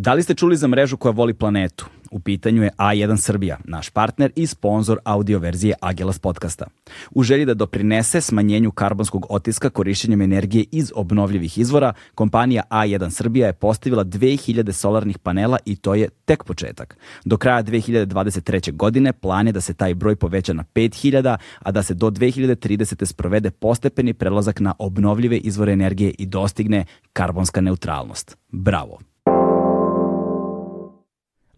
Da li ste čuli za mrežu koja voli planetu? U pitanju je A1 Srbija, naš partner i sponsor audio verzije Agelas podcasta. U želji da doprinese smanjenju karbonskog otiska korišćenjem energije iz obnovljivih izvora, kompanija A1 Srbija je postavila 2000 solarnih panela i to je tek početak. Do kraja 2023. godine plan je da se taj broj poveća na 5000, a da se do 2030. sprovede postepeni prelazak na obnovljive izvore energije i dostigne karbonska neutralnost. Bravo!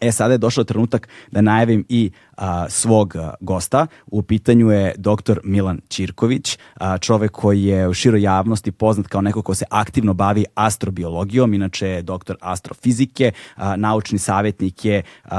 E, sada je došao trenutak da najavim i a, svog a, gosta. U pitanju je dr. Milan Čirković, a, čovek koji je u široj javnosti poznat kao neko ko se aktivno bavi astrobiologijom, inače je doktor astrofizike, a, naučni savjetnik je a,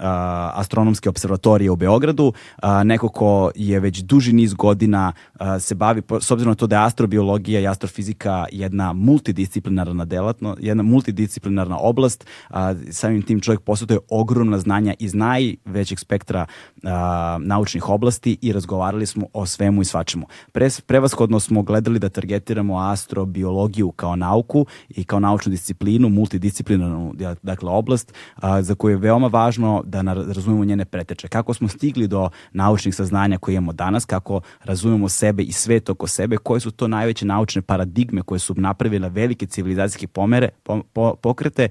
a, astronomske observatorije u Beogradu, a, neko ko je već duži niz godina a, se bavi, s obzirom na to da je astrobiologija i astrofizika jedna multidisciplinarna delatno, jedna multidisciplinarna oblast, a, samim tim čovjek posjetuje ogromna znanja iz najvećeg spektra a, naučnih oblasti i razgovarali smo o svemu i svačemu. Pre, prevashodno smo gledali da targetiramo astrobiologiju kao nauku i kao naučnu disciplinu, multidisciplinarnu dakle, oblast a, za koju je veoma važno da razumemo njene preteče. Kako smo stigli do naučnih saznanja koje imamo danas, kako razumemo sebe i svet oko sebe, koje su to najveće naučne paradigme koje su napravile velike civilizacijske pomere, po, po, pokrete,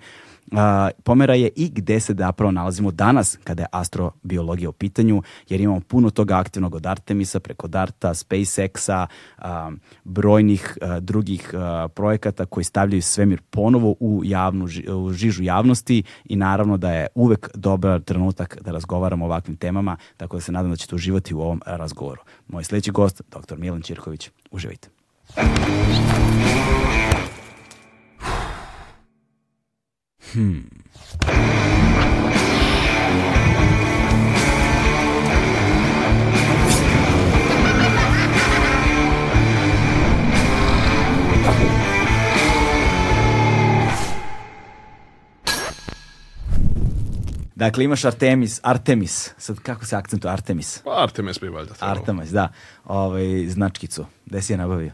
pomera je i gde se zapravo da nalazimo danas kada je astrobiologija u pitanju, jer imamo puno toga aktivnog od Artemisa preko Darta, SpaceX-a, brojnih drugih projekata koji stavljaju svemir ponovo u, javnu, u žižu javnosti i naravno da je uvek dobar trenutak da razgovaramo o ovakvim temama, tako da se nadam da ćete uživati u ovom razgovoru. Moj sledeći gost, dr. Milan Čirković, uživajte. Hmm. Dakle, imaš Artemis, Artemis, sad kako se akcentuje Artemis? Pa Artemis bi valjda trebalo. Artemis, da, ovaj, značkicu, gde si je nabavio?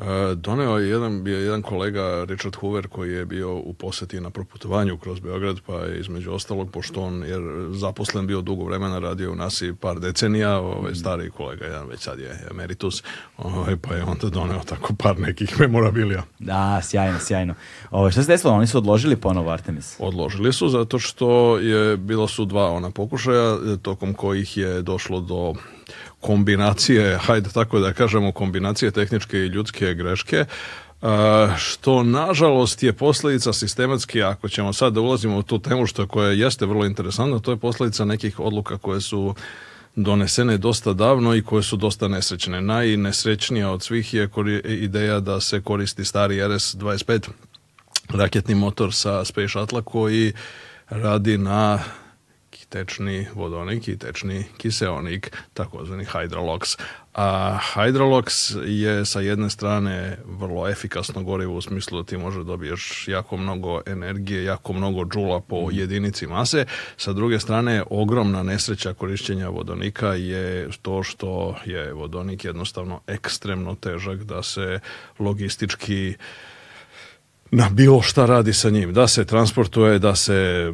E, doneo je jedan, bio jedan kolega Richard Hoover koji je bio u poseti na proputovanju kroz Beograd pa je između ostalog pošto on jer zaposlen bio dugo vremena radio u nasi par decenija ovaj, mm. stari kolega jedan već sad je emeritus ovaj, pa je onda doneo tako par nekih memorabilija da sjajno sjajno ovaj, šta se desilo oni su odložili ponovo Artemis odložili su zato što je bilo su dva ona pokušaja tokom kojih je došlo do kombinacije, hajde tako da kažemo, kombinacije tehničke i ljudske greške, e, što nažalost je posledica sistematski, ako ćemo sad da ulazimo u tu temu što koja jeste vrlo interesantna, to je posledica nekih odluka koje su donesene dosta davno i koje su dosta nesrećne. Najnesrećnija od svih je ideja da se koristi stari RS-25 raketni motor sa Space Shuttle koji radi na tečni vodonik i tečni kiseonik, takozvani hidroloks. A hidroloks je sa jedne strane vrlo efikasno gorivo u smislu da ti može da dobiješ jako mnogo energije, jako mnogo džula po mhm. jedinici mase. Sa druge strane, ogromna nesreća korišćenja vodonika je to što je vodonik jednostavno ekstremno težak da se logistički uh, na bilo šta radi sa njim, da se transportuje, da se e,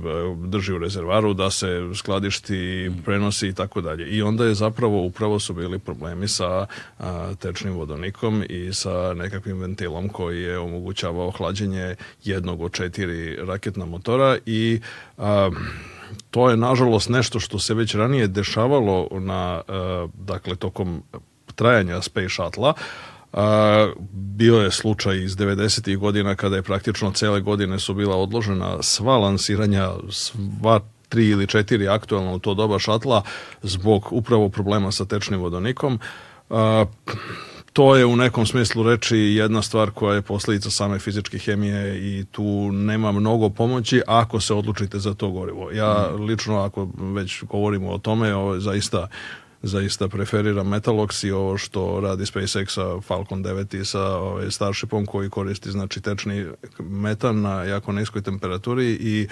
drži u rezervaru, da se skladišti, mm. prenosi i tako dalje. I onda je zapravo upravo su bili problemi sa a, tečnim vodonikom i sa nekakvim ventilom koji je omogućavao hlađenje jednog od četiri raketna motora i a, to je nažalost nešto što se već ranije dešavalo na a, e, dakle tokom trajanja Space Shuttle-a, A, bio je slučaj iz 90. godina kada je praktično cele godine su bila odložena sva lansiranja, sva tri ili četiri aktualna u to doba šatla zbog upravo problema sa tečnim vodonikom. A, to je u nekom smislu reči jedna stvar koja je posledica same fizičke hemije i tu nema mnogo pomoći ako se odlučite za to gorivo. Ja mhm. lično ako već govorimo o tome, ovo je zaista zaista preferiram Metalox i ovo što radi SpaceX sa Falcon 9 i sa ovaj, Starshipom koji koristi znači tečni metan na jako niskoj temperaturi i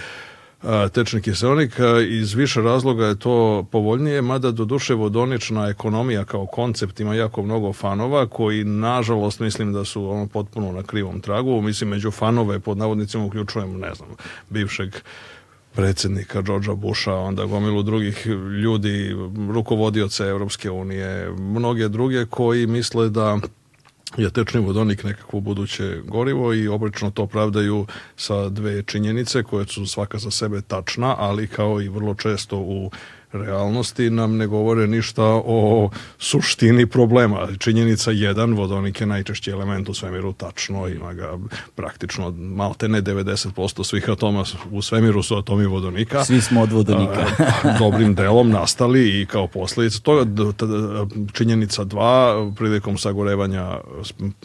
tečni kiselnik. Iz više razloga je to povoljnije, mada doduše vodonična ekonomija kao koncept ima jako mnogo fanova koji nažalost mislim da su ono potpuno na krivom tragu. Mislim među fanove pod navodnicima uključujem, ne znam, bivšeg predsjednika Georgea Busha, onda gomilu drugih ljudi, rukovodioce Evropske unije, mnoge druge koji misle da je tečni vodonik nekakvo buduće gorivo i obično to pravdaju sa dve činjenice koje su svaka za sebe tačna, ali kao i vrlo često u realnosti nam ne govore ništa o suštini problema. Činjenica jedan, vodonik je najčešći element u svemiru, tačno, ima ga praktično malte ne 90% svih atoma u svemiru su atomi vodonika. Svi smo od vodonika. dobrim delom nastali i kao posledica toga činjenica dva, prilikom sagorevanja,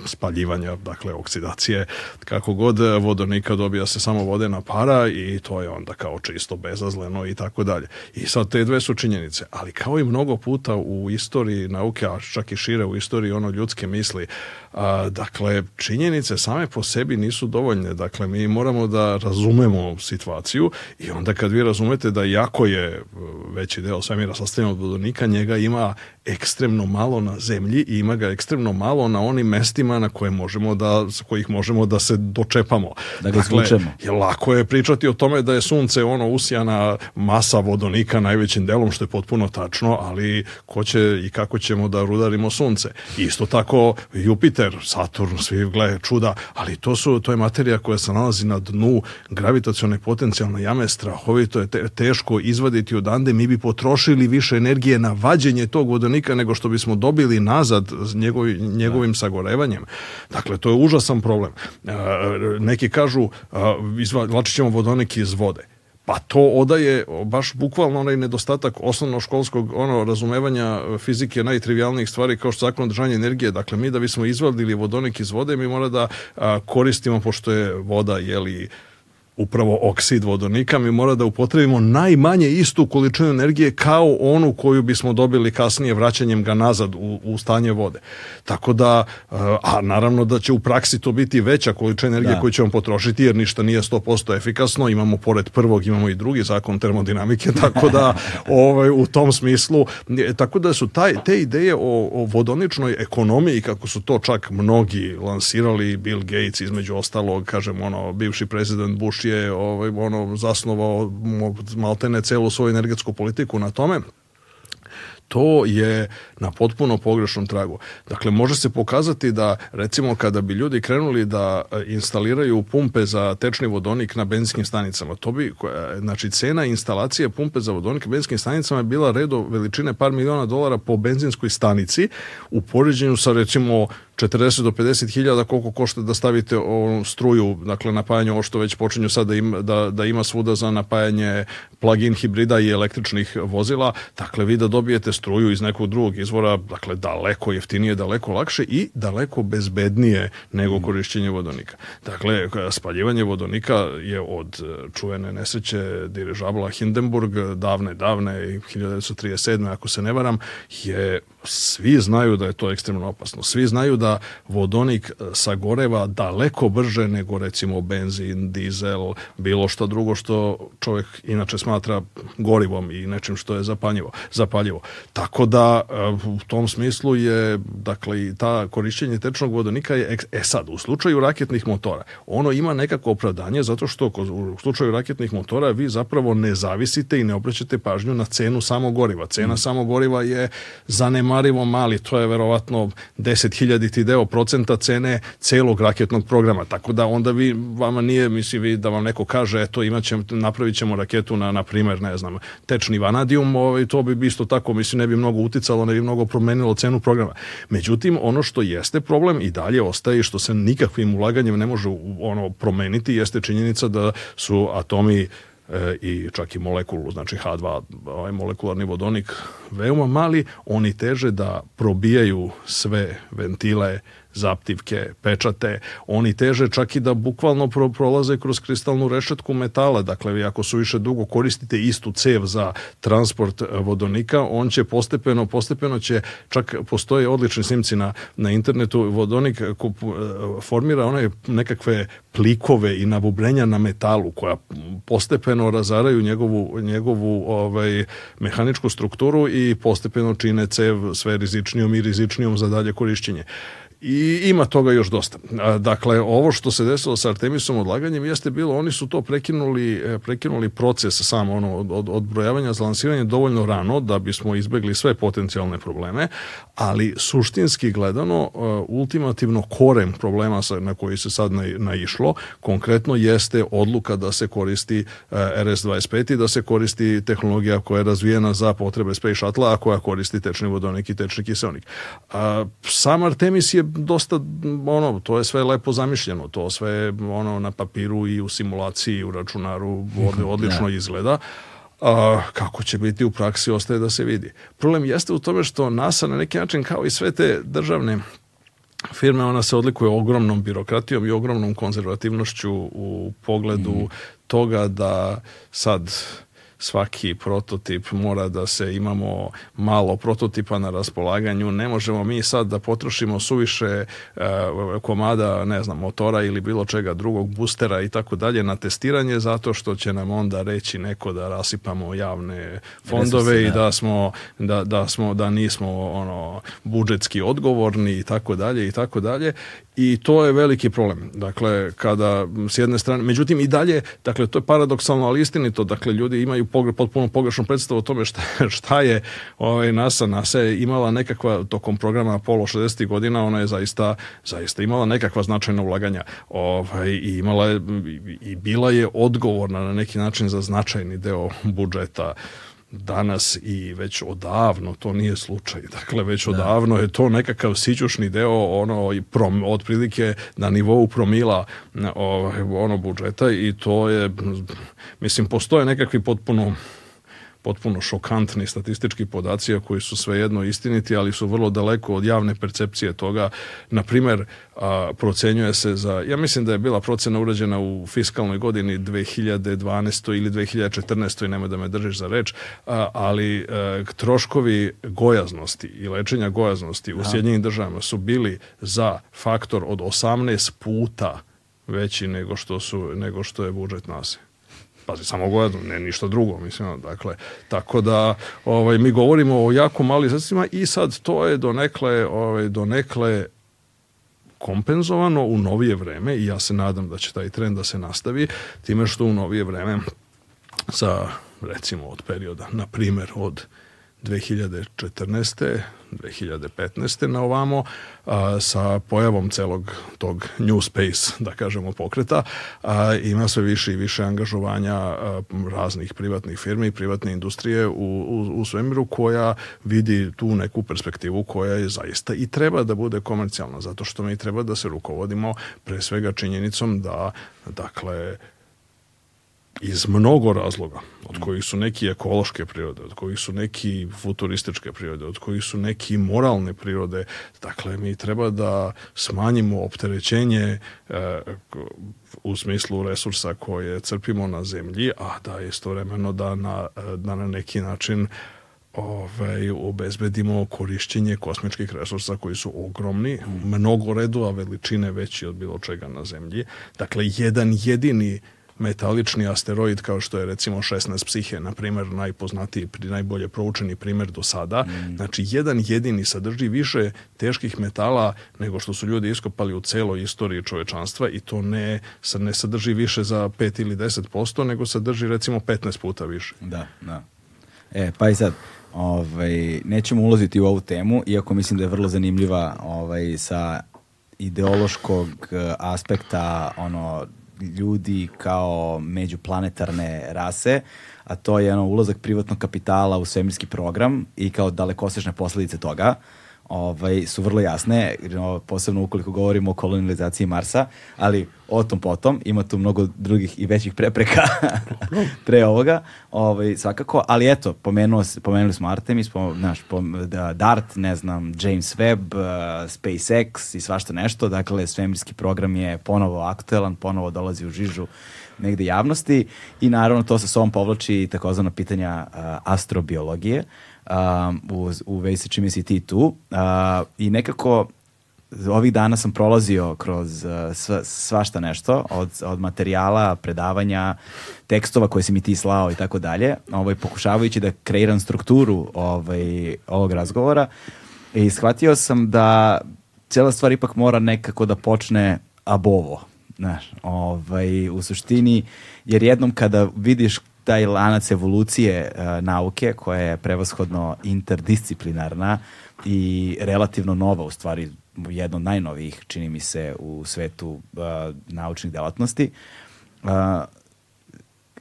spaljivanja, dakle oksidacije, kako god vodonika dobija se samo vodena para i to je onda kao čisto bezazleno i tako dalje. I sad te dve sve su činjenice, ali kao i mnogo puta u istoriji nauke, a čak i šire u istoriji ono ljudske misli, A, dakle, činjenice same po sebi nisu dovoljne. Dakle, mi moramo da razumemo situaciju i onda kad vi razumete da jako je e, veći deo svemira sastavljen od vodonika, njega ima ekstremno malo na zemlji i ima ga ekstremno malo na onim mestima na koje možemo da, sa kojih možemo da se dočepamo. Da ga dakle, je lako je pričati o tome da je sunce ono usijana masa vodonika najvećim delom, što je potpuno tačno, ali ko će i kako ćemo da rudarimo sunce. Isto tako Jupiter Jupiter, Saturn, svi gledaju čuda, ali to su to je materija koja se nalazi na dnu gravitacione potencijalne jame, strahovito je te, teško izvaditi odande, mi bi potrošili više energije na vađenje tog vodonika nego što bismo dobili nazad njegovi, njegovim da. sagorevanjem. Dakle, to je užasan problem. E, e neki kažu, izvlačit ćemo vodonik iz vode Pa to odaje baš bukvalno onaj nedostatak osnovnoškolskog ono razumevanja fizike najtrivialnijih stvari kao što zakon održanja energije. Dakle, mi da bismo izvadili vodonik iz vode, mi mora da a, koristimo, pošto je voda, jeli, upravo oksid vodonika, mi mora da upotrebimo najmanje istu količinu energije kao onu koju bismo dobili kasnije vraćanjem ga nazad u, u stanje vode. Tako da, eh, a naravno da će u praksi to biti veća količina energije da. koju ćemo potrošiti jer ništa nije 100% efikasno, imamo pored prvog, imamo i drugi zakon termodinamike, tako da ovaj, u tom smislu, e, tako da su taj, te ideje o, o vodoničnoj ekonomiji, kako su to čak mnogi lansirali, Bill Gates između ostalog, kažem ono, bivši prezident Bush je ovaj, ono, zasnovao maltene celu svoju energetsku politiku na tome to je na potpuno pogrešnom tragu. Dakle, može se pokazati da, recimo, kada bi ljudi krenuli da e, instaliraju pumpe za tečni vodonik na benzinskim stanicama, to bi, znači, cena instalacije pumpe za vodonik na benzinskim stanicama je bila redo veličine par miliona dolara po benzinskoj stanici u poređenju sa, recimo, 40 do 50 hiljada koliko košta da stavite onu struju, dakle napajanje ovo što već počinju sad da, im, da, da ima svuda za napajanje plug-in hibrida i električnih vozila, dakle vi da dobijete struju iz nekog drugog izvora, dakle daleko jeftinije, daleko lakše i daleko bezbednije nego mm. korišćenje vodonika. Dakle, spaljivanje vodonika je od e, čuvene nesreće dirižabla Hindenburg davne, davne, 1937. ako se ne varam, je svi znaju da je to ekstremno opasno. Svi znaju da vodonik e, sagoreva daleko brže nego recimo benzin, dizel, bilo što drugo što čovek inače smatra gorivom i nečim što je zapaljivo. zapaljivo. Tako da e, u tom smislu je, dakle, i ta korišćenje tečnog vodonika je, e sad, u slučaju raketnih motora, ono ima nekako opravdanje zato što u slučaju raketnih motora vi zapravo ne zavisite i ne obraćate pažnju na cenu samog goriva Cena mm. goriva je zanemarivo mali, to je verovatno 10.000 deo procenta cene celog raketnog programa, tako da onda vi, vama nije, mislim, vi da vam neko kaže, eto, imaćemo, napravićemo raketu na, na primer, ne znam, tečni vanadijum ovaj, to bi isto tako, mislim, ne bi mnogo uticalo, ne bi mnogo promenilo cenu programa. Međutim, ono što jeste problem i dalje ostaje što se nikakvim ulaganjem ne može ono promeniti jeste činjenica da su atomi e, i čak i molekulu, znači H2, ovaj molekularni vodonik, veoma mali, oni teže da probijaju sve ventile zaptivke, pečate, oni teže čak i da bukvalno pro prolaze kroz kristalnu rešetku metala, dakle ako su više dugo koristite istu cev za transport eh, vodonika, on će postepeno, postepeno će, čak postoje odlični snimci na, na internetu, vodonik kup, eh, formira one nekakve plikove i nabubrenja na metalu koja postepeno razaraju njegovu, njegovu ovaj, mehaničku strukturu i postepeno čine cev sve rizičnijom i rizičnijom za dalje korišćenje. I ima toga još dosta. Dakle, ovo što se desilo sa Artemisom odlaganjem jeste bilo, oni su to prekinuli, e, prekinuli proces samo ono, od, odbrojavanja za lansiranje dovoljno rano da bismo izbegli sve potencijalne probleme, ali suštinski gledano, e, ultimativno korem problema sa, na koji se sad naišlo, konkretno jeste odluka da se koristi e, RS-25 i da se koristi tehnologija koja je razvijena za potrebe Space Shuttle, a koja koristi tečni vodonik i tečni kiselnik. Sam Artemis je dosta, ono, to je sve lepo zamišljeno, to sve ono na papiru i u simulaciji u računaru mhm, odlično ja. Da. izgleda, a, kako će biti u praksi ostaje da se vidi. Problem jeste u tome što NASA na neki način kao i sve te državne firme, ona se odlikuje ogromnom birokratijom i ogromnom konzervativnošću u pogledu mm. toga da sad svaki prototip mora da se imamo malo prototipa na raspolaganju. Ne možemo mi sad da potrošimo suviše e, komada, ne znam, motora ili bilo čega drugog, bustera i tako dalje na testiranje zato što će nam onda reći neko da rasipamo javne fondove i da. da smo da, da smo da nismo ono budžetski odgovorni i tako dalje i tako dalje i to je veliki problem. Dakle, kada s jedne strane, međutim i dalje, dakle to je paradoksalno ali istinito, dakle ljudi imaju imaju potpuno pogrešnu predstavu o tome šta, šta je ovaj, NASA. NASA je imala nekakva, tokom programa Apollo 60. godina, ona je zaista, zaista imala nekakva značajna ulaganja ovaj, i, imala je, i bila je odgovorna na neki način za značajni deo budžeta danas i već odavno to nije slučaj. Dakle, već da. odavno je to nekakav sićušni deo ono i prom, otprilike na nivou promila ono budžeta i to je mislim postoje nekakvi potpuno potpuno šokantni statistički podaci koji su svejedno istiniti, ali su vrlo daleko od javne percepcije toga. Na primer, procenjuje se za, ja mislim da je bila procena urađena u fiskalnoj godini 2012. ili 2014. i nema da me držiš za reč, a, ali a, e, troškovi gojaznosti i lečenja gojaznosti u da. Sjedinjenim državama su bili za faktor od 18 puta veći nego što, su, nego što je budžet nasi. Pazi, samo govedu, ne ništa drugo, mislim, dakle, tako da ovaj, mi govorimo o jako mali sredstvima i sad to je donekle, ovaj, donekle kompenzovano u novije vreme i ja se nadam da će taj trend da se nastavi time što u novije vreme sa recimo od perioda, na primer, od 2014. 2015. na ovamo a, sa pojavom celog tog new space, da kažemo, pokreta, a, ima sve više i više angažovanja a, raznih privatnih firmi i privatne industrije u, u, u svemiru koja vidi tu neku perspektivu koja je zaista i treba da bude komercijalna, zato što mi treba da se rukovodimo pre svega činjenicom da, dakle, iz mnogo razloga, od kojih su neki ekološke prirode, od kojih su neki futurističke prirode, od kojih su neki moralne prirode. Dakle, mi treba da smanjimo opterećenje e, u smislu resursa koje crpimo na zemlji, a da istovremeno da na, da na neki način ovaj, obezbedimo korišćenje kosmičkih resursa koji su ogromni, mm. mnogo redu, a veličine veći od bilo čega na zemlji. Dakle, jedan jedini metalični asteroid kao što je recimo 16 psihe, na primjer najpoznatiji, najbolje proučeni primjer do sada. Mm. Znači, jedan jedini sadrži više teških metala nego što su ljudi iskopali u celoj istoriji čovečanstva i to ne, ne sadrži više za 5 ili 10%, nego sadrži recimo 15 puta više. Da, da. E, pa i sad, ovaj, nećemo ulaziti u ovu temu, iako mislim da je vrlo zanimljiva ovaj, sa ideološkog eh, aspekta ono ljudi kao međuplanetarne rase, a to je ono, ulazak privatnog kapitala u svemirski program i kao dalekosežne posledice toga. Uh, ovaj, su vrlo jasne, posebno ukoliko govorimo o kolonizaciji Marsa, ali o tom potom, ima tu mnogo drugih i većih prepreka pre ovoga, ovaj, svakako, ali eto, pomenuo, pomenuli smo Artemis, pom, naš, pom, da, DART, ne znam, James Webb, uh, SpaceX i svašta nešto, dakle, svemirski program je ponovo aktuelan, ponovo dolazi u žižu negde javnosti i naravno to sa sobom povlači takozvano pitanja uh, astrobiologije, uh, um, u, u vezi sa čime si ti tu. Uh, I nekako ovih dana sam prolazio kroz uh, sva, svašta nešto, od, od materijala, predavanja, tekstova koje si mi ti slao i tako dalje, ovaj, pokušavajući da kreiram strukturu ovaj, ovog razgovora. I shvatio sam da cijela stvar ipak mora nekako da počne abovo. Znaš, ovaj, u suštini, jer jednom kada vidiš taj lanac evolucije uh, nauke koja je prevashodno interdisciplinarna i relativno nova u stvari jedno od najnovijih čini mi se u svetu uh, naučnih delatnosti uh,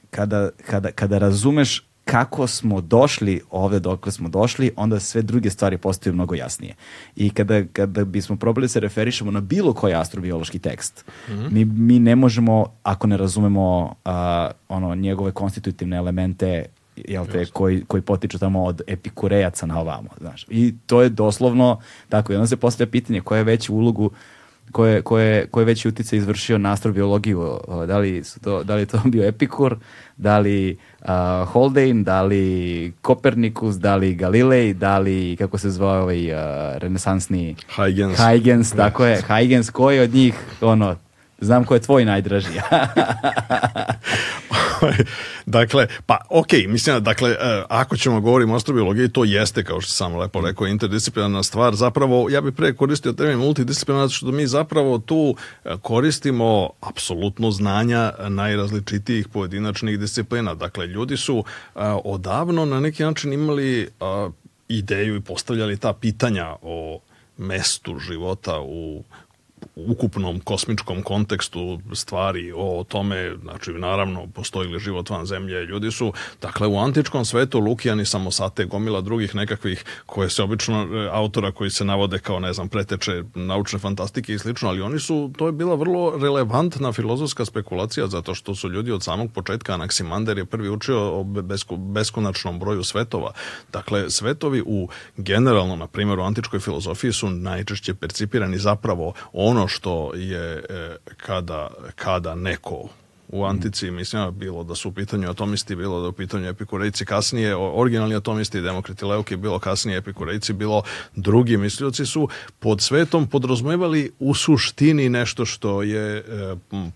kada, kada, kada razumeš kako smo došli ovde dok smo došli, onda sve druge stvari postaju mnogo jasnije. I kada, kada bismo probali da se referišemo na bilo koji astrobiološki tekst, mm -hmm. mi, mi ne možemo, ako ne razumemo a, ono, njegove konstitutivne elemente jel te, koji, koji potiču tamo od epikurejaca na ovamo. Znaš. I to je doslovno tako. I onda se postavlja pitanje koja je veća ulogu koje, koje, koje veći utjecaj izvršio na astrobiologiju. Da li, su to, da li to bio Epikur, da li uh, Holdein, da li Kopernikus, da li Galilei, da li, kako se zvao ovaj uh, renesansni... Huygens. Huygens, tako da. je. Huygens, koji od njih, ono, Znam ko je tvoj najdraži. dakle, pa ok, mislim, dakle, e, ako ćemo govoriti o astrobiologiji, to jeste, kao što sam lepo mm. rekao, interdisciplinarna stvar. Zapravo, ja bih pre koristio termin multidisciplinarna, što mi zapravo tu e, koristimo apsolutno znanja najrazličitijih pojedinačnih disciplina. Dakle, ljudi su e, odavno na neki način imali ideju i postavljali ta pitanja o mestu života u ukupnom kosmičkom kontekstu stvari o tome, znači naravno postoji li život van zemlje, ljudi su dakle u antičkom svetu Lukijani samosate gomila drugih nekakvih koje se obično e, autora koji se navode kao ne znam preteče naučne fantastike i slično, ali oni su, to je bila vrlo relevantna filozofska spekulacija zato što su ljudi od samog početka Anaksimander je prvi učio o beskonačnom broju svetova. Dakle, svetovi u generalno, na primjer, u antičkoj filozofiji su najčešće percipirani zapravo ono ono što je e, kada, kada neko u antici, mislim, bilo da su u pitanju atomisti, bilo da u pitanju epikurejci kasnije, originalni atomisti, demokriti leuke, bilo kasnije epikurejci, bilo drugi mislioci su pod svetom podrazumevali u suštini nešto što je e,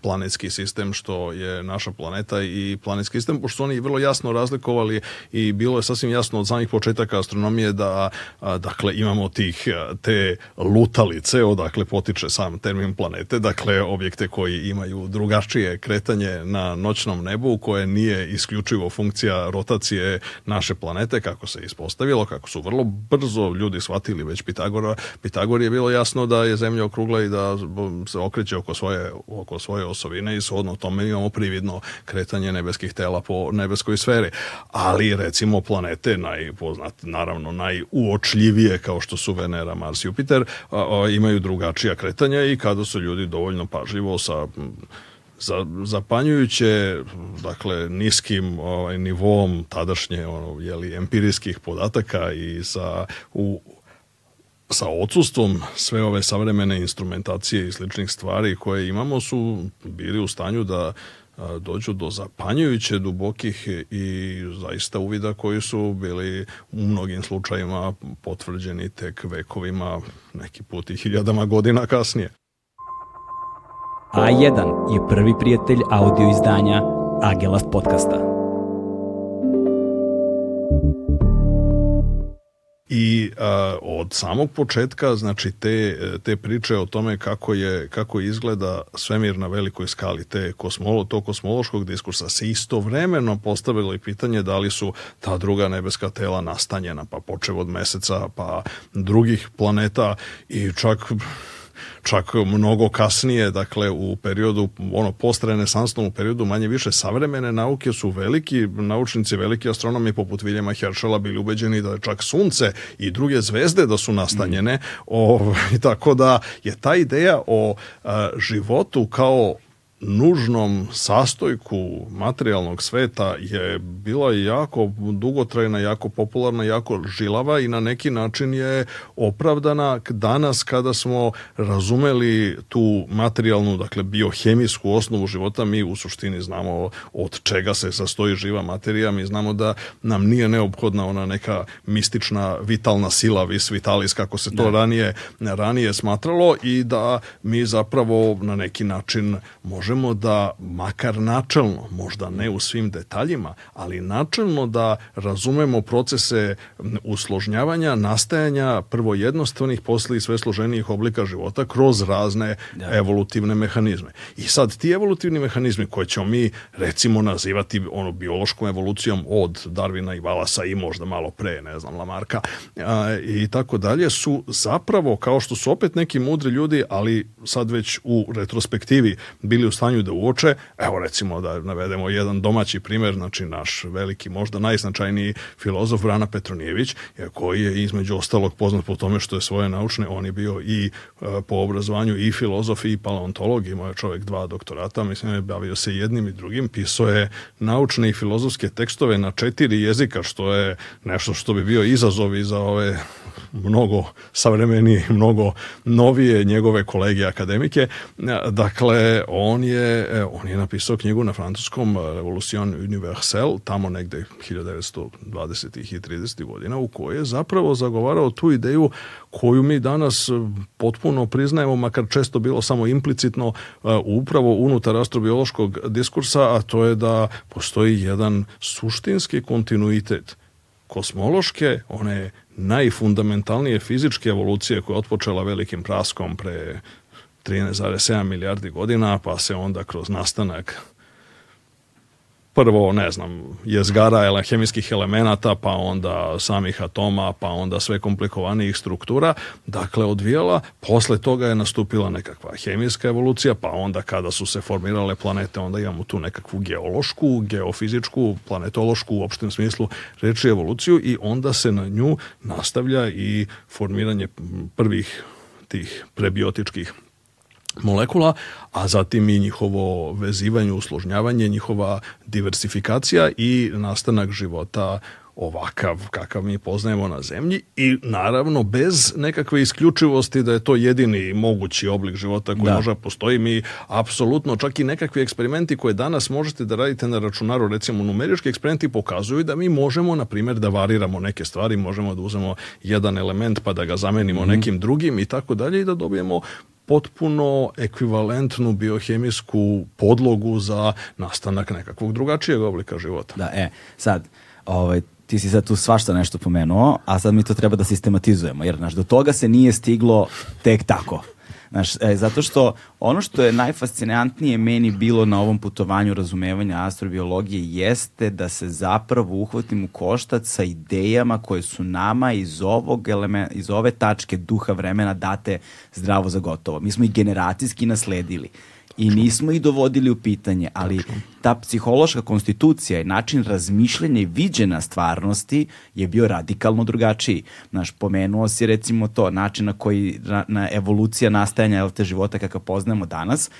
planetski sistem, što je naša planeta i planetski sistem, pošto su oni vrlo jasno razlikovali i bilo je sasvim jasno od samih početaka astronomije da, dakle, imamo tih, e, te lutalice, odakle potiče sam termin planete, dakle, objekte koji imaju drugačije kretanje kretanje na noćnom nebu koje nije isključivo funkcija rotacije naše planete kako se ispostavilo, kako su vrlo brzo ljudi shvatili već Pitagora. Pitagor je bilo jasno da je zemlja okrugla i da se okreće oko svoje, oko svoje osovine i shodno tome imamo prividno kretanje nebeskih tela po nebeskoj sferi. Ali recimo planete najpoznat, naravno najuočljivije kao što su Venera, Mars, Jupiter a, a, imaju drugačija kretanja i kada su ljudi dovoljno pažljivo sa za, zapanjujuće dakle niskim ovaj, nivom tadašnje ono je li empirijskih podataka i sa u sa odsustvom sve ove savremene instrumentacije i sličnih stvari koje imamo su bili u stanju da dođu do zapanjujuće dubokih i zaista uvida koji su bili u mnogim slučajima potvrđeni tek vekovima, neki put i hiljadama godina kasnije. A1 je prvi prijatelj audio izdanja Agelast podcasta. I uh, od samog početka, znači te, te priče o tome kako je kako izgleda svemir na velikoj skali, te kosmolo, to kosmološkog diskursa, se istovremeno postavilo i pitanje da li su ta druga nebeska tela nastanjena, pa počev od meseca, pa drugih planeta i čak čak mnogo kasnije, dakle u periodu, ono postrenesansnom periodu manje više savremene nauke su veliki, naučnici veliki astronomi poput Viljema Herschela bili ubeđeni da je čak sunce i druge zvezde da su nastanjene, mm. ovaj tako da je ta ideja o a, životu kao nužnom sastojku materijalnog sveta je bila jako dugotrajna, jako popularna, jako žilava i na neki način je opravdana danas kada smo razumeli tu materijalnu, dakle biohemijsku osnovu života, mi u suštini znamo od čega se sastoji živa materija, mi znamo da nam nije neophodna ona neka mistična vitalna sila, vis vitalis, kako se to da. ranije, ranije smatralo i da mi zapravo na neki način možemo možemo da, makar načelno, možda ne u svim detaljima, ali načelno da razumemo procese usložnjavanja, nastajanja prvo jednostavnih, posle i sve složenijih oblika života kroz razne ja. Da. evolutivne mehanizme. I sad ti evolutivni mehanizmi koje ćemo mi recimo nazivati ono biološkom evolucijom od Darvina i Valasa i možda malo pre, ne znam, Lamarka a, i tako dalje su zapravo kao što su opet neki mudri ljudi, ali sad već u retrospektivi bili u stanju da uoče, evo recimo da navedemo jedan domaći primer, znači naš veliki, možda najznačajniji filozof Rana Petronijević, koji je između ostalog poznat po tome što je svoje naučne, on je bio i e, po obrazovanju i filozof i paleontolog, imao je čovjek dva doktorata, mislim je bavio se jednim i drugim, pisao je naučne i filozofske tekstove na četiri jezika, što je nešto što bi bio izazov i za ove mnogo savremenije, mnogo novije njegove kolege akademike. Dakle, on je, on je napisao knjigu na francuskom eh, Revolution universelle, tamo negde 1920. i 30. godina, u kojoj je zapravo zagovarao tu ideju koju mi danas eh, potpuno priznajemo, makar često bilo samo implicitno, eh, upravo unutar astrobiološkog diskursa, a to je da postoji jedan suštinski kontinuitet kosmološke, one najfundamentalnije fizičke evolucije koja je otpočela velikim praskom pre 13,7 milijardi godina, pa se onda kroz nastanak prvo, ne znam, jezgara hemijskih elemenata, pa onda samih atoma, pa onda sve komplikovanijih struktura, dakle odvijala, posle toga je nastupila nekakva hemijska evolucija, pa onda kada su se formirale planete, onda imamo tu nekakvu geološku, geofizičku, planetološku u opštem smislu reči evoluciju i onda se na nju nastavlja i formiranje prvih tih prebiotičkih molekula, a zatim i njihovo vezivanje, usložnjavanje, njihova diversifikacija i nastanak života ovakav kakav mi poznajemo na zemlji i naravno bez nekakve isključivosti da je to jedini mogući oblik života koji da. možda postoji mi apsolutno čak i nekakvi eksperimenti koje danas možete da radite na računaru recimo numerički eksperimenti pokazuju da mi možemo na primjer da variramo neke stvari možemo da uzmemo jedan element pa da ga zamenimo mm -hmm. nekim drugim i tako dalje i da dobijemo potpuno ekvivalentnu biohemijsku podlogu za nastanak nekakvog drugačijeg oblika života. Da, e, sad, ovaj, ti si sad tu svašta nešto pomenuo, a sad mi to treba da sistematizujemo, jer naš, do toga se nije stiglo tek tako. Znaš, e, zato što ono što je najfascinantnije meni bilo na ovom putovanju razumevanja astrobiologije jeste da se zapravo uhvatim u koštac sa idejama koje su nama iz, ovog elemen, iz ove tačke duha vremena date zdravo za gotovo. Mi smo ih generacijski nasledili i nismo ih dovodili u pitanje, ali ta psihološka konstitucija i način razmišljanja i viđena stvarnosti je bio radikalno drugačiji. Znaš, pomenuo si recimo to, način na koji na, na evolucija nastajanja LT života kakav poznamo danas,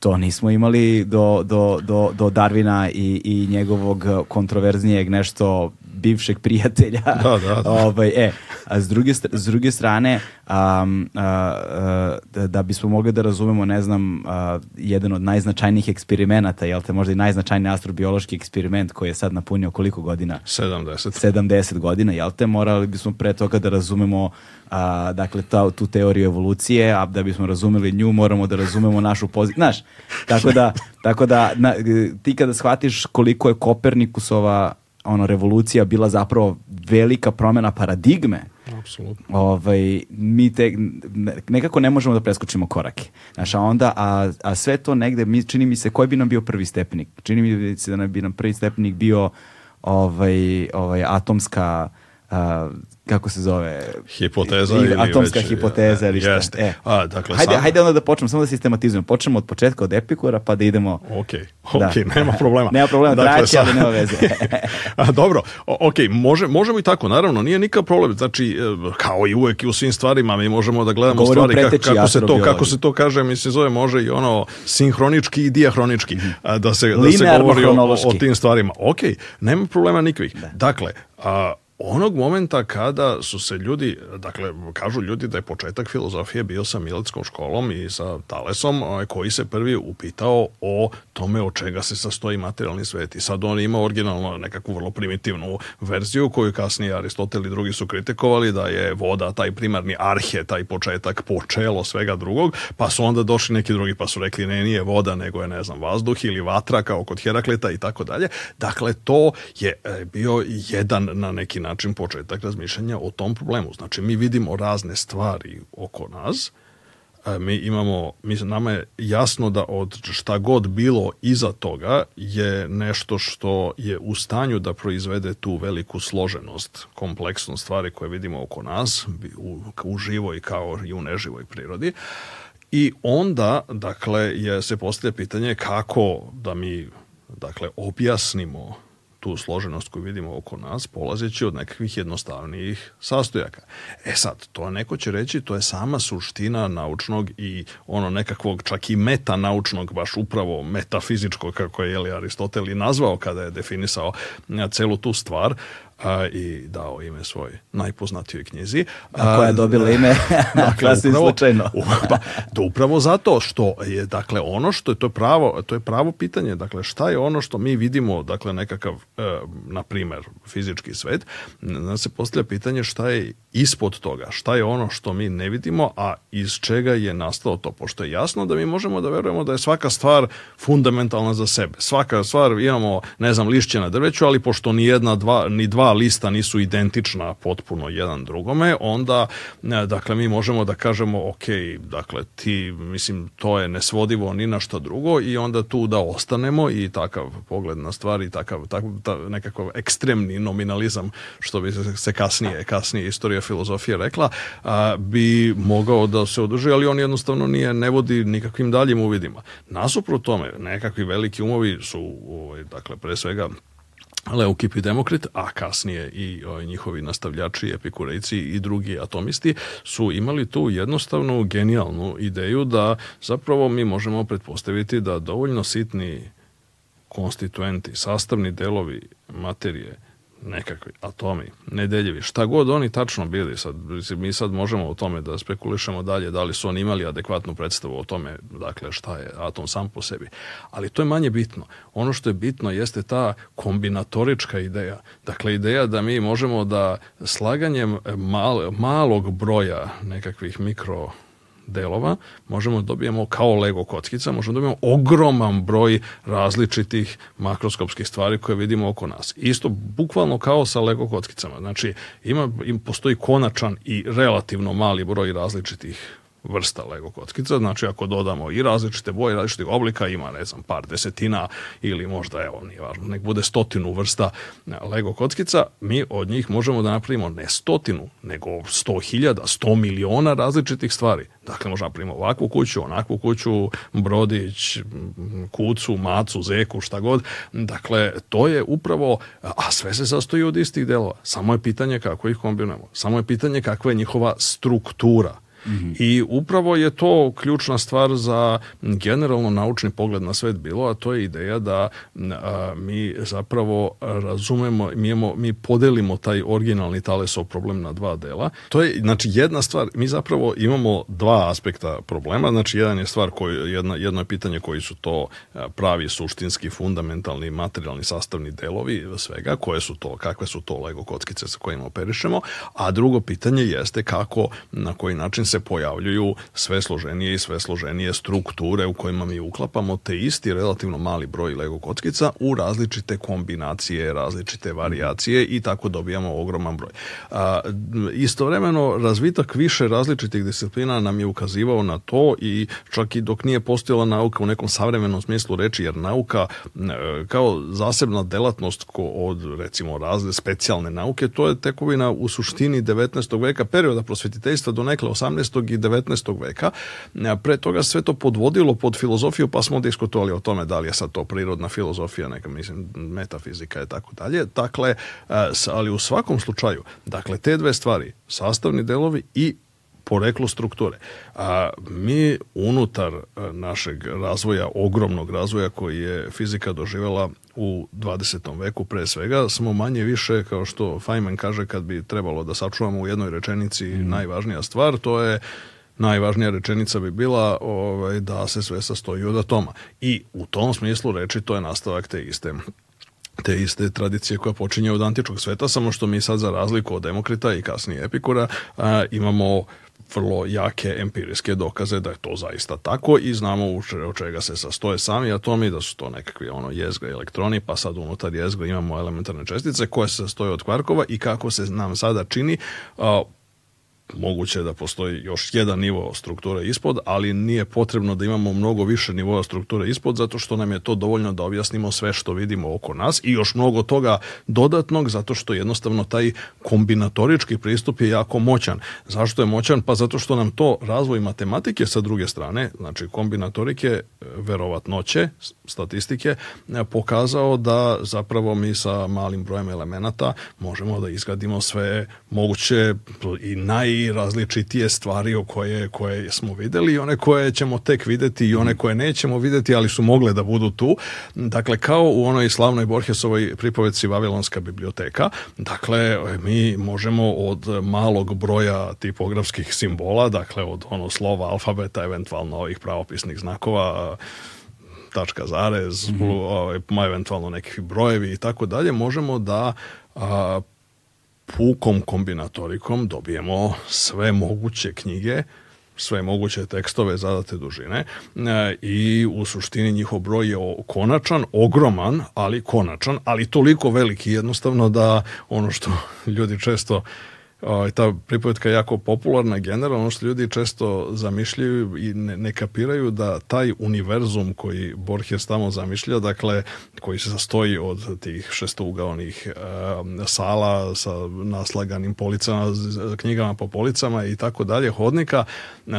to nismo imali do, do, do, do Darvina i, i njegovog kontroverznijeg nešto bivšeg prijatelja. Da, da, da. Ovaj, e, a s druge, s druge strane, um, a, a, da bismo mogli da razumemo, ne znam, a, jedan od najznačajnijih eksperimenata, jel te možda i najznačajniji astrobiološki eksperiment koji je sad napunio koliko godina? 70. 70 godina, jel te? Morali bismo pre toga da razumemo a, dakle, ta, tu teoriju evolucije, a da bismo razumeli nju, moramo da razumemo našu poziciju. Znaš, tako da, tako da na, ti kada shvatiš koliko je Kopernikusova ono revolucija bila zapravo velika promena paradigme Apsolutno. Ovaj, mi te, nekako ne možemo da preskočimo korake. Znaš, onda, a, a sve to negde, mi, čini mi se, koji bi nam bio prvi stepenik? Čini mi se da nam bi nam prvi stepenik bio ovaj, ovaj, atomska a, kako se zove? Hipoteza ili, Atomska već, hipoteza ili šta. Jeste. E. A, dakle, hajde, sam... hajde onda da počnemo, samo da sistematizujemo. Počnemo od početka, od Epikura, pa da idemo... Ok, da. okay, da. nema problema. nema problema, dakle, traći, sad... ali nema veze. a, dobro, o, ok, može, možemo i tako, naravno, nije nikak problem. Znači, e, kao i uvek i u svim stvarima, mi možemo da gledamo Govorim stvari kako, kako, se to, kako se to kaže, mi se zove, može i ono sinhronički i diahronički, mhm. da se, da se govori o, o, tim stvarima. okay, nema problema nikvih. Da. Dakle, a, onog momenta kada su se ljudi, dakle, kažu ljudi da je početak filozofije bio sa Miletskom školom i sa Talesom, koji se prvi upitao o tome od čega se sastoji materijalni svet. I sad on ima originalno nekakvu vrlo primitivnu verziju koju kasnije Aristotel i drugi su kritikovali da je voda taj primarni arhe, taj početak, počelo svega drugog, pa su onda došli neki drugi pa su rekli ne, nije voda, nego je, ne znam, vazduh ili vatra kao kod Herakleta i tako dalje. Dakle, to je e, bio jedan na neki način početak razmišljanja o tom problemu. Znači, mi vidimo razne stvari oko nas, mi imamo, mi, nama je jasno da od šta god bilo iza toga je nešto što je u stanju da proizvede tu veliku složenost, kompleksnost stvari koje vidimo oko nas, u, u živoj kao i u neživoj prirodi. I onda, dakle, je, se postaje pitanje kako da mi, dakle, objasnimo tu složenost koju vidimo oko nas, polazeći od nekakvih jednostavnijih sastojaka. E sad, to neko će reći, to je sama suština naučnog i ono nekakvog čak i meta naučnog, baš upravo metafizičkog, kako je jeli, Aristotel i nazvao kada je definisao celu tu stvar, a, i dao ime svoj najpoznatijoj knjizi. A, koja je dobila ime dakle, upravo, slučajno. pa, to upravo zato što je dakle ono što je to je pravo, to je pravo pitanje, dakle šta je ono što mi vidimo, dakle nekakav e, na primjer fizički svet, da se postavlja pitanje šta je ispod toga, šta je ono što mi ne vidimo, a iz čega je nastalo to, pošto je jasno da mi možemo da verujemo da je svaka stvar fundamentalna za sebe. Svaka stvar imamo, ne znam, lišće na drveću, ali pošto ni jedna, dva, ni dva lista nisu identična potpuno jedan drugome, onda dakle mi možemo da kažemo ok, dakle ti mislim to je nesvodivo ni na što drugo i onda tu da ostanemo i takav pogled na stvari, takav, tak, ta, nekakav ekstremni nominalizam što bi se kasnije, kasnije istorija filozofije rekla, a, bi mogao da se održi, ali on jednostavno nije, ne vodi nikakvim daljim uvidima. Nasuprot tome, nekakvi veliki umovi su, ovaj, dakle, pre svega Leukip i Demokrit, a kasnije i o, ovaj, njihovi nastavljači, epikurejci i drugi atomisti, su imali tu jednostavnu genijalnu ideju da zapravo mi možemo pretpostaviti da dovoljno sitni konstituenti, sastavni delovi materije nekakvi atomi, nedeljevi, šta god oni tačno bili, sad, mi sad možemo o tome da spekulišemo dalje, da li su oni imali adekvatnu predstavu o tome, dakle, šta je atom sam po sebi, ali to je manje bitno. Ono što je bitno jeste ta kombinatorička ideja, dakle, ideja da mi možemo da slaganjem mal, malog broja nekakvih mikro delova, možemo da dobijemo kao Lego kockica, možemo da dobijemo ogroman broj različitih makroskopskih stvari koje vidimo oko nas. Isto bukvalno kao sa Lego kockicama. Znači, ima, im postoji konačan i relativno mali broj različitih vrsta Lego kockica, znači ako dodamo i različite boje, različitih oblika, ima ne znam par desetina ili možda evo nije važno, nek bude stotinu vrsta Lego kockica, mi od njih možemo da napravimo ne stotinu, nego sto hiljada, sto miliona različitih stvari. Dakle, možemo da napravimo ovakvu kuću, onakvu kuću, brodić, kucu, macu, zeku, šta god. Dakle, to je upravo, a sve se sastoji od istih delova. Samo je pitanje kako ih kombinujemo. Samo je pitanje kakva je njihova struktura Mhm. I upravo je to ključna stvar za generalno naučni pogled na svet bilo, a to je ideja da a, mi zapravo razumemo, mi, imamo, mi podelimo taj originalni talesov problem na dva dela. To je, znači, jedna stvar, mi zapravo imamo dva aspekta problema, znači, jedan je stvar koji, jedna, jedno je pitanje koji su to pravi, suštinski, fundamentalni, materijalni sastavni delovi svega, koje su to, kakve su to lego kockice sa kojima operišemo, a drugo pitanje jeste kako, na koji način se se pojavljuju sve složenije i sve složenije strukture u kojima mi uklapamo te isti relativno mali broj Lego kockica u različite kombinacije, različite varijacije i tako dobijamo ogroman broj. A, istovremeno razvitak više različitih disciplina nam je ukazivao na to i čak i dok nije postojala nauka u nekom savremenom smislu reči, jer nauka e, kao zasebna delatnost ko od recimo razne specijalne nauke, to je tekovina u suštini 19. veka perioda prosvetiteljstva do nekle 18. 18. i 19. veka. Pre toga sve to podvodilo pod filozofiju, pa smo diskutovali o tome da li je sad to prirodna filozofija, neka mislim metafizika i tako dalje. Dakle, ali u svakom slučaju, dakle, te dve stvari, sastavni delovi i poreklo strukture. A mi unutar e, našeg razvoja, ogromnog razvoja koji je fizika doživjela u 20. veku pre svega, smo manje više, kao što Feynman kaže, kad bi trebalo da sačuvamo u jednoj rečenici mm. najvažnija stvar, to je najvažnija rečenica bi bila ovaj, da se sve sastoji od atoma. I u tom smislu reči to je nastavak te iste te iste tradicije koja počinje od antičkog sveta, samo što mi sad za razliku od Demokrita i kasnije Epikura a, imamo vrlo jake empirijske dokaze da je to zaista tako i znamo u čega se sastoje sami atomi, da su to nekakvi ono jezgra elektroni, pa sad unutar jezgra imamo elementarne čestice koje se sastoje od kvarkova i kako se nam sada čini, moguće da postoji još jedan nivo strukture ispod, ali nije potrebno da imamo mnogo više nivoa strukture ispod, zato što nam je to dovoljno da objasnimo sve što vidimo oko nas i još mnogo toga dodatnog, zato što jednostavno taj kombinatorički pristup je jako moćan. Zašto je moćan? Pa zato što nam to razvoj matematike sa druge strane, znači kombinatorike e, verovatnoće, statistike, e, pokazao da zapravo mi sa malim brojem elemenata možemo da izgradimo sve moguće i naj najrazličitije stvari o koje, koje smo videli i one koje ćemo tek videti i one koje nećemo videti, ali su mogle da budu tu. Dakle, kao u onoj slavnoj Borgesovoj pripoveci Vavilonska biblioteka, dakle, mi možemo od malog broja tipografskih simbola, dakle, od ono slova alfabeta, eventualno ovih pravopisnih znakova, tačka zarez, mm -hmm. eventualno nekih brojevi i tako dalje, možemo da a, pukom kombinatorikom dobijemo sve moguće knjige sve moguće tekstove zadate dužine e, i u suštini njihov broj je konačan, ogroman, ali konačan, ali toliko veliki jednostavno da ono što ljudi često i ovaj, ta pripovetka je jako popularna generalno ono što ljudi često zamišljaju i ne, ne, kapiraju da taj univerzum koji Borges tamo zamišlja, dakle koji se sastoji od tih šestougaonih um, sala sa naslaganim policama, knjigama po policama i tako dalje, hodnika,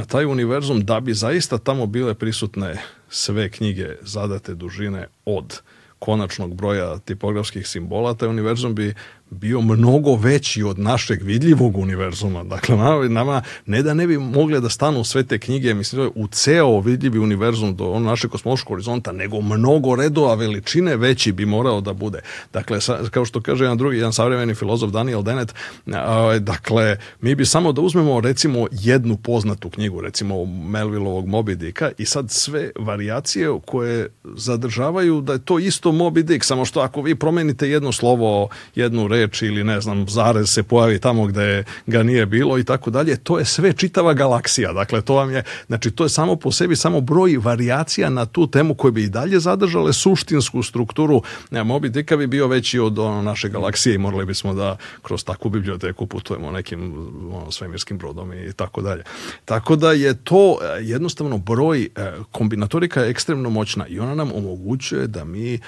taj univerzum da bi zaista tamo bile prisutne sve knjige zadate dužine od konačnog broja tipografskih simbola, taj univerzum bi bio mnogo veći od našeg vidljivog univerzuma. Dakle, nama, nama ne da ne bi mogle da stanu sve te knjige, mislim, u ceo vidljivi univerzum do ono našeg kosmološkog horizonta, nego mnogo redova veličine veći bi morao da bude. Dakle, kao što kaže jedan drugi, jedan savremeni filozof Daniel Dennett, a, dakle, mi bi samo da uzmemo, recimo, jednu poznatu knjigu, recimo Melvillovog Moby Dicka i sad sve varijacije koje zadržavaju da je to isto Moby Dick, samo što ako vi promenite jedno slovo, jednu reč, reč ili ne znam, zarez se pojavi tamo gde ga nije bilo i tako dalje, to je sve čitava galaksija. Dakle, to vam je, znači to je samo po sebi samo broj varijacija na tu temu koje bi i dalje zadržale suštinsku strukturu. Ne, Moby Dicka bi bio veći od ono, naše galaksije i morali bismo da kroz takvu biblioteku putujemo nekim ono, svemirskim brodom i tako dalje. Tako da je to e, jednostavno broj, e, kombinatorika je ekstremno moćna i ona nam omogućuje da mi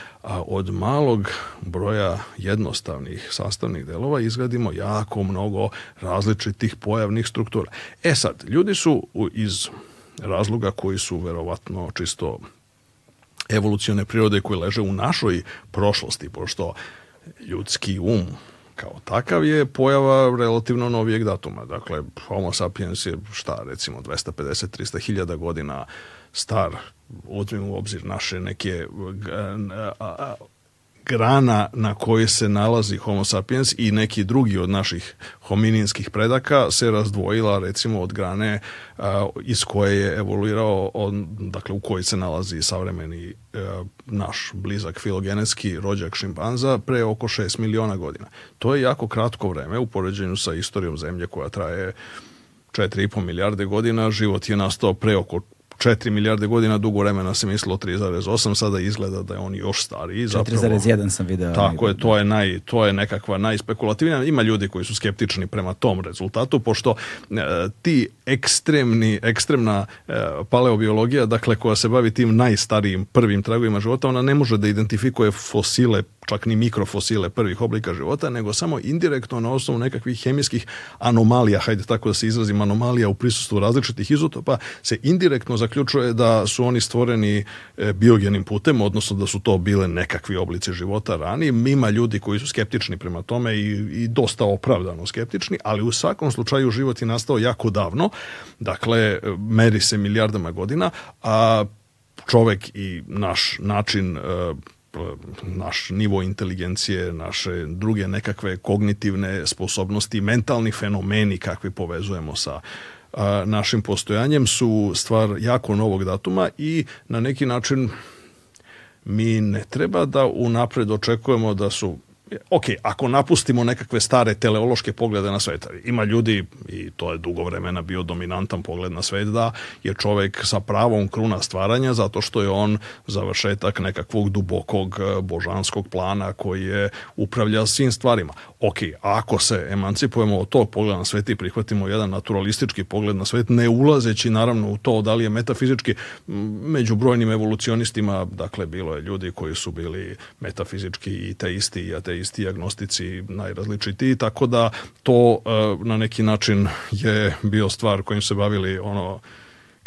od malog broja jednostavnih sastavnih delova izgradimo jako mnogo različitih pojavnih struktura. E sad, ljudi su iz razloga koji su verovatno čisto evolucione prirode koji leže u našoj prošlosti, pošto ljudski um kao takav je pojava relativno novijeg datuma. Dakle, Homo sapiens je šta, recimo 250-300 hiljada godina star, uzmimo u obzir naše neke grana na kojoj se nalazi Homo sapiens i neki drugi od naših homininskih predaka se razdvojila recimo od grane a, iz koje je evoluirao, on, dakle u kojoj se nalazi savremeni a, e, naš blizak filogenetski rođak šimpanza pre oko 6 miliona godina. To je jako kratko vreme u poređenju sa istorijom zemlje koja traje 4,5 milijarde godina, život je nastao pre oko 4 milijarde godina, dugo vremena se mislilo 3,8, sada izgleda da je on još stariji. 4,1 sam video. Tako je, to je, naj, to je nekakva najspekulativnija. Ima ljudi koji su skeptični prema tom rezultatu, pošto e, ti ekstremni, ekstremna e, paleobiologija, dakle koja se bavi tim najstarijim prvim tragovima života, ona ne može da identifikuje fosile, čak ni mikrofosile prvih oblika života, nego samo indirektno na osnovu nekakvih hemijskih anomalija, hajde tako da se izrazim, anomalija u prisustvu različitih izotopa, se indirektno za zaključuje da su oni stvoreni e, biogenim putem, odnosno da su to bile nekakvi oblici života rani. Ima ljudi koji su skeptični prema tome i, i dosta opravdano skeptični, ali u svakom slučaju život je nastao jako davno, dakle meri se milijardama godina, a čovek i naš način e, naš nivo inteligencije, naše druge nekakve kognitivne sposobnosti, mentalni fenomeni kakvi povezujemo sa našim postojanjem su stvar jako novog datuma i na neki način mi ne treba da unapred očekujemo da su ok, ako napustimo nekakve stare teleološke poglede na svet, ima ljudi, i to je dugo vremena bio dominantan pogled na svet, da je čovek sa pravom kruna stvaranja zato što je on završetak nekakvog dubokog e, božanskog plana koji je upravlja svim stvarima. Ok, ako se emancipujemo od tog pogleda na svet i prihvatimo jedan naturalistički pogled na svet, ne ulazeći naravno u to da li je metafizički, među brojnim evolucionistima, dakle, bilo je ljudi koji su bili metafizički i teisti i ateisti, ateisti, agnostici, najrazličitiji, tako da to eh, na neki način je bio stvar kojim se bavili ono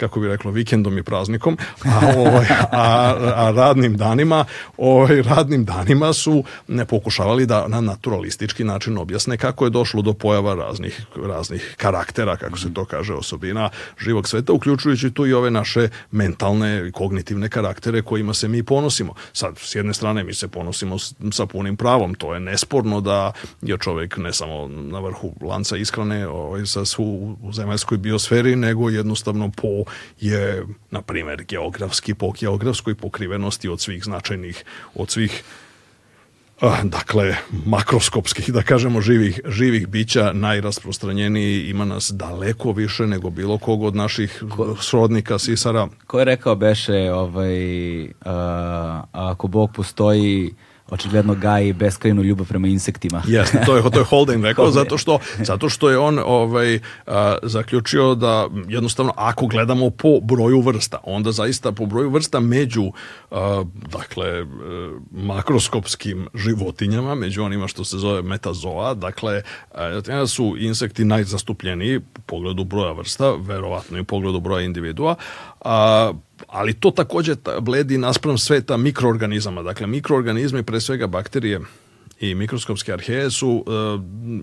kako bi reklo, vikendom i praznikom, a, ovaj, a, a radnim danima, ovaj, radnim danima su ne pokušavali da na naturalistički način objasne kako je došlo do pojava raznih, raznih karaktera, kako se to kaže, osobina živog sveta, uključujući tu i ove naše mentalne i kognitivne karaktere kojima se mi ponosimo. Sad, s jedne strane, mi se ponosimo sa punim pravom, to je nesporno da je čovek ne samo na vrhu lanca iskrane ovaj, sa svu u zemaljskoj biosferi, nego jednostavno po je, na primjer, geografski po geografskoj pokrivenosti od svih značajnih, od svih dakle, makroskopskih, da kažemo, živih, živih bića najrasprostranjeniji, ima nas daleko više nego bilo kog od naših ko, srodnika, sisara. Ko je rekao Beše, ovaj, a, ako Bog postoji, očigledno gaji beskrajnu ljubav prema insektima. Jasno, to je, to je Holding rekao, zato što, zato što je on ovaj, a, zaključio da jednostavno ako gledamo po broju vrsta, onda zaista po broju vrsta među a, dakle, e, makroskopskim životinjama, među onima što se zove metazoa, dakle, a, e, su insekti najzastupljeniji u pogledu broja vrsta, verovatno i u pogledu broja individua, a, ali to takođe bledi naspram sveta mikroorganizama. Dakle, mikroorganizmi, pre svega bakterije i mikroskopske arheje su e,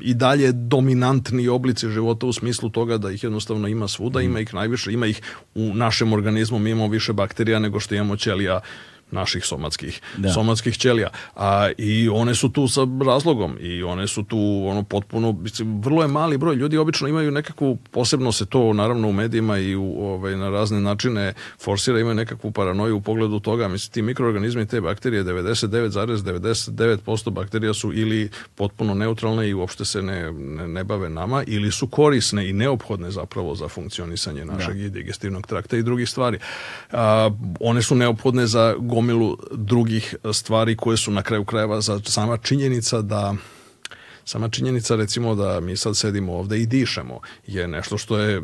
i dalje dominantni oblici života u smislu toga da ih jednostavno ima svuda, mm. ima ih najviše, ima ih u našem organizmu, mi imamo više bakterija nego što imamo ćelija naših somatskih, da. somatskih ćelija. A, I one su tu sa razlogom i one su tu ono potpuno, mislim vrlo je mali broj, ljudi obično imaju nekakvu, posebno se to naravno u medijima i u, ovaj, na razne načine forsira, imaju nekakvu paranoju u pogledu toga, mislim ti mikroorganizmi te bakterije 99,99% ,99 bakterija su ili potpuno neutralne i uopšte se ne, ne, ne, bave nama ili su korisne i neophodne zapravo za funkcionisanje da. našeg da. i digestivnog trakta i drugih stvari. A, one su neophodne za gomilu drugih stvari koje su na kraju krajeva za sama činjenica da Sama činjenica recimo da mi sad sedimo ovde i dišemo je nešto što je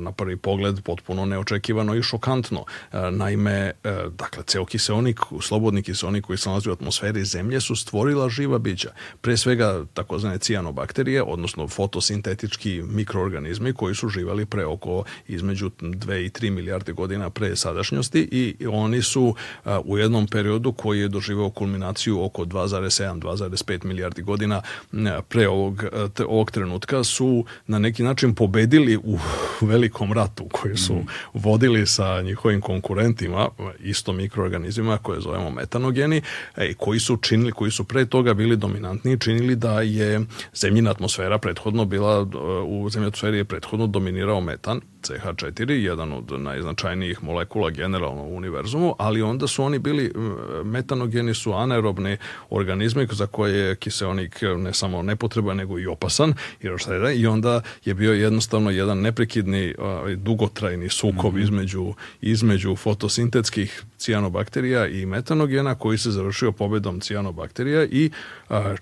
na prvi pogled potpuno neočekivano i šokantno. E, naime, e, dakle, ceo kiseonik, slobodni kiseonik koji se nalazi u atmosferi zemlje su stvorila živa bića. Pre svega takozvane cijanobakterije, odnosno fotosintetički mikroorganizmi koji su živali pre oko između 2 i 3 milijarde godina pre sadašnjosti i oni su e, u jednom periodu koji je doživeo kulminaciju oko 2,7-2,5 milijardi godina pre ovog, e, te, ovog trenutka su na neki način pobedili u velikom ratu koji su mhm. vodili sa njihovim konkurentima, isto mikroorganizmima koje zovemo metanogeni, e, koji su činili, koji su pre toga bili dominantni, činili da je zemljina atmosfera prethodno bila, e, u zemlji je prethodno dominirao metan, CH4, jedan od najznačajnijih molekula generalno u univerzumu, ali onda su oni bili, metanogeni su anaerobni organizmi za koje je kiseonik e, ne samo nepotreban, nego i opasan, i onda je bio jednostavno jedan neprekidni, dugotrajni sukob mm -hmm. između, između fotosintetskih cijanobakterija i metanogena koji se završio pobedom cijanobakterija i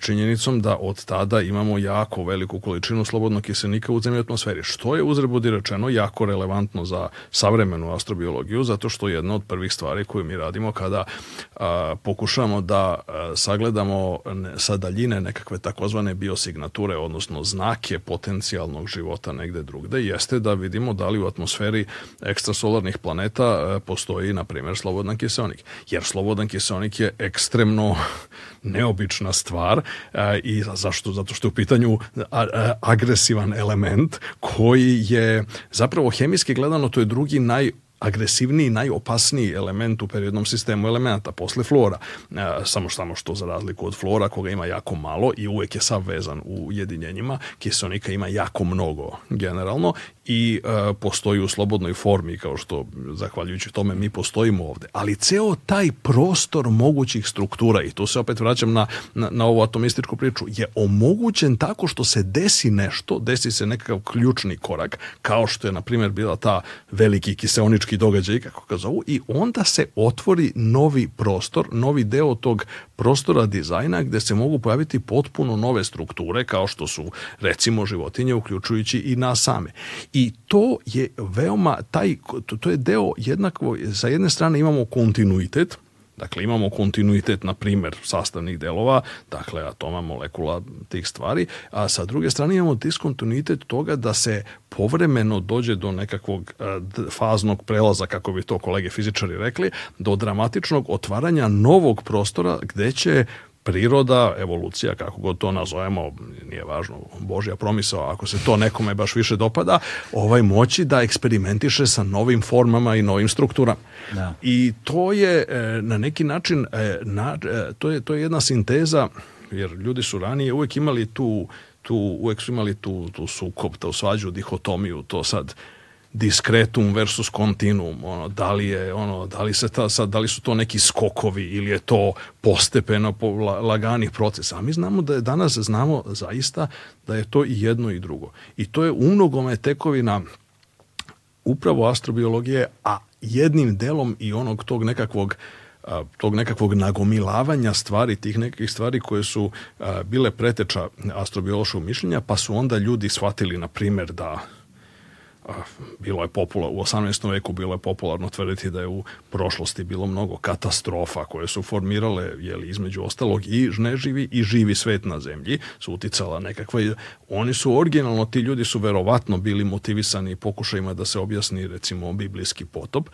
činjenicom da od tada imamo jako veliku količinu slobodnog kiselnika u zemlji atmosferi, što je uzrebu rečeno jako jako relevantno za savremenu astrobiologiju, zato što je jedna od prvih stvari koju mi radimo kada a, pokušamo da a, sagledamo sa daljine nekakve takozvane biosignature, odnosno znake potencijalnog života negde drugde, jeste da vidimo da li u atmosferi ekstrasolarnih planeta a, postoji, na primjer, slobodan kiseonik. Jer slobodan kiseonik je ekstremno neobična stvar a, i zašto? Zato što je u pitanju agresivan element koji je zapravo zapravo hemijski gledano to je drugi naj agresivniji, najopasniji element u periodnom sistemu elemenata, posle flora. E, samo, samo što za razliku od flora, koga ima jako malo i uvek je sav vezan u jedinjenjima, kiselnika ima jako mnogo generalno i e, postoji u slobodnoj formi kao što zahvaljujući tome mi postojimo ovde Ali ceo taj prostor mogućih struktura i tu se opet vraćam na, na, na ovu atomističku priču je omogućen tako što se desi nešto, desi se nekakav ključni korak kao što je na primjer bila ta veliki kiseonički događaj kako ga zovu i onda se otvori novi prostor, novi deo tog prostora dizajna gde se mogu pojaviti potpuno nove strukture kao što su recimo životinje uključujući i nas same. I to je veoma taj to je deo jednako sa jedne strane imamo kontinuitet Dakle, imamo kontinuitet, na primer, sastavnih delova, dakle, atoma, molekula tih stvari, a sa druge strane imamo diskontinuitet toga da se povremeno dođe do nekakvog e, faznog prelaza, kako bi to kolege fizičari rekli, do dramatičnog otvaranja novog prostora gde će priroda, evolucija, kako god to nazovemo, nije važno, Božja promisao, ako se to nekome baš više dopada, ovaj moći da eksperimentiše sa novim formama i novim strukturama. Da. I to je e, na neki način, e, na, e, to, je, to je jedna sinteza, jer ljudi su ranije uvek imali tu, tu uvek su imali tu, tu sukob, tu svađu, dihotomiju, to sad diskretum versus kontinuum, ono, da li je, ono, da li se ta, sad, da li su to neki skokovi ili je to postepeno po, la, lagani a mi znamo da je danas, znamo zaista da je to i jedno i drugo. I to je unogome tekovina upravo astrobiologije, a jednim delom i onog tog nekakvog tog nekakvog nagomilavanja stvari, tih nekih stvari koje su bile preteča astrobiološkog mišljenja, pa su onda ljudi shvatili, na primer, da bilo je popularno, u 18. veku bilo je popularno tvrditi da je u prošlosti bilo mnogo katastrofa koje su formirale, je li između ostalog i žneživi i živi svet na zemlji, su uticala nekakve, oni su originalno, ti ljudi su verovatno bili motivisani pokušajima da se objasni recimo biblijski potop,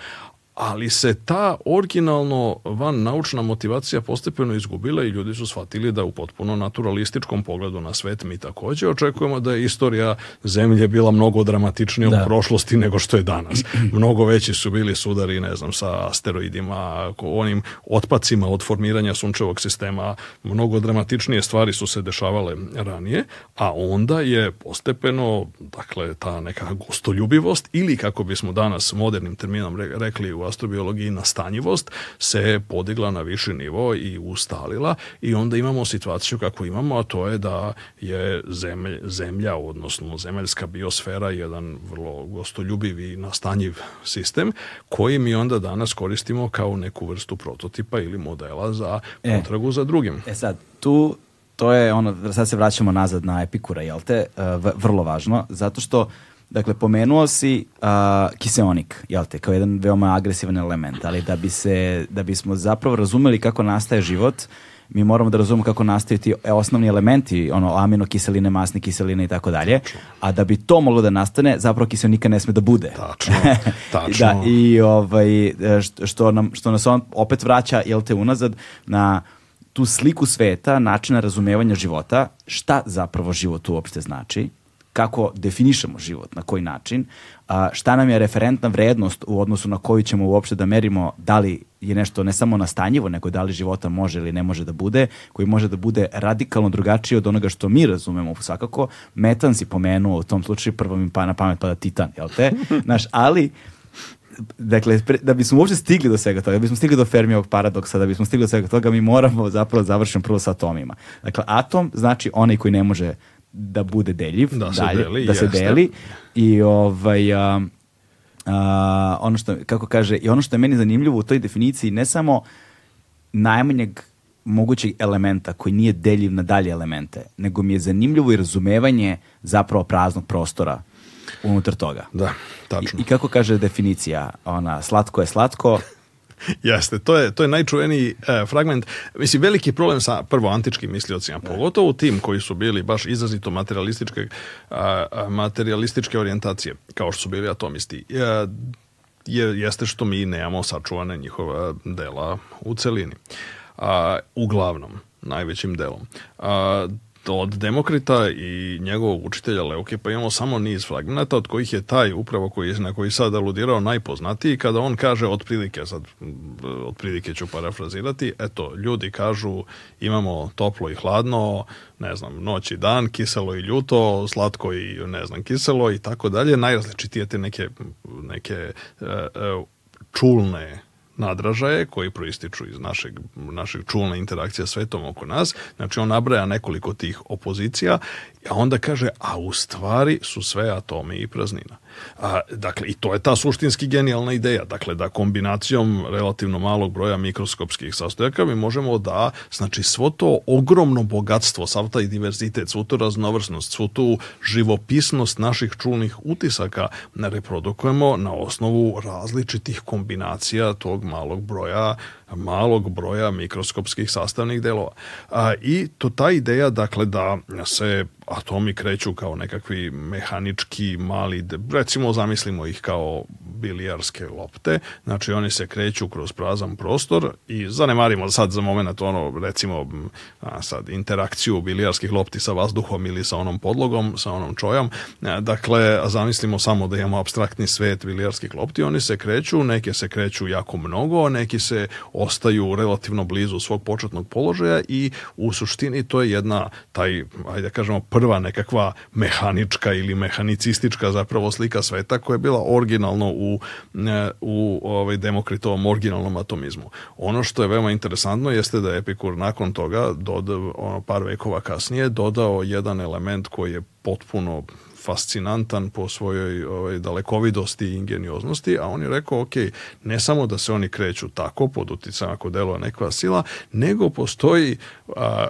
ali se ta originalno van naučna motivacija postepeno izgubila i ljudi su shvatili da u potpuno naturalističkom pogledu na svet mi takođe očekujemo da je istorija zemlje bila mnogo dramatičnija da. u prošlosti nego što je danas. Mnogo veći su bili sudari, ne znam, sa asteroidima, onim otpacima od formiranja sunčevog sistema, mnogo dramatičnije stvari su se dešavale ranije, a onda je postepeno, dakle, ta neka gostoljubivost ili kako bismo danas modernim terminom rekli u astrobiologiji nastanjivost se podigla na viši nivo i ustalila i onda imamo situaciju kako imamo, a to je da je zemlj, zemlja, odnosno zemaljska biosfera jedan vrlo gostoljubiv i nastanjiv sistem koji mi onda danas koristimo kao neku vrstu prototipa ili modela za e. potragu e, za drugim. E sad, tu to je ono, sad se vraćamo nazad na Epikura, jel te? E, vrlo važno, zato što Dakle, pomenuo si uh, kiseonik, jel te, kao jedan veoma agresivan element, ali da, bi se, da bismo zapravo razumeli kako nastaje život, mi moramo da razumemo kako nastaju ti osnovni elementi, ono, aminokiseline, masne kiseline i tako dalje, a da bi to moglo da nastane, zapravo kiselnika ne sme da bude. Tačno, da, tačno. da, i ovaj, e, što, nam, što nas on opet vraća, jel te, unazad na tu sliku sveta, načina razumevanja života, šta zapravo život uopšte znači, kako definišemo život, na koji način, a, šta nam je referentna vrednost u odnosu na koju ćemo uopšte da merimo da li je nešto ne samo nastanjivo, nego da li života može ili ne može da bude, koji može da bude radikalno drugačiji od onoga što mi razumemo svakako. Metan si pomenuo u tom slučaju, prvo mi pa na pamet pada Titan, jel te? Naš, ali dakle, pre, da bismo uopšte stigli do svega toga, da bismo stigli do Fermijevog paradoksa, da bismo stigli do svega toga, mi moramo zapravo da završiti prvo sa atomima. Dakle, atom znači onaj koji ne može da bude deljiv, da se dalje, deli, da se deli i ovaj a, a, ono što kako kaže i ono što je meni zanimljivo u toj definiciji ne samo najmanjeg mogućeg elementa koji nije deljiv na dalje elemente, nego mi je zanimljivo i razumevanje zapravo praznog prostora unutar toga. Da, tačno. I, i kako kaže definicija, ona, slatko je slatko, Jeste, to je, to je najčuveniji e, fragment. Mislim, veliki problem sa prvo antičkim misliocima, da. pogotovo tim koji su bili baš izrazito materialističke, a, e, a, materialističke orijentacije, kao što su bili atomisti. E, je, jeste što mi nemamo sačuvane njihova dela u celini. A, uglavnom, najvećim delom. A, od Demokrita i njegovog učitelja Leuke, pa imamo samo niz fragmenta od kojih je taj upravo koji, na koji sad aludirao najpoznatiji kada on kaže otprilike, sad mm, otprilike ću parafrazirati, eto, ljudi kažu imamo toplo i hladno, ne znam, noć i dan, kiselo i ljuto, slatko i ne znam, kiselo i tako dalje, najrazličitije te neke, neke e, e, čulne nadražaje koji proističu iz našeg, našeg čulne interakcije svetom oko nas. Znači, on nabraja nekoliko tih opozicija A onda kaže, a u stvari su sve atomi i praznina. A, dakle, i to je ta suštinski genijalna ideja. Dakle, da kombinacijom relativno malog broja mikroskopskih sastojaka mi možemo da, znači, svo to ogromno bogatstvo, sav taj diverzitet, svu tu raznovrsnost, svu tu živopisnost naših čulnih utisaka reprodukujemo na osnovu različitih kombinacija tog malog broja malog broja mikroskopskih sastavnih delova. A, I to ta ideja, dakle, da se atomi kreću kao nekakvi mehanički mali, recimo zamislimo ih kao bilijarske lopte, znači oni se kreću kroz prazan prostor i zanemarimo sad za moment ono recimo a, sad interakciju bilijarskih lopti sa vazduhom ili sa onom podlogom, sa onom čojom, dakle zamislimo samo da imamo abstraktni svet bilijarskih lopti, oni se kreću, neke se kreću jako mnogo, neki se ostaju relativno blizu svog početnog položaja i u suštini to je jedna taj, ajde da kažemo, prva nekakva mehanička ili mehanicistička zapravo slika sveta koja je bila originalno u, e, u ovaj, demokritovom originalnom atomizmu. Ono što je veoma interesantno jeste da Epikur nakon toga, dodao, ono, par vekova kasnije, dodao jedan element koji je potpuno fascinantan po svojoj ovaj, dalekovidosti i ingenioznosti, a on je rekao, ok, ne samo da se oni kreću tako pod utjecama ako deluje neka sila, nego postoji, a,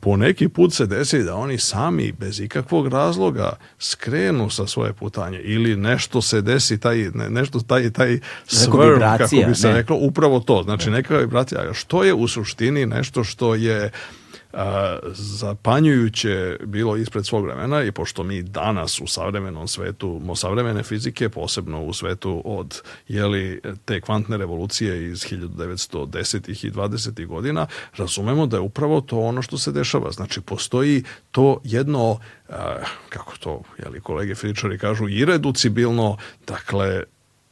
po neki put se desi da oni sami bez ikakvog razloga skrenu sa svoje putanje ili nešto se desi, taj, ne, nešto taj, taj svrv, kako bi se ne. reklo, upravo to, znači neka vibracija, što je u suštini nešto što je a, zapanjujuće bilo ispred svog vremena i pošto mi danas u savremenom svetu, mo savremene fizike, posebno u svetu od jeli, te kvantne revolucije iz 1910. i 20. godina, razumemo da je upravo to ono što se dešava. Znači, postoji to jedno, kako to jeli, kolege fizičari kažu, ireducibilno, dakle,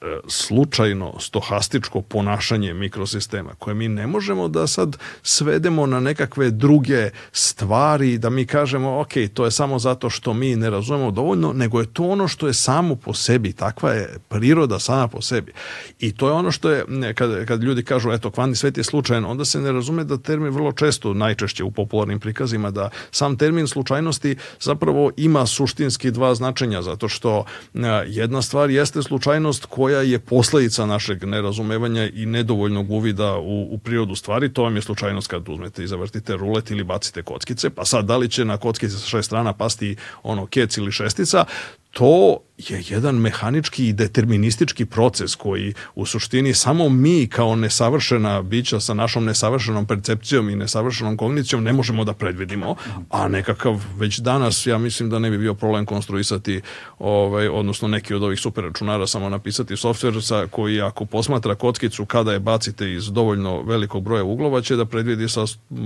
E, slučajno stohastičko ponašanje mikrosistema koje mi ne možemo da sad svedemo na nekakve druge stvari da mi kažemo ok, to je samo zato što mi ne razumemo dovoljno, nego je to ono što je samo po sebi, takva je priroda sama po sebi. I to je ono što je kad, kad ljudi kažu eto kvantni svet je slučajan, onda se ne razume da termin vrlo često, najčešće u popularnim prikazima da sam termin slučajnosti zapravo ima suštinski dva značenja zato što e, jedna stvar jeste slučajnost koja koja je posledica našeg nerazumevanja i nedovoljnog uvida u, u prirodu stvari, to vam je slučajnost kad uzmete i zavrtite rulet ili bacite kockice, pa sad da li će na kockice sa šest strana pasti ono kec ili šestica, to je jedan mehanički i deterministički proces koji u suštini samo mi kao nesavršena bića sa našom nesavršenom percepcijom i nesavršenom kognicijom ne možemo da predvidimo, a nekakav već danas ja mislim da ne bi bio problem konstruisati ovaj, odnosno neki od ovih superračunara samo napisati softver sa koji ako posmatra kockicu kada je bacite iz dovoljno velikog broja uglova će da predvidi sa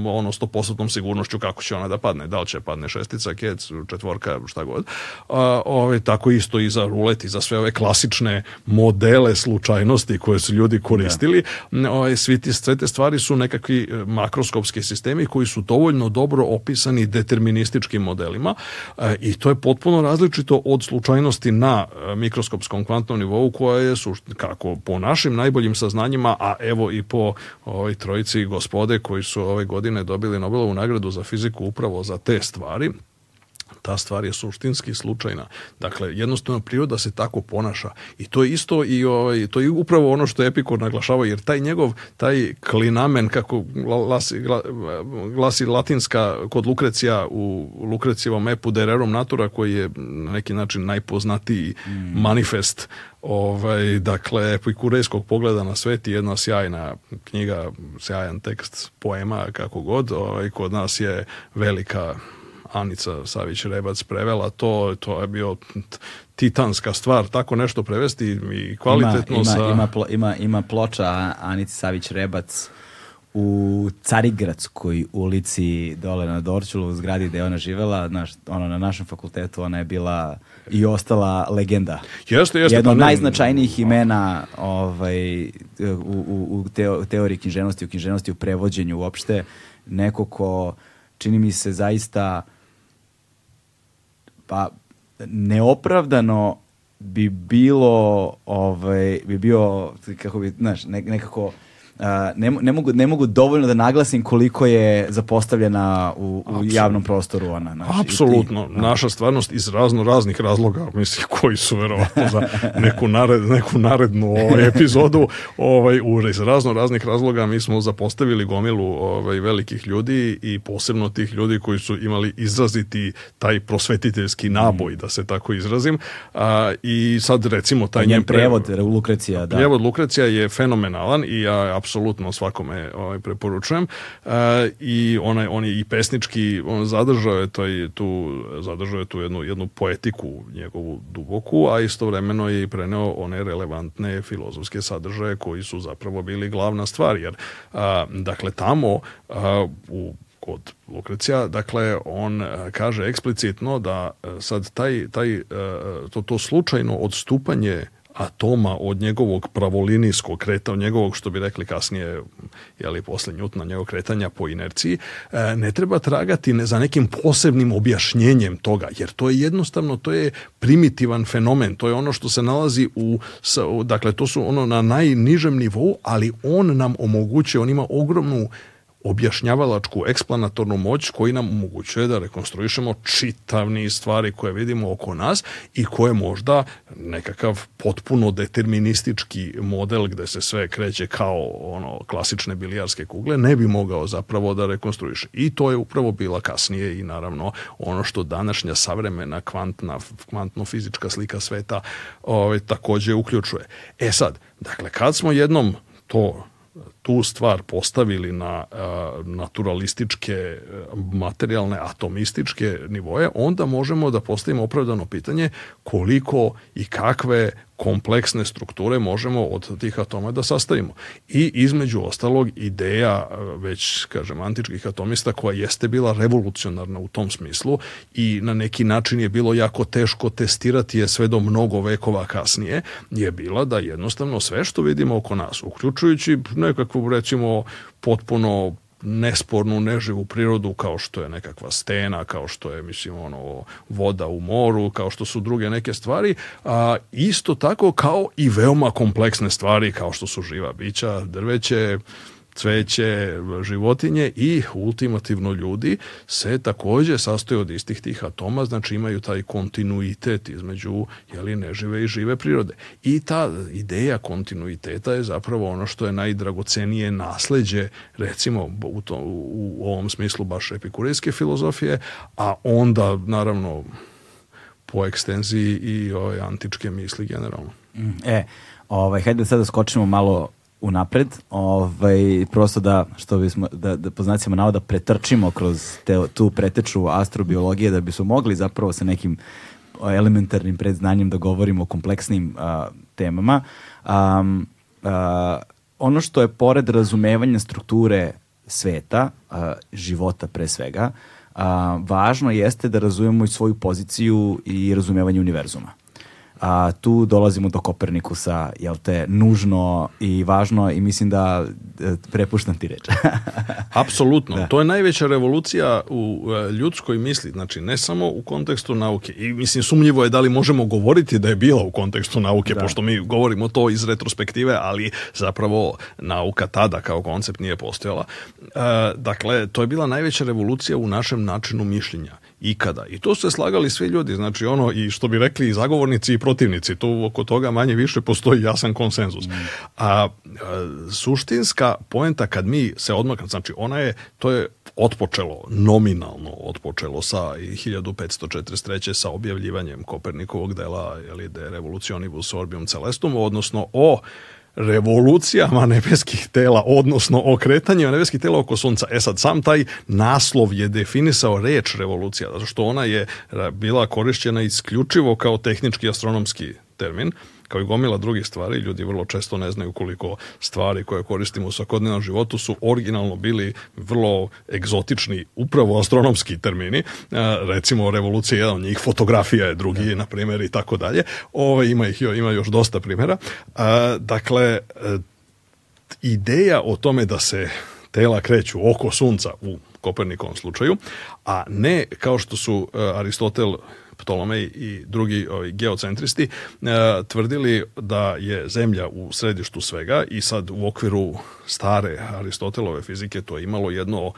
ono 100% sigurnošću kako će ona da padne, da li će padne šestica, kec, četvorka, šta god. A, ovaj, prave, tako isto i za rulet i za sve ove klasične modele slučajnosti koje su ljudi koristili. Da. Svi ti, sve te stvari su nekakvi e, makroskopski sistemi koji su dovoljno dobro opisani determinističkim modelima e, i to je potpuno različito od slučajnosti na e, mikroskopskom kvantnom nivou koja je kako po našim najboljim saznanjima, a evo i po ovoj trojici gospode koji su ove godine dobili Nobelovu nagradu za fiziku upravo za te stvari, Ta stvar je suštinski slučajna. Dakle, jednostavno priroda se tako ponaša i to je isto i ovaj, to je upravo ono što Epikur naglašava, jer taj njegov, taj klinamen, kako glasi, glasi latinska kod Lukrecija u Lukrecijevom epu Dererum Natura, koji je na neki način najpoznatiji mm. manifest ovaj, dakle, epikurejskog pogleda na svet i jedna sjajna knjiga, sjajan tekst, poema, kako god. Ovaj, kod nas je velika Anica Savić Rebac prevela to, to je bio titanska stvar, tako nešto prevesti i kvalitetno ima, ima, sa... Ima, plo, ima, ima ploča Anica Savić Rebac u Carigradskoj ulici dole na Dorčulu u zgradi gde ona živela, naš, ono, na našem fakultetu ona je bila i ostala legenda. Jeste, jeste. Jedno pa od pa najznačajnijih imena ovaj, u, u, u teoriji književnosti, u književnosti, u prevođenju uopšte, neko ko čini mi se zaista Pa neopravdano bi bilo ovaj bi bio kako bi znaš nekako ne, ne, mogu, ne mogu dovoljno da naglasim koliko je zapostavljena u, u javnom prostoru ona. Naš, Apsolutno. Ti, da. Naša stvarnost iz razno raznih razloga, mislim, koji su verovatno za neku, nared, neku narednu ovaj, epizodu, ovaj, u, iz razno raznih razloga mi smo zapostavili gomilu ovaj, velikih ljudi i posebno tih ljudi koji su imali izraziti taj prosvetiteljski mm. naboj, da se tako izrazim. A, I sad recimo taj njen prevod, Lukrecija, da. Prevod Lukrecija je fenomenalan i ja apsolutno apsolutno svakome ovaj, preporučujem. E, I onaj, on je i pesnički, on zadržao je, taj, tu, zadržao je tu jednu, jednu poetiku njegovu duboku, a istovremeno je i preneo one relevantne filozofske sadržaje koji su zapravo bili glavna stvar, jer a, dakle tamo a, u kod Lukrecija, dakle on kaže eksplicitno da e, sad taj, taj, e, to, to slučajno odstupanje atoma od njegovog pravolinijskog kretanja, njegovog što bi rekli kasnije, jeli posle Njutna, njegovog kretanja po inerciji, e, ne treba tragati ne za nekim posebnim objašnjenjem toga, jer to je jednostavno, to je primitivan fenomen, to je ono što se nalazi u, dakle, to su ono na najnižem nivou, ali on nam omogućuje, on ima ogromnu objašnjavalačku eksplanatornu moć koji nam omogućuje da rekonstruišemo čitavni stvari koje vidimo oko nas i koje možda nekakav potpuno deterministički model gde se sve kreće kao ono klasične bilijarske kugle ne bi mogao zapravo da rekonstruiše. I to je upravo bila kasnije i naravno ono što današnja savremena kvantna, kvantno-fizička slika sveta ove, ovaj, takođe uključuje. E sad, dakle, kad smo jednom to tu stvar postavili na naturalističke, e, materijalne, atomističke nivoje, onda možemo da postavimo opravdano pitanje koliko i kakve kompleksne strukture možemo od tih atoma da sastavimo. I između ostalog ideja e, već, kažem, antičkih atomista koja jeste bila revolucionarna u tom smislu i na neki način je bilo jako teško testirati je sve do mnogo vekova kasnije, je bila da jednostavno sve što vidimo oko nas, uključujući nekakve neku, recimo, potpuno nespornu, neživu prirodu kao što je nekakva stena, kao što je mislim ono voda u moru, kao što su druge neke stvari, a isto tako kao i veoma kompleksne stvari kao što su živa bića, drveće, cveće, životinje i ultimativno ljudi se takođe sastoje od istih tih atoma, znači imaju taj kontinuitet između jeli, nežive i žive prirode. I ta ideja kontinuiteta je zapravo ono što je najdragocenije nasleđe, recimo u, to, u ovom smislu baš epikurejske filozofije, a onda naravno po ekstenziji i ove antičke misli generalno. Mm, e, ovaj, hajde da sada skočimo malo unapred, ovaj, prosto da, što bismo, da, da poznacimo znacima navoda pretrčimo kroz te, tu preteču astrobiologije da bismo mogli zapravo sa nekim elementarnim predznanjem da govorimo o kompleksnim a, temama. Um, a, ono što je pored razumevanja strukture sveta, a, života pre svega, a, važno jeste da razumemo i svoju poziciju i razumevanje univerzuma a, tu dolazimo do Kopernikusa, jel te, nužno i važno i mislim da e, prepuštam ti reč. Apsolutno, da. to je najveća revolucija u e, ljudskoj misli, znači ne samo u kontekstu nauke i mislim sumnjivo je da li možemo govoriti da je bila u kontekstu nauke, da. pošto mi govorimo to iz retrospektive, ali zapravo nauka tada kao koncept nije postojala. E, dakle, to je bila najveća revolucija u našem načinu mišljenja ikada. I to su se slagali svi ljudi, znači ono i što bi rekli i zagovornici i protivnici, to oko toga manje više postoji jasan konsenzus. Mm. A, suštinska poenta kad mi se odmaknemo, znači ona je, to je otpočelo, nominalno otpočelo sa 1543. sa objavljivanjem Kopernikovog dela, jeli, de revolucionibus orbium celestum, odnosno o revolucijama nebeskih tela, odnosno o kretanjima nebeskih tela oko sunca. E sad, sam taj naslov je definisao reč revolucija, zato što ona je eh, bila korišćena isključivo kao tehnički astronomski termin, kao i gomila drugih stvari, ljudi vrlo često ne znaju koliko stvari koje koristimo u svakodnevnom životu su originalno bili vrlo egzotični, upravo astronomski termini, e, recimo revolucija jedan od njih, fotografija je drugi, da. na primjer, i tako dalje. Ove, ovaj, ima, ih, ima još dosta primjera. E, dakle, e, ideja o tome da se tela kreću oko sunca u Kopernikovom slučaju, a ne kao što su Aristotel Ptolomej i drugi ovi, ovaj, geocentristi, e, tvrdili da je zemlja u središtu svega i sad u okviru stare Aristotelove fizike to je imalo jedno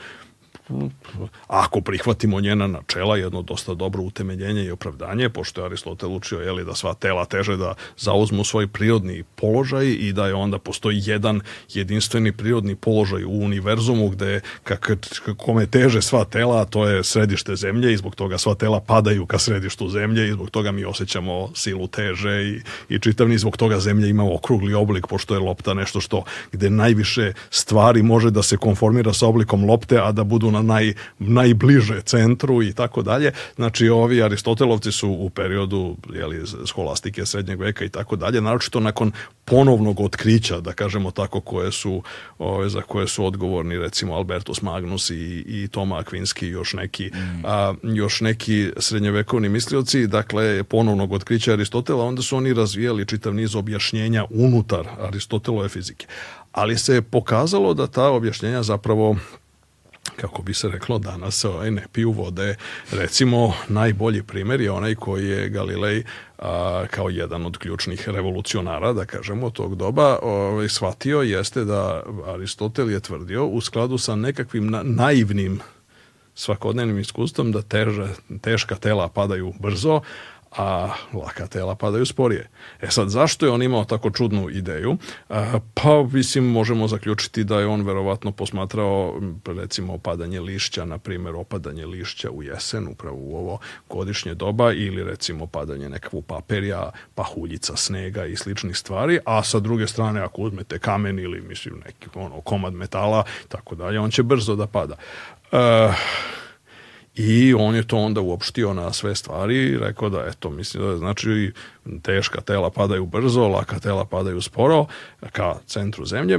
ako prihvatimo njena načela, jedno dosta dobro utemeljenje i opravdanje, pošto je Aristotel učio jeli, da sva tela teže da zauzmu svoj prirodni položaj i da je onda postoji jedan jedinstveni prirodni položaj u univerzumu gde kak, kome teže sva tela, to je središte zemlje i zbog toga sva tela padaju ka središtu zemlje i zbog toga mi osjećamo silu teže i, i čitav niz zbog toga zemlja ima okrugli oblik, pošto je lopta nešto što gde najviše stvari može da se konformira sa oblikom lopte, a da budu ona naj, najbliže centru i tako dalje. Znači, ovi Aristotelovci su u periodu jeli, skolastike srednjeg veka i tako dalje, naročito nakon ponovnog otkrića, da kažemo tako, koje su, ove, za koje su odgovorni recimo Albertus Magnus i, i Toma Akvinski i još neki, mm. a, još neki srednjevekovni mislioci, dakle, ponovnog otkrića Aristotela, onda su oni razvijali čitav niz objašnjenja unutar Aristotelove fizike. Ali se je pokazalo da ta objašnjenja zapravo kako bi se reklo danas ovaj, ne piju vode. Recimo, najbolji primer je onaj koji je Galilej a, kao jedan od ključnih revolucionara, da kažemo, tog doba ovaj, shvatio jeste da Aristotel je tvrdio u skladu sa nekakvim na, naivnim svakodnevnim iskustvom da teža, teška tela padaju brzo, a laka tela padaju sporije. E sad, zašto je on imao tako čudnu ideju? E, pa, mislim, možemo zaključiti da je on verovatno posmatrao, recimo, opadanje lišća, na primer, opadanje lišća u jesen, upravo u ovo godišnje doba, ili recimo padanje nekakvog paperja, pahuljica snega i sličnih stvari, a sa druge strane, ako uzmete kamen ili, mislim, neki ono, komad metala, tako dalje, on će brzo da pada. Uh, I on je to onda uopštio na sve stvari i rekao da, eto, mislim da je, znači teška tela padaju brzo, laka tela padaju sporo ka centru zemlje.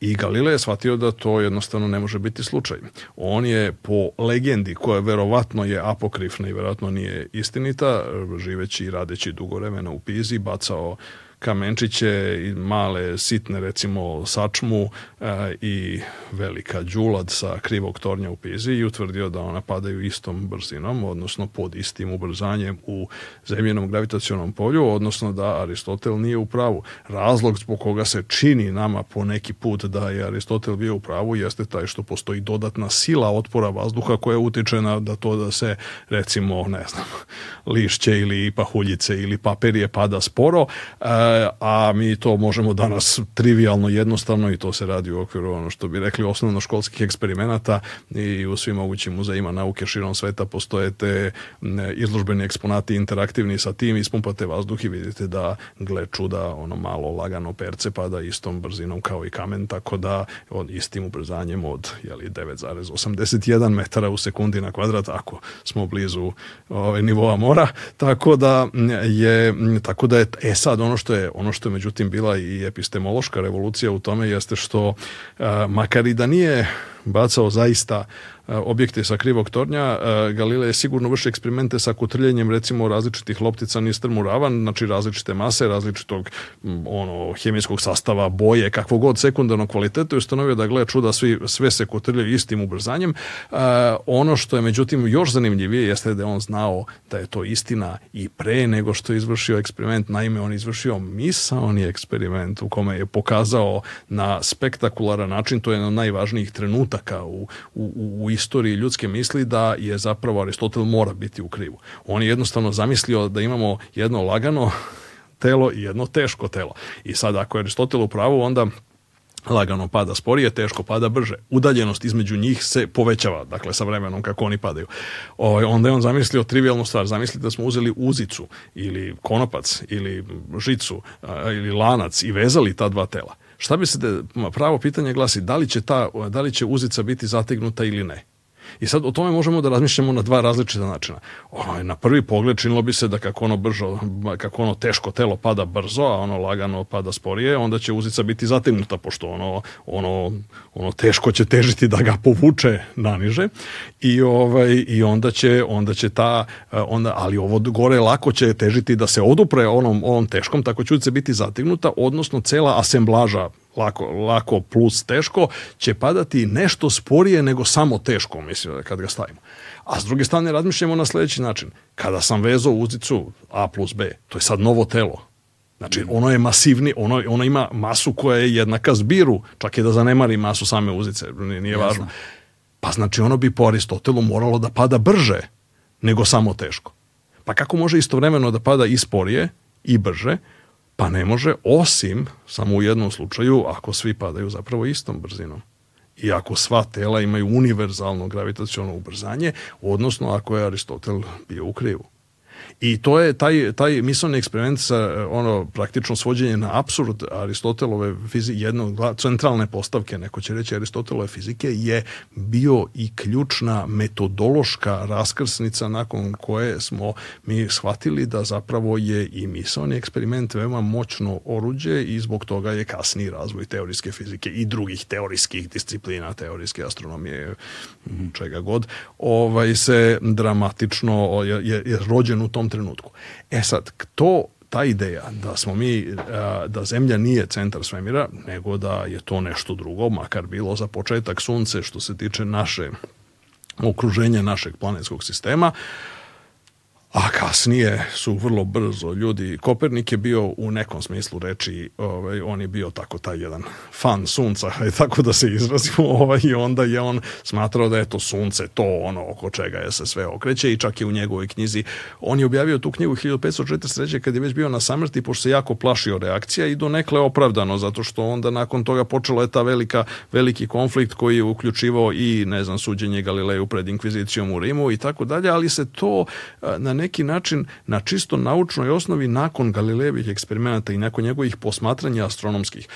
I Galilej je shvatio da to jednostavno ne može biti slučaj. On je po legendi, koja verovatno je apokrifna i verovatno nije istinita, živeći i radeći dugo vremena u Pizi, bacao kamenčiće i male sitne recimo sačmu e, i velika đulad sa krivog tornja u Pizi i utvrdio da ona padaju istom brzinom, odnosno pod istim ubrzanjem u zemljenom gravitacionom polju, odnosno da Aristotel nije u pravu. Razlog zbog koga se čini nama po neki put da je Aristotel bio u pravu jeste taj što postoji dodatna sila otpora vazduha koja utiče na da to da se recimo, ne znam, lišće ili pahuljice ili papirje pada sporo, e, a mi to možemo danas trivialno, jednostavno i to se radi u okviru ono što bi rekli osnovno školskih eksperimenata i u svim mogućim muzejima nauke širom sveta postoje te izložbeni eksponati interaktivni sa tim, ispumpate vazduh i vidite da gle čuda ono malo lagano perce pada istom brzinom kao i kamen, tako da on istim ubrzanjem od jeli, 9,81 metara u sekundi na kvadrat, ako smo blizu ove, ovaj, nivoa mora, tako da je tako da je, e sad ono što je ono što je međutim bila i epistemološka revolucija u tome jeste što, makar i da nije bacao zaista E, objekte sa krivog tornja, e, Galileo je sigurno vrši eksperimente sa kotrljenjem recimo različitih loptica niz strmu ravan, znači različite mase, različitog ono, hemijskog sastava, boje, kakvog god sekundarnog kvaliteta i ustanovio da gle čuda svi, sve se kotrljaju istim ubrzanjem. E, ono što je međutim još zanimljivije jeste da on znao da je to istina i pre nego što je izvršio eksperiment, naime on je izvršio misaoni eksperiment u kome je pokazao na spektakularan način, to je jedan od najvažnijih trenutaka u, u, u istoriji ljudske misli da je zapravo Aristotel mora biti u krivu. On je jednostavno zamislio da imamo jedno lagano telo i jedno teško telo. I sad ako je Aristotel u pravu, onda lagano pada sporije, teško pada brže. Udaljenost između njih se povećava, dakle, sa vremenom kako oni padaju. O, ovaj, onda je on zamislio trivialnu stvar. Zamislite da smo uzeli uzicu ili konopac ili žicu ili lanac i vezali ta dva tela. Šta bi se, pravo pitanje glasi, da li će, ta, da li će uzica biti zategnuta ili ne? I sad o tome možemo da razmišljamo na dva različita načina. Ono, na prvi pogled činilo bi se da kako ono brzo, kako ono teško telo pada brzo, a ono lagano pada sporije, onda će uzica biti zatimnuta, pošto ono, ono, ono teško će težiti da ga povuče naniže i, ovaj, i onda, će, onda će ta, eh, onda, ali ovo gore lako će težiti da se odupre onom, onom teškom, tako će uzica biti zatimnuta, odnosno cela asemblaža lako, lako plus teško će padati nešto sporije nego samo teško, mislim, kad ga stavimo. A s druge strane razmišljamo na sledeći način. Kada sam vezao uzicu A plus B, to je sad novo telo. Znači, mm. ono je masivni, ono, ono ima masu koja je jednaka zbiru, čak i da zanemari masu same uzice, nije Jasno. važno. Pa znači, ono bi po Aristotelu moralo da pada brže nego samo teško. Pa kako može istovremeno da pada i sporije i brže, Pa ne može, osim, samo u jednom slučaju, ako svi padaju zapravo istom brzinom. I ako sva tela imaju univerzalno gravitacijono ubrzanje, odnosno ako je Aristotel bio u krivu. I to je taj, taj misleni eksperiment sa eh, ono, praktično svođenje na absurd Aristotelove fizike, jedno od centralne postavke, neko će reći Aristotelove fizike, je bio i ključna metodološka raskrsnica nakon koje smo mi shvatili da zapravo je i misleni eksperiment veoma moćno oruđe i zbog toga je kasni razvoj teorijske fizike i drugih teorijskih disciplina, teorijske astronomije, čega god, ovaj se dramatično je, je rođen u tom tom trenutku. E sad, to ta ideja da smo mi, e, da zemlja nije centar svemira, nego da je to nešto drugo, makar bilo za početak sunce što se tiče naše okruženja našeg planetskog sistema, a kasnije su vrlo brzo ljudi. Kopernik je bio u nekom smislu reči, ovaj, on je bio tako taj jedan fan sunca, tako da se izrazimo, ovaj, i onda je on smatrao da je to sunce, to ono oko čega je se sve okreće i čak i u njegovoj knjizi. On je objavio tu knjigu 1543. kad je već bio na samrti, pošto se jako plašio reakcija i donekle opravdano, zato što onda nakon toga počelo je ta velika, veliki konflikt koji je uključivao i, ne znam, suđenje Galileju pred Inkvizicijom u Rimu i tako dalje, ali se to eh, na neki način na čisto naučnoj osnovi nakon Galilejevih eksperimenata i nakon njegovih posmatranja astronomskih.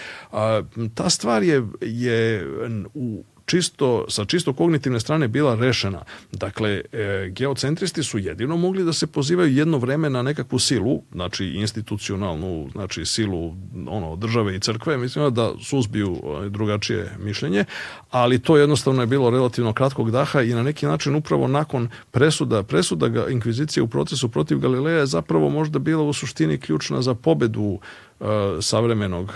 ta stvar je, je u čisto, sa čisto kognitivne strane bila rešena. Dakle, e, geocentristi su jedino mogli da se pozivaju jedno vreme na nekakvu silu, znači institucionalnu, znači silu ono, države i crkve, mislim da suzbiju e, drugačije mišljenje, ali to jednostavno je bilo relativno kratkog daha i na neki način upravo nakon presuda, presuda ga, inkvizicije u procesu protiv Galileja je zapravo možda bila u suštini ključna za pobedu e, savremenog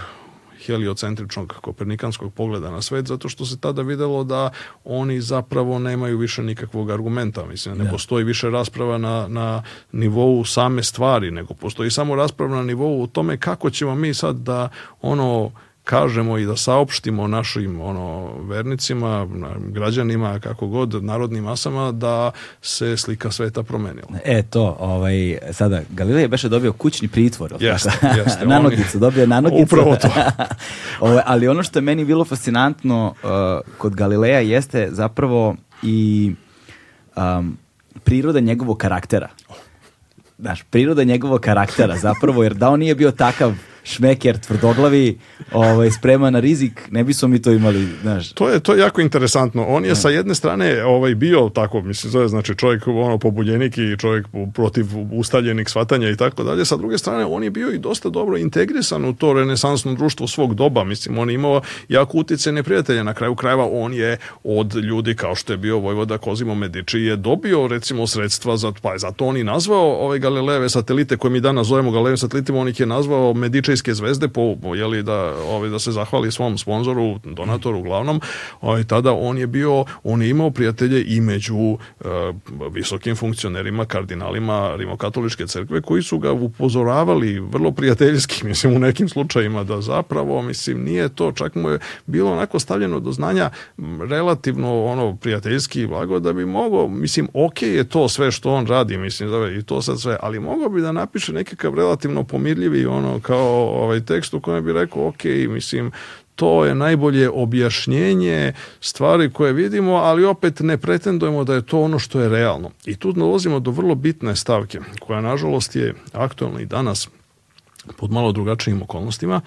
heliocentričnog kopernikanskog pogleda na svet, zato što se tada videlo da oni zapravo nemaju više nikakvog argumenta. Mislim, ne da. postoji više rasprava na, na nivou same stvari, nego postoji samo rasprava na nivou u tome kako ćemo mi sad da ono kažemo i da saopštimo našim ono vernicima, građanima, kako god, narodnim masama da se slika sveta promenila. E to, ovaj sada Galilej beše dobio kućni pritvor, jeste, jeste, nanogicu, dobio nanogicu. Upravo to. ovaj, ali ono što je meni bilo fascinantno uh, kod Galileja jeste zapravo i um, priroda njegovog karaktera. Znaš, priroda njegovog karaktera zapravo, jer da on nije bio takav šmeker tvrdoglavi ovaj, sprema na rizik, ne bismo mi to imali, znaš. To je, to je jako interesantno. On je ja. Da. sa jedne strane ovaj, bio tako, mislim, zove, znači čovjek ono, pobunjenik i čovjek protiv ustaljenih svatanja i tako dalje. Sa druge strane, on je bio i dosta dobro integrisan u to renesansno društvo svog doba. Mislim, on je imao jako uticajne prijatelje. Na kraju krajeva, on je od ljudi kao što je bio Vojvoda Kozimo Medici je dobio, recimo, sredstva za, pa zato on i nazvao ove ovaj, Galileve satelite koje mi danas zovemo Galileve satelitima, on ih je nazvao Medici Hokejske zvezde po, jeli, da, ovaj, da se zahvali svom sponzoru, donatoru uglavnom, ovaj, tada on je bio, on je imao prijatelje i među eh, visokim funkcionerima, kardinalima Rimokatoličke crkve koji su ga upozoravali vrlo prijateljski, mislim, u nekim slučajima da zapravo, mislim, nije to, čak mu je bilo onako stavljeno do znanja mm, relativno ono prijateljski blago da bi mogao, mislim, ok je to sve što on radi, mislim, da i to sad sve, ali mogao bi da napiše nekakav relativno pomirljivi ono kao ovaj tekst u kojem bi rekao, ok, mislim, to je najbolje objašnjenje stvari koje vidimo, ali opet ne pretendujemo da je to ono što je realno. I tu nalazimo do vrlo bitne stavke, koja nažalost je aktualna i danas pod malo drugačijim okolnostima,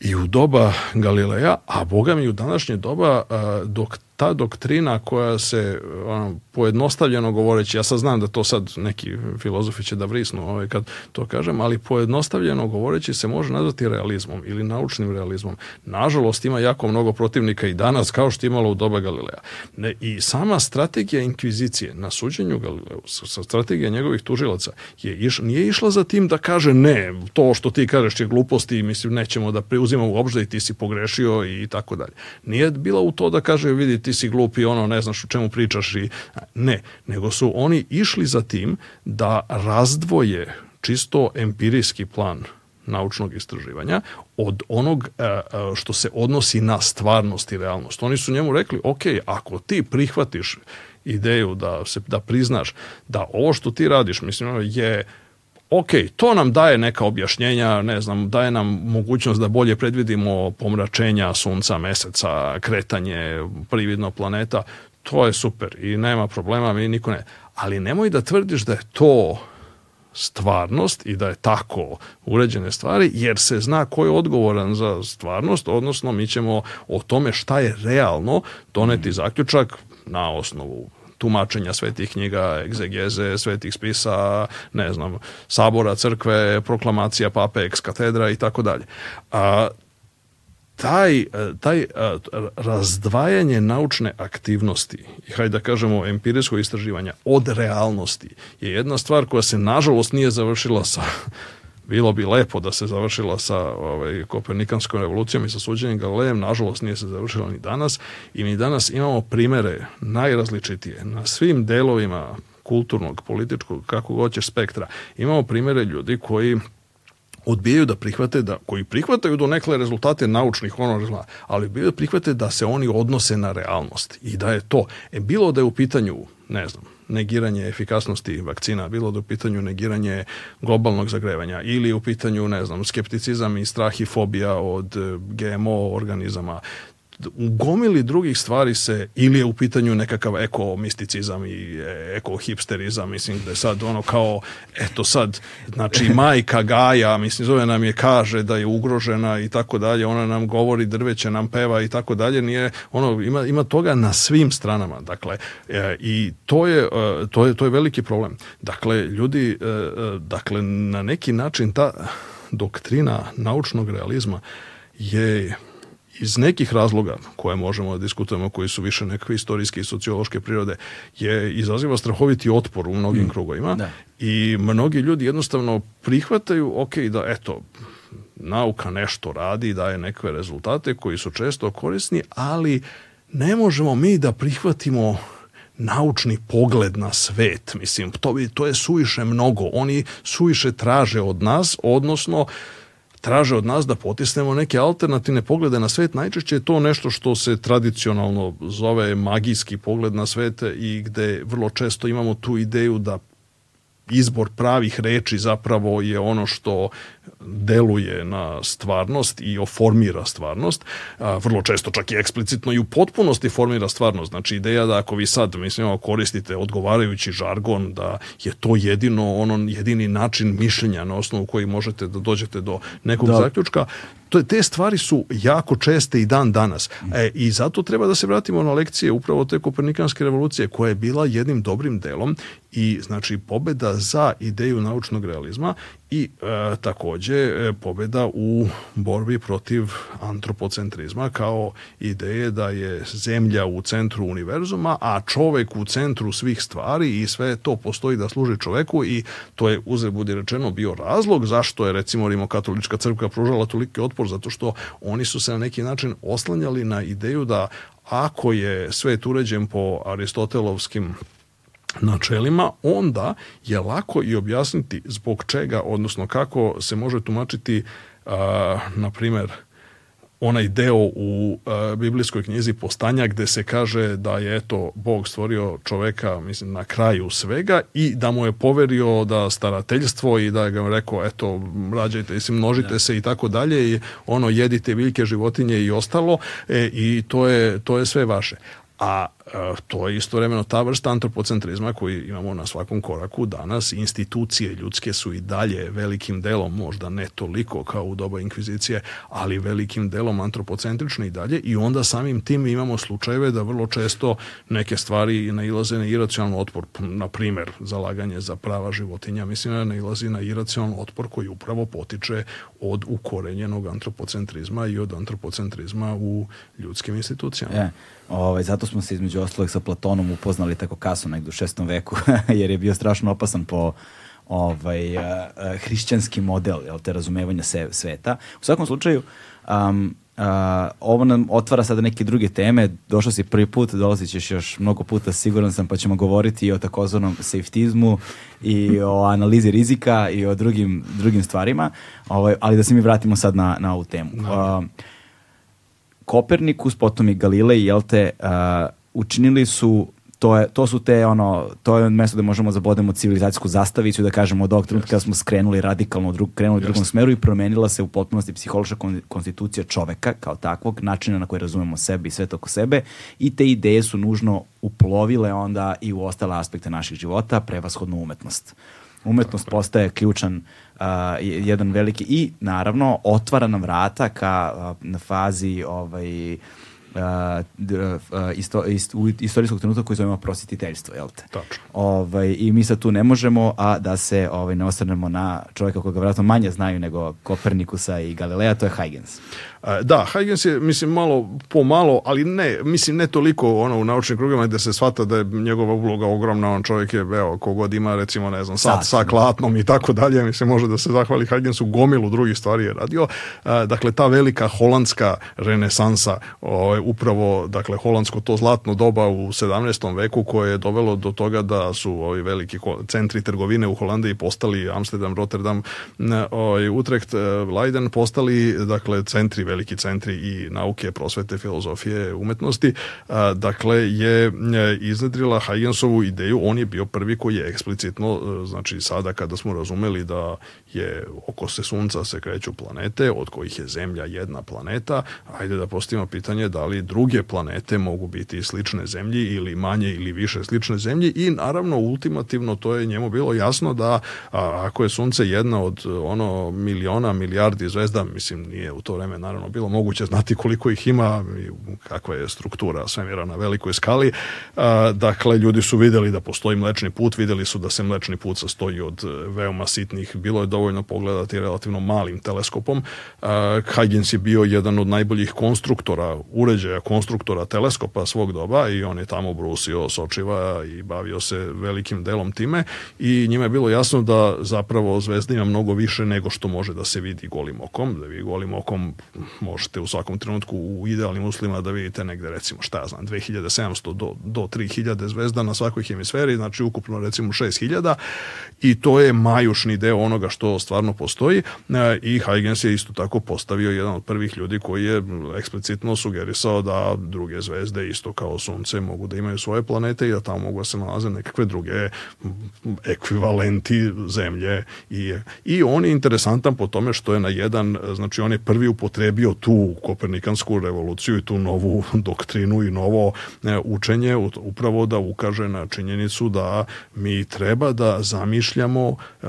i u doba Galileja, a boga mi u današnje doba dok ta doktrina koja se ono, pojednostavljeno govoreći, ja sad znam da to sad neki filozofi će da vrisnu ovaj, kad to kažem, ali pojednostavljeno govoreći se može nazvati realizmom ili naučnim realizmom. Nažalost ima jako mnogo protivnika i danas kao što imalo u doba Galileja. Ne, I sama strategija inkvizicije na suđenju Galileu, strategija njegovih tužilaca je iš, nije išla za tim da kaže ne, to što ti kažeš je gluposti i mislim nećemo da preuzimamo u obzir i ti si pogrešio i tako dalje. Nije bila u to da kaže vidite ti si glup i ono, ne znaš o čemu pričaš i ne, nego su oni išli za tim da razdvoje čisto empirijski plan naučnog istraživanja od onog e, e, što se odnosi na stvarnost i realnost. Oni su njemu rekli, ok, ako ti prihvatiš ideju da se da priznaš da ovo što ti radiš mislim ono je ok, to nam daje neka objašnjenja, ne znam, daje nam mogućnost da bolje predvidimo pomračenja sunca, meseca, kretanje prividno planeta, to je super i nema problema, mi niko ne. Ali nemoj da tvrdiš da je to stvarnost i da je tako uređene stvari, jer se zna ko je odgovoran za stvarnost, odnosno mi ćemo o tome šta je realno doneti zaključak na osnovu tumačenja svetih knjiga, egzegeze, svetih spisa, ne znam, sabora, crkve, proklamacija pape, ekskatedra i tako dalje. A taj, e, taj e, razdvajanje naučne aktivnosti i hajde da kažemo empirijskog istraživanja od realnosti je jedna stvar koja se nažalost nije završila sa bilo bi lepo da se završila sa ovaj, Kopernikanskom revolucijom i sa suđenjem Galilejem, nažalost nije se završila ni danas i mi danas imamo primere najrazličitije na svim delovima kulturnog, političkog, kako god ćeš spektra. Imamo primere ljudi koji odbijaju da prihvate da koji prihvataju do nekle rezultate naučnih ono ali odbijaju da prihvate da se oni odnose na realnost i da je to e bilo da je u pitanju ne znam negiranje efikasnosti vakcina, bilo da u pitanju negiranje globalnog zagrevanja ili u pitanju, ne znam, skepticizam i strah i fobija od eh, GMO organizama u gomili drugih stvari se ili je u pitanju nekakav ekomisticizam i e, eko-hipsterizam, mislim da je sad ono kao, eto sad, znači majka Gaja, mislim, zove nam je kaže da je ugrožena i tako dalje, ona nam govori drveće, nam peva i tako dalje, nije, ono, ima, ima toga na svim stranama, dakle, e, i to je, e, to je, to je veliki problem. Dakle, ljudi, e, e dakle, na neki način ta doktrina naučnog realizma je iz nekih razloga koje možemo da diskutujemo, koji su više nekakve istorijske i sociološke prirode, je izaziva strahoviti otpor u mnogim mm. krugovima da. i mnogi ljudi jednostavno prihvataju, ok, da eto, nauka nešto radi daje neke rezultate koji su često korisni, ali ne možemo mi da prihvatimo naučni pogled na svet. Mislim, to, bi, to je suviše mnogo. Oni suviše traže od nas, odnosno traže od nas da potisnemo neke alternativne poglede na svet, najčešće je to nešto što se tradicionalno zove magijski pogled na svet i gde vrlo često imamo tu ideju da izbor pravih reči zapravo je ono što deluje na stvarnost i oformira stvarnost. vrlo često čak i eksplicitno i u potpunosti formira stvarnost. Znači ideja da ako vi sad mislimo koristite odgovarajući žargon da je to jedino ono jedini način mišljenja na osnovu koji možete da dođete do nekog da. zaključka, To, je, te stvari su jako česte i dan danas. E, I zato treba da se vratimo na lekcije upravo te Kopernikanske revolucije koja je bila jednim dobrim delom i znači pobeda za ideju naučnog realizma i e, takođe e, pobeda u borbi protiv antropocentrizma kao ideje da je zemlja u centru univerzuma, a čovek u centru svih stvari i sve to postoji da služi čoveku i to je uzre budi rečeno bio razlog zašto je recimo rimokatolička crkva pružala toliki otpor zato što oni su se na neki način oslanjali na ideju da ako je svet uređen po aristotelovskim načelima, onda je lako i objasniti zbog čega, odnosno kako se može tumačiti, na primer, onaj deo u e, biblijskoj knjizi Postanja gde se kaže da je eto Bog stvorio čoveka mislim na kraju svega i da mu je poverio da starateljstvo i da je ga rekao eto rađajte i množite ja. Da. se i tako dalje i ono jedite biljke životinje i ostalo e, i to je to je sve vaše a e, to je istovremeno ta vrsta antropocentrizma koji imamo na svakom koraku danas. Institucije ljudske su i dalje velikim delom, možda ne toliko kao u doba inkvizicije, ali velikim delom antropocentrične i dalje i onda samim tim imamo slučajeve da vrlo često neke stvari nailaze na iracionalni otpor, na primer zalaganje za prava životinja, mislim da nailazi na iracionalni otpor koji upravo potiče od ukorenjenog antropocentrizma i od antropocentrizma u ljudskim institucijama. Yeah. Ovaj, zato smo se između ostalog sa Platonom upoznali tako kasno, negde u 6. veku, jer je bio strašno opasan po ovaj, a, eh, a, eh, hrišćanski model jel, te razumevanja se, sveta. U svakom slučaju, um, a, eh, ovo nam otvara sada neke druge teme. Došao si prvi put, dolazit ćeš još mnogo puta, siguran sam, pa ćemo govoriti i o takozvanom safetizmu i o analizi rizika i o drugim, drugim stvarima, ovaj, ali da se mi vratimo sad na, na ovu temu. No. Kopernikus, potom i Galilei, jel te, učinili su to, je, to su te ono, to je mesto da možemo zabodemo civilizacijsku zastavicu da kažemo od ovog trenutka smo skrenuli radikalno u krenuli u drugom smeru i promenila se u potpunosti psihološka kon, konstitucija čoveka kao takvog, načina na koji razumemo sebe i sve oko sebe i te ideje su nužno uplovile onda i u ostale aspekte naših života, prevashodno umetnost. Umetnost postaje ključan uh, jedan veliki i naravno otvara nam vrata ka uh, na fazi ovaj Uh, uh, isto, ist, u istorijskog trenutka koji zovemo prosjetiteljstvo, jel te? Tačno. Ovaj, I mi sad tu ne možemo, a da se ovaj, ne ostanemo na čovjeka koga vjerojatno manje znaju nego Kopernikusa i Galileja, to je Huygens. Da, Huygens je, mislim, malo pomalo, ali ne, mislim, ne toliko ono u naučnim krugama da se svata da je njegova uloga ogromna, on čovjek je, evo, kogod ima, recimo, ne znam, sat sa klatnom i tako dalje, mislim, može da se zahvali Huygensu gomilu drugih stvari je radio. Dakle, ta velika holandska renesansa, ovaj, upravo, dakle, holandsko to zlatno doba u 17. veku koje je dovelo do toga da su ovi veliki centri trgovine u Holandiji postali Amsterdam, Rotterdam, ovaj, Utrecht, eh, Leiden, postali, dakle, centri veliki centri i nauke, prosvete, filozofije, umetnosti, dakle je e, iznedrila Hajensovu ideju, on je bio prvi koji je eksplicitno, e, znači sada kada smo razumeli da je oko se sunca se kreću planete, od kojih je Zemlja jedna planeta, ajde da postavimo pitanje da li druge planete mogu biti slične Zemlji ili manje ili više slične Zemlji i naravno ultimativno to je njemu bilo jasno da a, ako je sunce jedna od ono miliona, milijardi zvezda, mislim nije u to vreme naravno bilo moguće znati koliko ih ima i kakva je struktura svemira na velikoj skali, a, dakle ljudi su videli da postoji mlečni put, videli su da se mlečni put sastoji od e, veoma sitnih, bilo je dovoljno pogledati relativno malim teleskopom. Uh, Huygens je bio jedan od najboljih konstruktora, uređaja konstruktora teleskopa svog doba i on je tamo brusio sočiva i bavio se velikim delom time i njima je bilo jasno da zapravo zvezda ima mnogo više nego što može da se vidi golim okom, da vi golim okom možete u svakom trenutku u idealnim uslovima da vidite negde recimo šta ja znam 2700 do, do 3000 zvezda na svakoj hemisferi, znači ukupno recimo 6000 i to je majušni deo onoga što to stvarno postoji e, i Huygens je isto tako postavio jedan od prvih ljudi koji je eksplicitno sugerisao da druge zvezde isto kao sunce mogu da imaju svoje planete i da tamo mogu da se nalaze nekakve druge ekvivalenti zemlje i, i on je interesantan po tome što je na jedan, znači on je prvi upotrebio tu kopernikansku revoluciju i tu novu doktrinu i novo e, učenje upravo da ukaže na činjenicu da mi treba da zamišljamo e,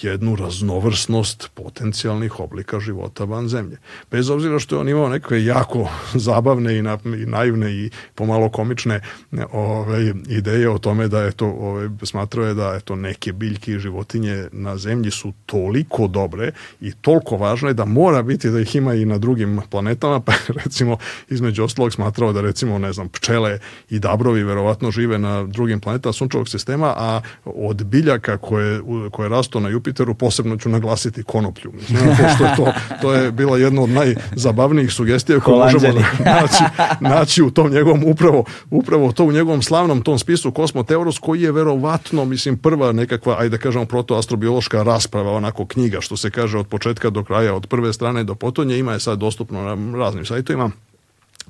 jednu razumiju raznovrsnost potencijalnih oblika života van zemlje. Bez obzira što je on imao neke jako zabavne i, na, i naivne i pomalo komične ove, ovaj, ideje o tome da je to, ove, ovaj, smatrao je da je to neke biljke i životinje na zemlji su toliko dobre i toliko važne da mora biti da ih ima i na drugim planetama, pa recimo između ostalog smatrao da recimo, ne znam, pčele i dabrovi verovatno žive na drugim planetama sunčevog sistema, a od biljaka koje, koje rastu na Jupiteru posebno posebno ću naglasiti konoplju. Mislim, pošto je to, to je bila jedna od najzabavnijih sugestija koju možemo naći, naći u tom njegovom upravo, upravo to u njegovom slavnom tom spisu Kosmoteoros koji je verovatno mislim prva nekakva ajde da kažemo protoastrobiološka rasprava onako knjiga što se kaže od početka do kraja od prve strane do potonje ima je sad dostupno na raznim sajtovima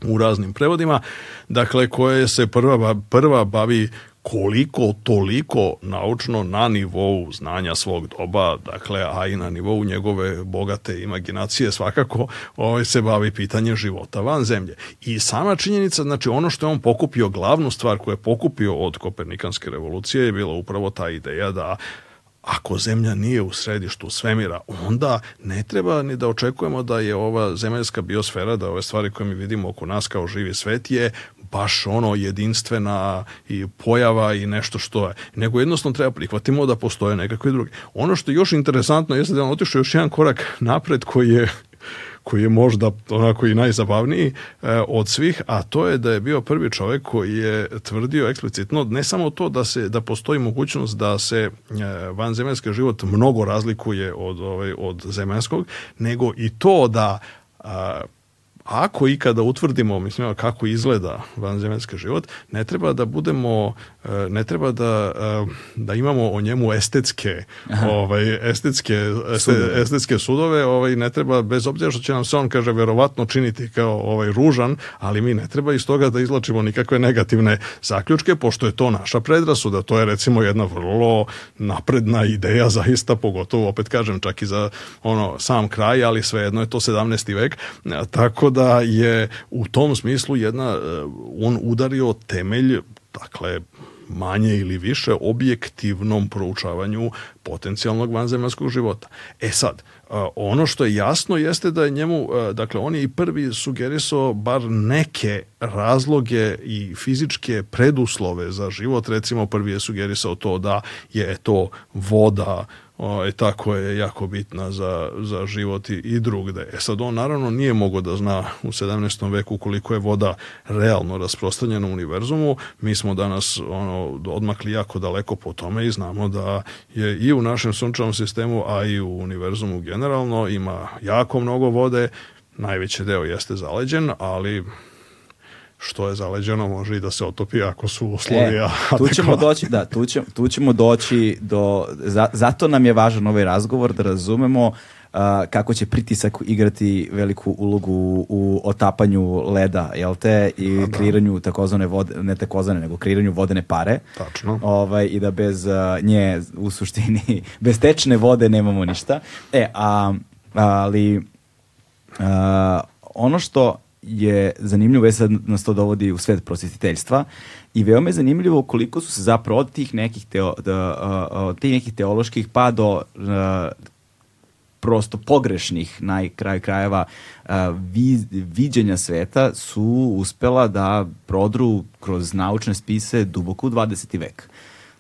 u raznim prevodima, dakle koje se prva, prva bavi koliko toliko naučno na nivou znanja svog doba, dakle, a i na nivou njegove bogate imaginacije svakako ovaj, se bavi pitanje života van zemlje. I sama činjenica, znači ono što je on pokupio, glavnu stvar koju je pokupio od Kopernikanske revolucije je bila upravo ta ideja da Ako zemlja nije u središtu svemira, onda ne treba ni da očekujemo da je ova zemaljska biosfera, da ove stvari koje mi vidimo oko nas kao živi svet je baš ono jedinstvena i pojava i nešto što je. Nego jednostavno treba prihvatimo da postoje nekakve druge. Ono što je još interesantno jeste da on otišao još jedan korak napred koji je koji je možda onako i najzabavniji e, od svih, a to je da je bio prvi čovjek koji je tvrdio eksplicitno ne samo to da se da postoji mogućnost da se e, vanzemaljski život mnogo razlikuje od ovaj od zemaljskog, nego i to da a, ako ikada utvrdimo mislim, kako izgleda vanzemaljski život, ne treba da budemo Eh, ne treba da, eh, da imamo o njemu estetske ovaj estetske sudove. estetske sudove, ovaj ne treba bez obzira što će nam se on kaže verovatno činiti kao ovaj ružan, ali mi ne treba iz toga da izvlačimo nikakve negativne zaključke pošto je to naša predrasuda, to je recimo jedna vrlo napredna ideja zaista pogotovo opet kažem čak i za ono sam kraj, ali svejedno je to 17. vek, eh, tako da je u tom smislu jedna on udario temelj dakle manje ili više objektivnom proučavanju potencijalnog vanzemaljskog života. E sad, ono što je jasno jeste da je njemu, dakle, on je i prvi sugerisao bar neke razloge i fizičke preduslove za život. Recimo, prvi je sugerisao to da je to voda, o, i tako je jako bitna za, za život i, i drugde. E sad, on naravno nije mogao da zna u 17. veku koliko je voda realno rasprostranjena u univerzumu. Mi smo danas ono, odmakli jako daleko po tome i znamo da je i u našem sunčevom sistemu, a i u univerzumu generalno ima jako mnogo vode, najveći deo jeste zaleđen, ali što je zaleđeno može i da se otopi ako su e, uslovi e, tu ćemo da. doći da tu, ćemo, tu ćemo doći do za, zato nam je važan ovaj razgovor da razumemo uh, kako će pritisak igrati veliku ulogu u otapanju leda, jel te, i A, da, da. kreiranju takozvane vode, ne takozvane, nego kreiranju vodene pare. Tačno. Ovaj, I da bez uh, nje, u suštini, bez tečne vode nemamo ništa. E, a, ali a, uh, ono što je zanimljivo, je sad nas to dovodi u svet prosjetiteljstva, i veoma je zanimljivo koliko su se zapravo od tih nekih, teo, da, od tih nekih teoloških pa do prosto pogrešnih na krajeva vi, viđenja sveta su uspela da prodru kroz naučne spise duboko u 20. vek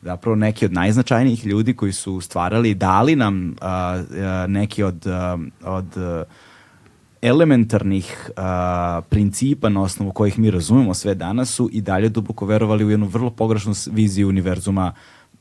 zapravo neki od najznačajnijih ljudi koji su stvarali, dali nam a, a, neki od, a, od elementarnih a, principa na osnovu kojih mi razumemo sve danas su i dalje duboko verovali u jednu vrlo pogrešnu viziju univerzuma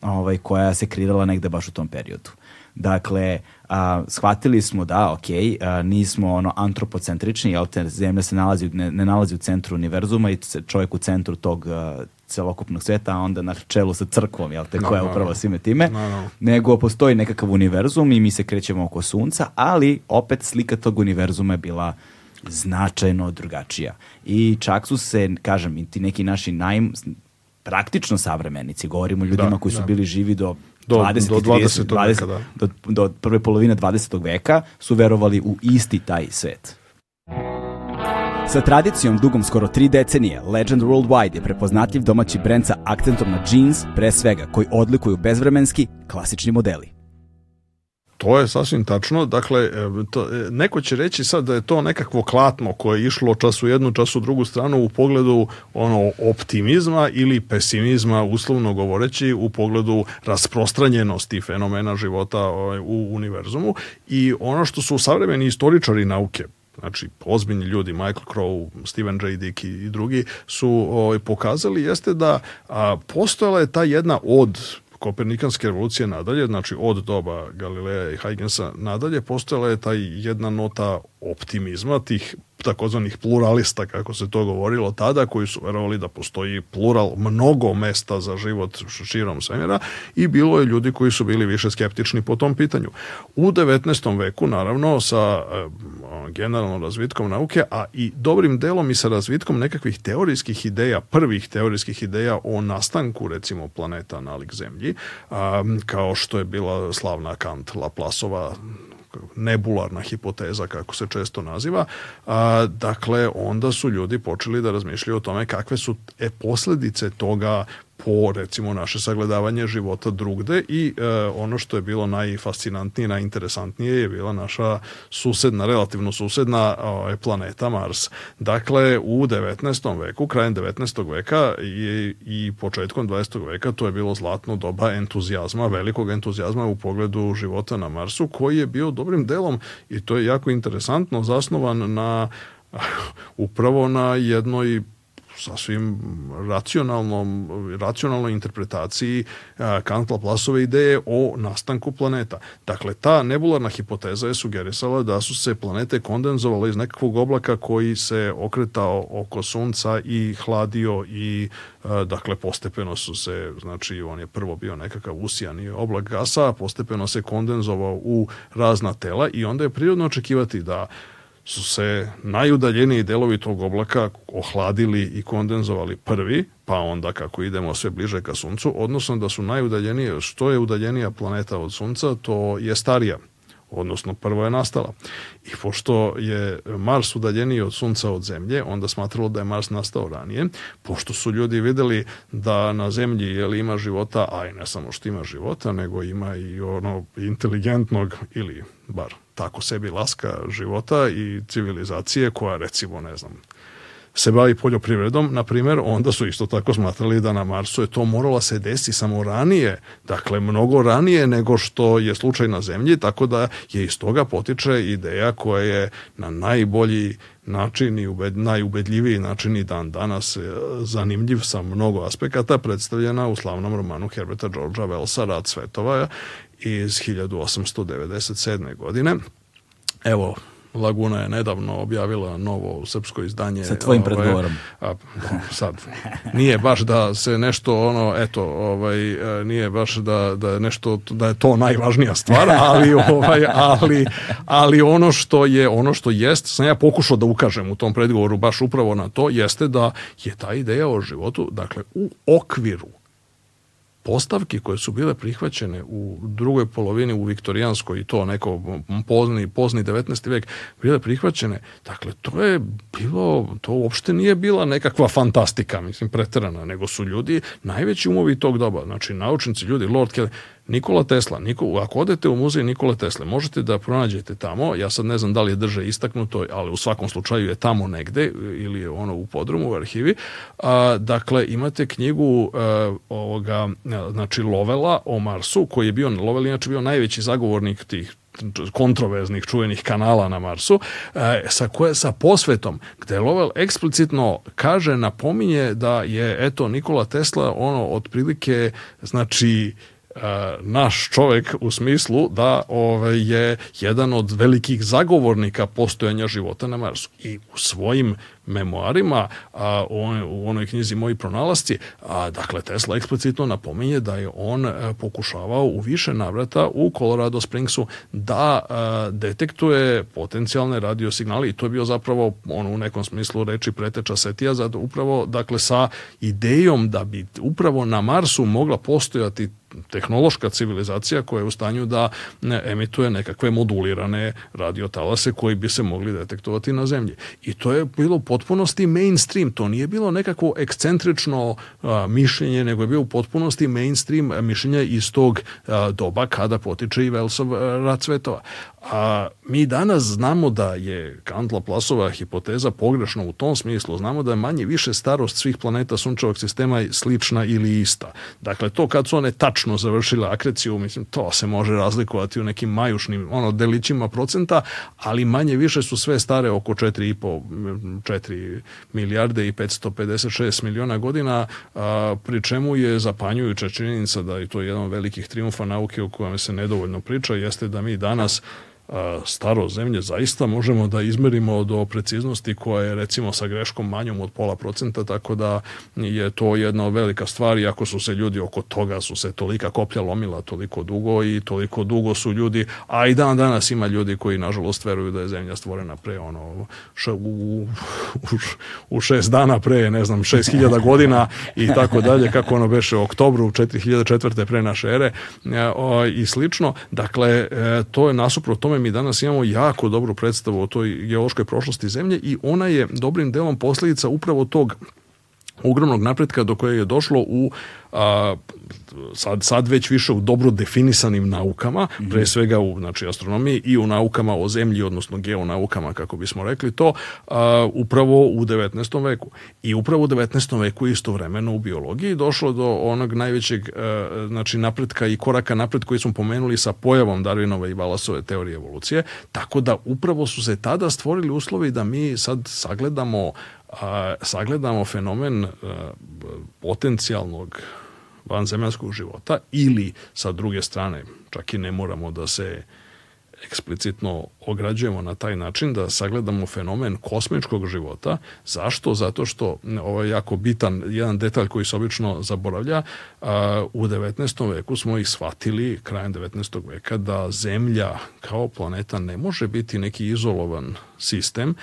ovaj, koja se kreirala negde baš u tom periodu. Dakle, a, shvatili smo da, ok, a, nismo ono antropocentrični, jel te zemlja se nalazi, ne, ne nalazi u centru univerzuma i čovjek u centru tog, a, celokupnog sveta, a onda na čelu sa crkvom, jel te, no, koja je upravo no, svime time, no, nego postoji nekakav univerzum i mi se krećemo oko sunca, ali opet slika tog univerzuma je bila značajno drugačija. I čak su se, kažem, i ti neki naši naj, praktično savremenici, govorimo o da, ljudima da, koji su da. bili živi do 20, do 20. 30, 20 veka, da. do, do prve polovine 20. veka su verovali u isti taj svet. Sa tradicijom dugom skoro tri decenije, Legend Worldwide je prepoznatljiv domaći brend sa akcentom na jeans, pre svega, koji odlikuju bezvremenski, klasični modeli. To je sasvim tačno. Dakle, e, to, e, neko će reći sad da je to nekakvo klatno koje je išlo čas u jednu, čas u drugu stranu u pogledu ono optimizma ili pesimizma, uslovno govoreći, u pogledu rasprostranjenosti fenomena života ovaj, u univerzumu. I ono što su savremeni istoričari nauke znači ozbiljni ljudi, Michael Crow, Steven J. Dick i drugi, su o, ovaj, pokazali jeste da a, postojala je ta jedna od Kopernikanske revolucije nadalje, znači od doba Galileja i Huygensa nadalje, postojala je taj jedna nota optimizma, tih takozvanih pluralista, kako se to govorilo tada, koji su verovali da postoji plural mnogo mesta za život širom svemira i bilo je ljudi koji su bili više skeptični po tom pitanju. U 19. veku, naravno, sa generalno razvitkom nauke, a i dobrim delom i sa razvitkom nekakvih teorijskih ideja, prvih teorijskih ideja o nastanku, recimo, planeta nalik zemlji, kao što je bila slavna Kant Laplasova nebularna hipoteza kako se često naziva, a, dakle onda su ljudi počeli da razmišljaju o tome kakve su e, posljedice toga po recimo naše sagledavanje života drugde i e, ono što je bilo najfascinantnije, najinteresantnije je bila naša susedna, relativno susedna e, planeta Mars. Dakle, u 19. veku, krajem 19. veka i, i početkom 20. veka to je bilo zlatno doba entuzijazma, velikog entuzijazma u pogledu života na Marsu koji je bio dobrim delom i to je jako interesantno zasnovan na upravo na jednoj sasvim racionalnom, racionalnoj interpretaciji e, Kantla Plasove ideje o nastanku planeta. Dakle, ta nebularna hipoteza je sugerisala da su se planete kondenzovale iz nekakvog oblaka koji se okretao oko sunca i hladio i e, dakle postepeno su se znači on je prvo bio nekakav usijani oblak gasa, postepeno se kondenzovao u razna tela i onda je prirodno očekivati da su se najudaljeniji delovi tog oblaka ohladili i kondenzovali prvi, pa onda kako idemo sve bliže ka suncu, odnosno da su najudaljenije, što je udaljenija planeta od sunca, to je starija odnosno prvo je nastala. I pošto je Mars udaljeniji od Sunca od Zemlje, onda smatralo da je Mars nastao ranije, pošto su ljudi videli da na Zemlji je li ima života, a i ne samo što ima života, nego ima i ono inteligentnog ili bar tako sebi laska života i civilizacije koja recimo, ne znam, se bavi poljoprivredom, na primjer, onda su isto tako smatrali da na Marsu je to moralo da se desiti samo ranije, dakle mnogo ranije nego što je slučaj na Zemlji, tako da je iz toga potiče ideja koja je na najbolji način i ubed, najubedljiviji način i dan danas e, zanimljiv sa mnogo aspekata predstavljena u slavnom romanu Herberta Georgea Wellsa Rad svetova iz 1897. godine. Evo, Laguna je nedavno objavila novo srpsko izdanje. Sa tvojim ovaj, predgovorom. A, da, sad, nije baš da se nešto ono, eto, ovaj, e, nije baš da, da, nešto, da je to najvažnija stvar, ali, ovaj, ali, ali ono što je, ono što jest, sam ja pokušao da ukažem u tom predgovoru baš upravo na to, jeste da je ta ideja o životu, dakle, u okviru postavki koje su bile prihvaćene u drugoj polovini u viktorijanskoj i to neko pozni, pozni 19. vek bile prihvaćene, dakle to je bilo, to uopšte nije bila nekakva fantastika, mislim preterana, nego su ljudi najveći umovi tog doba, znači naučnici, ljudi, Lord Kelly, Nikola Tesla, Niko, ako odete u muzej Nikola Tesla, možete da pronađete tamo, ja sad ne znam da li je drže istaknuto, ali u svakom slučaju je tamo negde ili je ono u podrumu u arhivi. A, dakle, imate knjigu a, e, ovoga, e, znači Lovela o Marsu, koji je bio, Lovel inače bio najveći zagovornik tih kontroverznih čuvenih kanala na Marsu e, sa koje sa posvetom gde Lovell eksplicitno kaže napominje da je eto Nikola Tesla ono otprilike znači E, naš čovek u smislu da ovaj, je jedan od velikih zagovornika postojanja života na Marsu. I u svojim memoarima, a, on, u onoj knjizi Moji pronalasti, a, dakle Tesla eksplicitno napominje da je on a, e, pokušavao u više navrata u Colorado Springsu da a, e, detektuje potencijalne radiosignale i to je bio zapravo on u nekom smislu reči preteča Setija, za, upravo dakle sa idejom da bi upravo na Marsu mogla postojati tehnološka civilizacija koja je u stanju da emituje nekakve modulirane radiotalase koji bi se mogli detektovati na zemlji. I to je bilo potpunosti mainstream, to nije bilo nekako ekscentrično a, uh, mišljenje, nego je bio u potpunosti mainstream mišljenja iz tog a, uh, doba kada potiče i Velsov uh, rad cvetova. A mi danas znamo da je Kantla-Plasova hipoteza pogrešna u tom smislu. Znamo da je manje više starost svih planeta sunčevog sistema slična ili ista. Dakle, to kad su one tačno završile akreciju, mislim, to se može razlikovati u nekim majušnim ono, delićima procenta, ali manje više su sve stare oko 4,5, 4 milijarde i 556 miliona godina, a, pri čemu je zapanjujuća činjenica da je to jedan od velikih triumfa nauke o kojem se nedovoljno priča, jeste da mi danas staro zemlje zaista možemo da izmerimo do preciznosti koja je recimo sa greškom manjom od pola procenta, tako da je to jedna velika stvar i ako su se ljudi oko toga su se tolika koplja lomila toliko dugo i toliko dugo su ljudi, a i dan danas ima ljudi koji nažalost veruju da je zemlja stvorena pre ono š, u, u, u šest dana pre, ne znam, šest hiljada godina i tako dalje, kako ono beše u oktobru 4004. pre naše ere e, i slično. Dakle, e, to je nasuprot tome mi danas imamo jako dobru predstavu o toj geološkoj prošlosti zemlje i ona je dobrim delom posljedica upravo tog ogromnog napretka do koje je došlo u a, sad, sad već više u dobro definisanim naukama, mhm. pre svega u znači, astronomiji i u naukama o zemlji, odnosno geonaukama, kako bismo rekli to, a, upravo u 19. veku. I upravo u 19. veku istovremeno u biologiji došlo do onog najvećeg a, e, znači, napretka i koraka napred koji smo pomenuli sa pojavom Darwinove i Wallaceove teorije evolucije, tako da upravo su se tada stvorili uslovi da mi sad sagledamo a, sagledamo fenomen a, e, potencijalnog vanzemaljskog života ili sa druge strane, čak i ne moramo da se eksplicitno ograđujemo na taj način da sagledamo fenomen kosmičkog života. Zašto? Zato što ovo je jako bitan jedan detalj koji se obično zaboravlja. U 19. veku smo ih shvatili krajem 19. veka da zemlja kao planeta ne može biti neki izolovan sistem.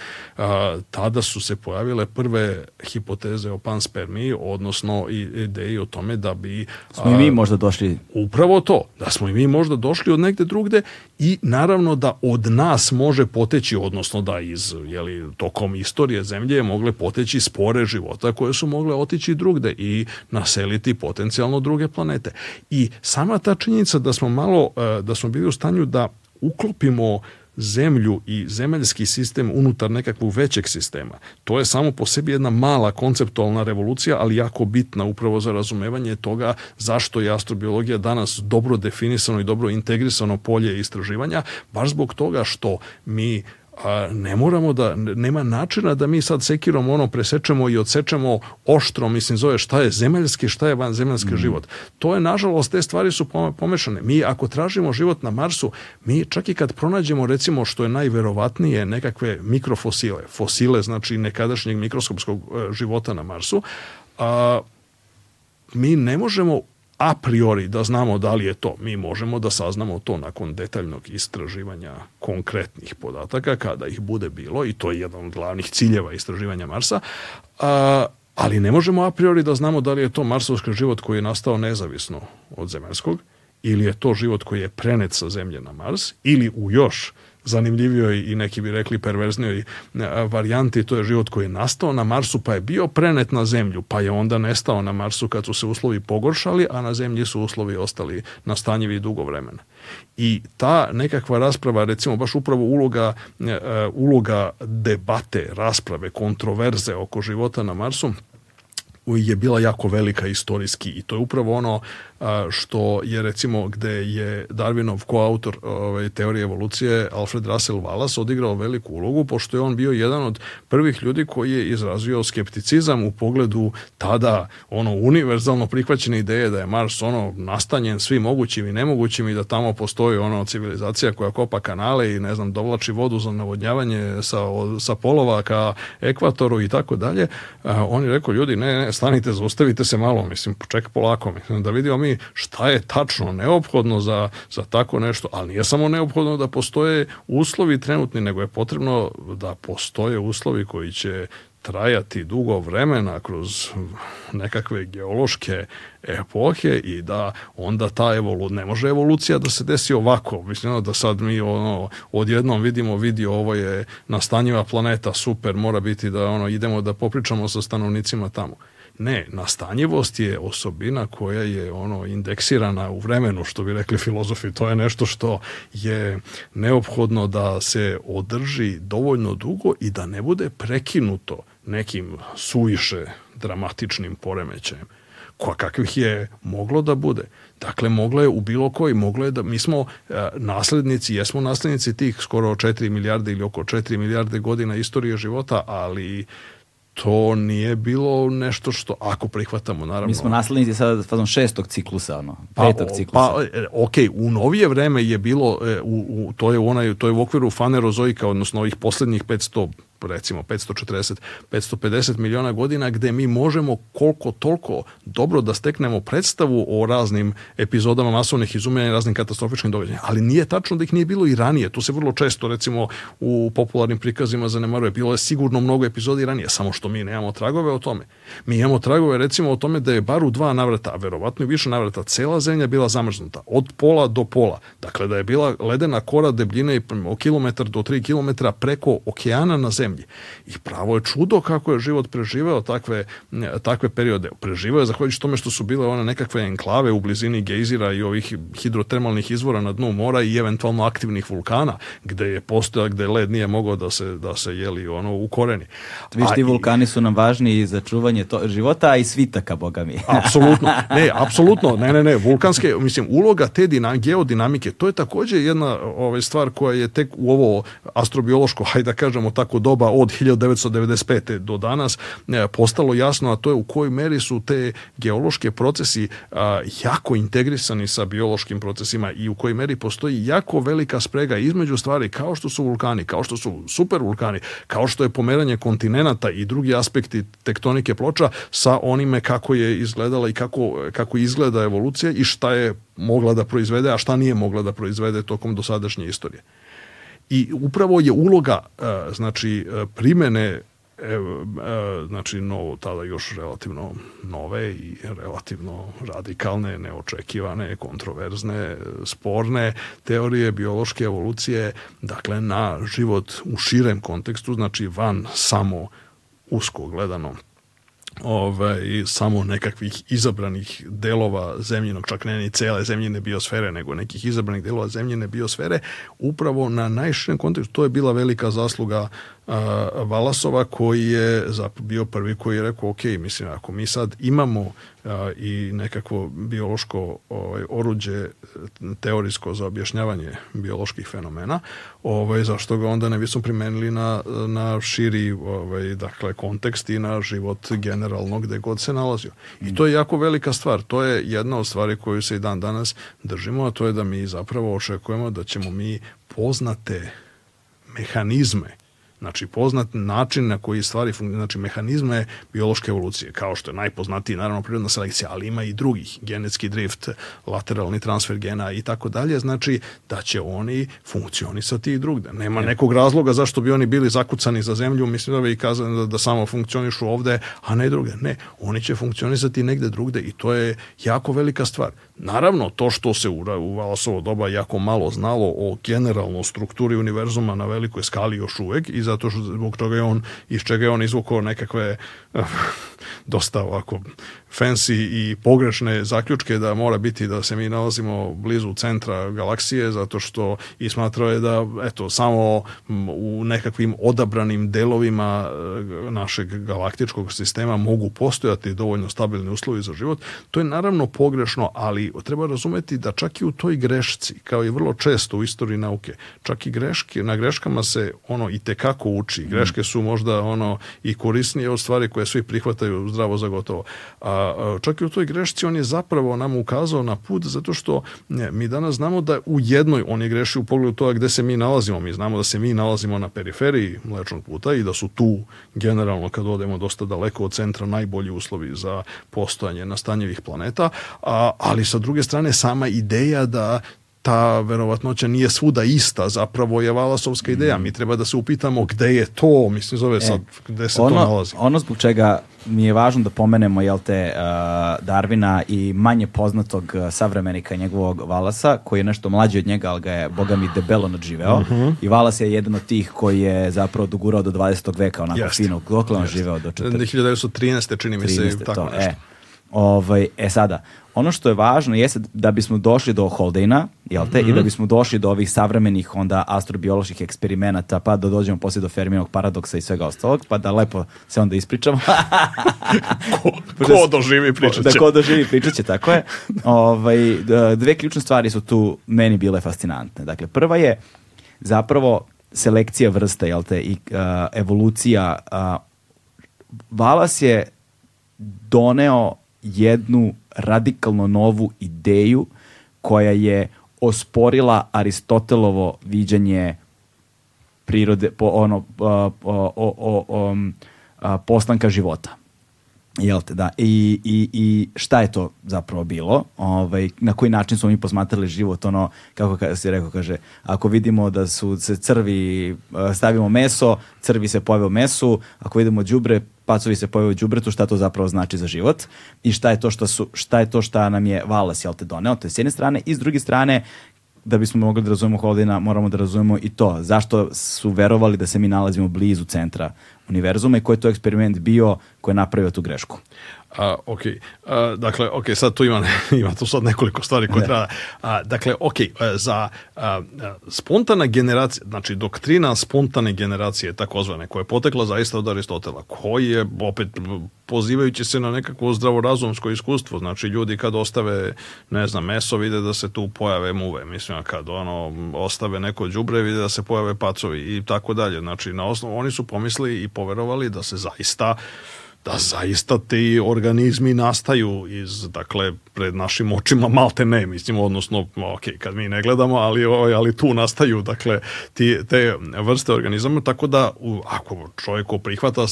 Tada su se pojavile prve hipoteze o panspermiji, odnosno ideji o tome da bi... Smo i mi možda došli... Upravo to, da smo i mi možda došli od negde drugde i naravno naravno da od nas može poteći, odnosno da iz, jeli, tokom istorije zemlje je mogle poteći spore života koje su mogle otići drugde i naseliti potencijalno druge planete. I sama ta činjenica da smo malo, e, da smo bili u stanju da uklopimo zemlju i zemaljski sistem unutar nekakvog većeg sistema. To je samo po sebi jedna mala konceptualna revolucija, ali jako bitna upravo za razumevanje toga zašto je astrobiologija danas dobro definisano i dobro integrisano polje istraživanja, baš zbog toga što mi a ne moramo da, nema načina da mi sad sekirom ono presečemo i odsečemo oštro, mislim zove šta je zemaljski, šta je vanzemaljski mm. život. To je nažalost, te stvari su pomešane. Mi ako tražimo život na Marsu, mi čak i kad pronađemo recimo što je najverovatnije nekakve mikrofosile, fosile znači nekadašnjeg mikroskopskog e, života na Marsu, a, mi ne možemo a priori da znamo da li je to. Mi možemo da saznamo to nakon detaljnog istraživanja konkretnih podataka kada ih bude bilo i to je jedan od glavnih ciljeva istraživanja Marsa. A, ali ne možemo a priori da znamo da li je to marsovski život koji je nastao nezavisno od zemaljskog ili je to život koji je prenet sa zemlje na Mars ili u još zanimljivijoj i neki bi rekli perverznijoj e, varijanti, to je život koji je nastao na Marsu pa je bio prenet na Zemlju, pa je onda nestao na Marsu kad su se uslovi pogoršali, a na Zemlji su uslovi ostali nastanjivi dugo vremena. I ta nekakva rasprava, recimo baš upravo uloga, e, e, uloga debate, rasprave, kontroverze oko života na Marsu, je bila jako velika istorijski i to je upravo ono što je recimo gde je Darwinov koautor ove, ovaj, teorije evolucije Alfred Russel Wallace odigrao veliku ulogu pošto je on bio jedan od prvih ljudi koji je izrazio skepticizam u pogledu tada ono univerzalno prihvaćene ideje da je Mars ono nastanjen svim mogućim i nemogućim i da tamo postoji ono civilizacija koja kopa kanale i ne znam dovlači vodu za navodnjavanje sa, sa polova ka ekvatoru i tako dalje. On je rekao ljudi ne, ne ne, stanite, zaustavite se malo, mislim, poček polako, mislim, da vidimo mi šta je tačno neophodno za, za tako nešto, ali nije samo neophodno da postoje uslovi trenutni, nego je potrebno da postoje uslovi koji će trajati dugo vremena kroz nekakve geološke epohe i da onda ta evolucija, ne može evolucija da se desi ovako mislim da sad mi ono odjednom vidimo vidi ovo je nastanjiva planeta super mora biti da ono idemo da popričamo sa stanovnicima tamo Ne, nastanjivost je osobina koja je ono indeksirana u vremenu, što bi rekli filozofi, to je nešto što je neophodno da se održi dovoljno dugo i da ne bude prekinuto nekim suviše dramatičnim poremećajem koja kakvih je moglo da bude. Dakle, moglo je u bilo koji, moglo je da, mi smo e, naslednici, jesmo naslednici tih skoro 4 milijarde ili oko 4 milijarde godina istorije života, ali to nije bilo nešto što, ako prihvatamo, naravno... Mi smo naslednici sada fazom šestog ciklusa, ono, pa, petog ciklusa. Pa, e, ok, u novije vreme je bilo, e, u, u, to, je onaj, to je u okviru fanerozoika, odnosno ovih poslednjih 500 recimo 540, 550 miliona godina gde mi možemo koliko toliko dobro da steknemo predstavu o raznim epizodama masovnih izumljena i raznim katastrofičnim događajima. Ali nije tačno da ih nije bilo i ranije. To se vrlo često recimo u popularnim prikazima zanemaruje. Bilo je sigurno mnogo epizodi ranije, samo što mi nemamo tragove o tome. Mi imamo tragove recimo o tome da je bar u dva navrata, a verovatno i više navrata, cela zemlja bila zamrznuta. Od pola do pola. Dakle, da je bila ledena kora debljine i kilometar do tri kilometra preko okeana na zemlji zemlji. I pravo je čudo kako je život preživeo takve, takve periode. Preživeo je zahvaljujući tome što su bile one nekakve enklave u blizini gejzira i ovih hidrotermalnih izvora na dnu mora i eventualno aktivnih vulkana, gde je postoja, gde led nije mogao da se, da se jeli ono u koreni. Vi ti vulkani su nam važni za čuvanje to, života, a i svitaka, boga mi. apsolutno, ne, apsolutno, ne, ne, ne, vulkanske, mislim, uloga te dina, geodinamike, to je također jedna ovaj, stvar koja je tek u ovo astrobiološko, hajde da kažemo tako, doba doba od 1995. do danas e, postalo jasno, a to je u kojoj meri su te geološke procesi jako integrisani sa biološkim procesima i u kojoj meri postoji jako velika sprega između stvari kao što su vulkani, kao što su supervulkani, kao što je pomeranje kontinenta i drugi aspekti tektonike ploča sa onime kako je izgledala i kako, kako izgleda evolucija i šta je mogla da proizvede, a šta nije mogla da proizvede tokom dosadašnje istorije i upravo je uloga e, znači e, primene e, znači novo tada još relativno nove i relativno radikalne, neočekivane, kontroverzne, sporne teorije biološke evolucije, dakle na život u širem kontekstu, znači van samo usko gledano ovaj, samo nekakvih izabranih delova zemljinog, čak ne ni cele zemljine biosfere, nego nekih izabranih delova zemljine biosfere, upravo na najširem kontekstu. To je bila velika zasluga Valasova koji je bio prvi koji je rekao ok, mislim ako mi sad imamo a, i nekakvo biološko ovaj, oruđe teorijsko za objašnjavanje bioloških fenomena, ovaj, zašto ga onda ne bismo primenili na, na širi ovaj, dakle, kontekst i na život generalno gde god se nalazio. I to je jako velika stvar. To je jedna od stvari koju se i dan danas držimo, a to je da mi zapravo očekujemo da ćemo mi poznate mehanizme Znači, poznat način na koji stvari, znači mehanizme biološke evolucije, kao što je najpoznatiji, naravno, prirodna selekcija, ali ima i drugih, genetski drift, lateralni transfer gena i tako dalje, znači da će oni funkcionisati i drugde. Nema nekog razloga zašto bi oni bili zakucani za zemlju, mislim da bi kazali da, da samo funkcionišu ovde, a ne drugde. Ne, oni će funkcionisati negde drugde i to je jako velika stvar. Naravno, to što se u, u Valasovo doba jako malo znalo o generalno strukturi univerzuma na velikoj skali još uvek i zato što zbog toga je on, iz čega je on izvukao nekakve dosta ovako fancy i pogrešne zaključke da mora biti da se mi nalazimo blizu centra galaksije zato što i smatrao je da eto samo u nekakvim odabranim delovima e, našeg galaktičkog sistema mogu postojati dovoljno stabilni uslovi za život. To je naravno pogrešno, ali treba razumeti da čak i u toj grešci, kao i vrlo često u istoriji nauke, čak i greške, na greškama se ono i kako uči. Greške mm. su možda ono i korisnije od stvari koje svi prihvataju zdravo za gotovo. A a, čak i u toj grešci on je zapravo nam ukazao na put zato što ne, mi danas znamo da u jednoj on je grešio u pogledu toga gde se mi nalazimo. Mi znamo da se mi nalazimo na periferiji mlečnog puta i da su tu generalno kad odemo dosta daleko od centra najbolji uslovi za postojanje nastanjevih planeta, a, ali sa druge strane sama ideja da ta verovatnoća nije svuda ista, zapravo je Valasovska ideja. Mi treba da se upitamo gde je to, mislim zove e, sad, gde se ono, to nalazi. Ono zbog čega mi je važno da pomenemo, jel te, uh, Darvina i manje poznatog uh, savremenika njegovog Valasa, koji je nešto mlađi od njega, ali ga je, boga mi, debelo nadživeo. Uh mhm. -huh. I Valas je jedan od tih koji je zapravo dogurao do 20. veka, onako Jest. fino, dokle on živeo do 14. 1913. čini mi se, 13, tako to, e. nešto. E, Ovaj, e sada, ono što je važno jeste da bismo došli do Holdeina, jel te, mm -hmm. i da mhm. bismo došli do ovih savremenih onda astrobioloških eksperimenata, pa da dođemo poslije do Ferminog paradoksa i svega ostalog, pa da lepo se onda ispričamo. ko, ko doživi pričat da će. Da ko doživi pričat će, tako je. Ovaj, dve ključne stvari su tu meni bile fascinantne. Dakle, prva je zapravo selekcija vrsta, jel te, i uh, evolucija. Uh, Valas je doneo jednu radikalno novu ideju koja je osporila Aristotelovo viđanje prirode po ono o, o, o, o, o, o, o, Jel te, da. I, i, I šta je to zapravo bilo? Ovaj, na koji način smo mi posmatrali život? Ono, kako si rekao, kaže, ako vidimo da su se crvi, stavimo meso, crvi se pojave u mesu, ako vidimo đubre, pacovi se pojave u đubretu, šta to zapravo znači za život i šta je to što, su, šta, je to šta nam je Valas, jel te, doneo? To je s jedne strane. I s druge strane, da bismo mogli da razumemo Holdina, moramo da razumemo i to. Zašto su verovali da se mi nalazimo blizu centra univerzuma i koji je to eksperiment bio koji je napravio tu grešku. A, ok, a, dakle, ok, sad tu ima, ima tu sad nekoliko stvari koje ne. treba. A, dakle, ok, e, za a, spontana generacija, znači doktrina spontane generacije, takozvane, koja je potekla zaista od Aristotela, koji je, opet, pozivajući se na nekakvo zdravorazumsko iskustvo, znači ljudi kad ostave, ne znam, meso, vide da se tu pojave muve, mislim, kad ono, ostave neko đubre, vide da se pojave pacovi i tako dalje. Znači, na osnovu, oni su pomislili i poverovali da se zaista da zaista ti organizmi nastaju iz, dakle, pred našim očima malte ne, mislim, odnosno, ok, kad mi ne gledamo, ali, ovaj, ali tu nastaju, dakle, ti, te vrste organizama, tako da u, ako čovjek prihvata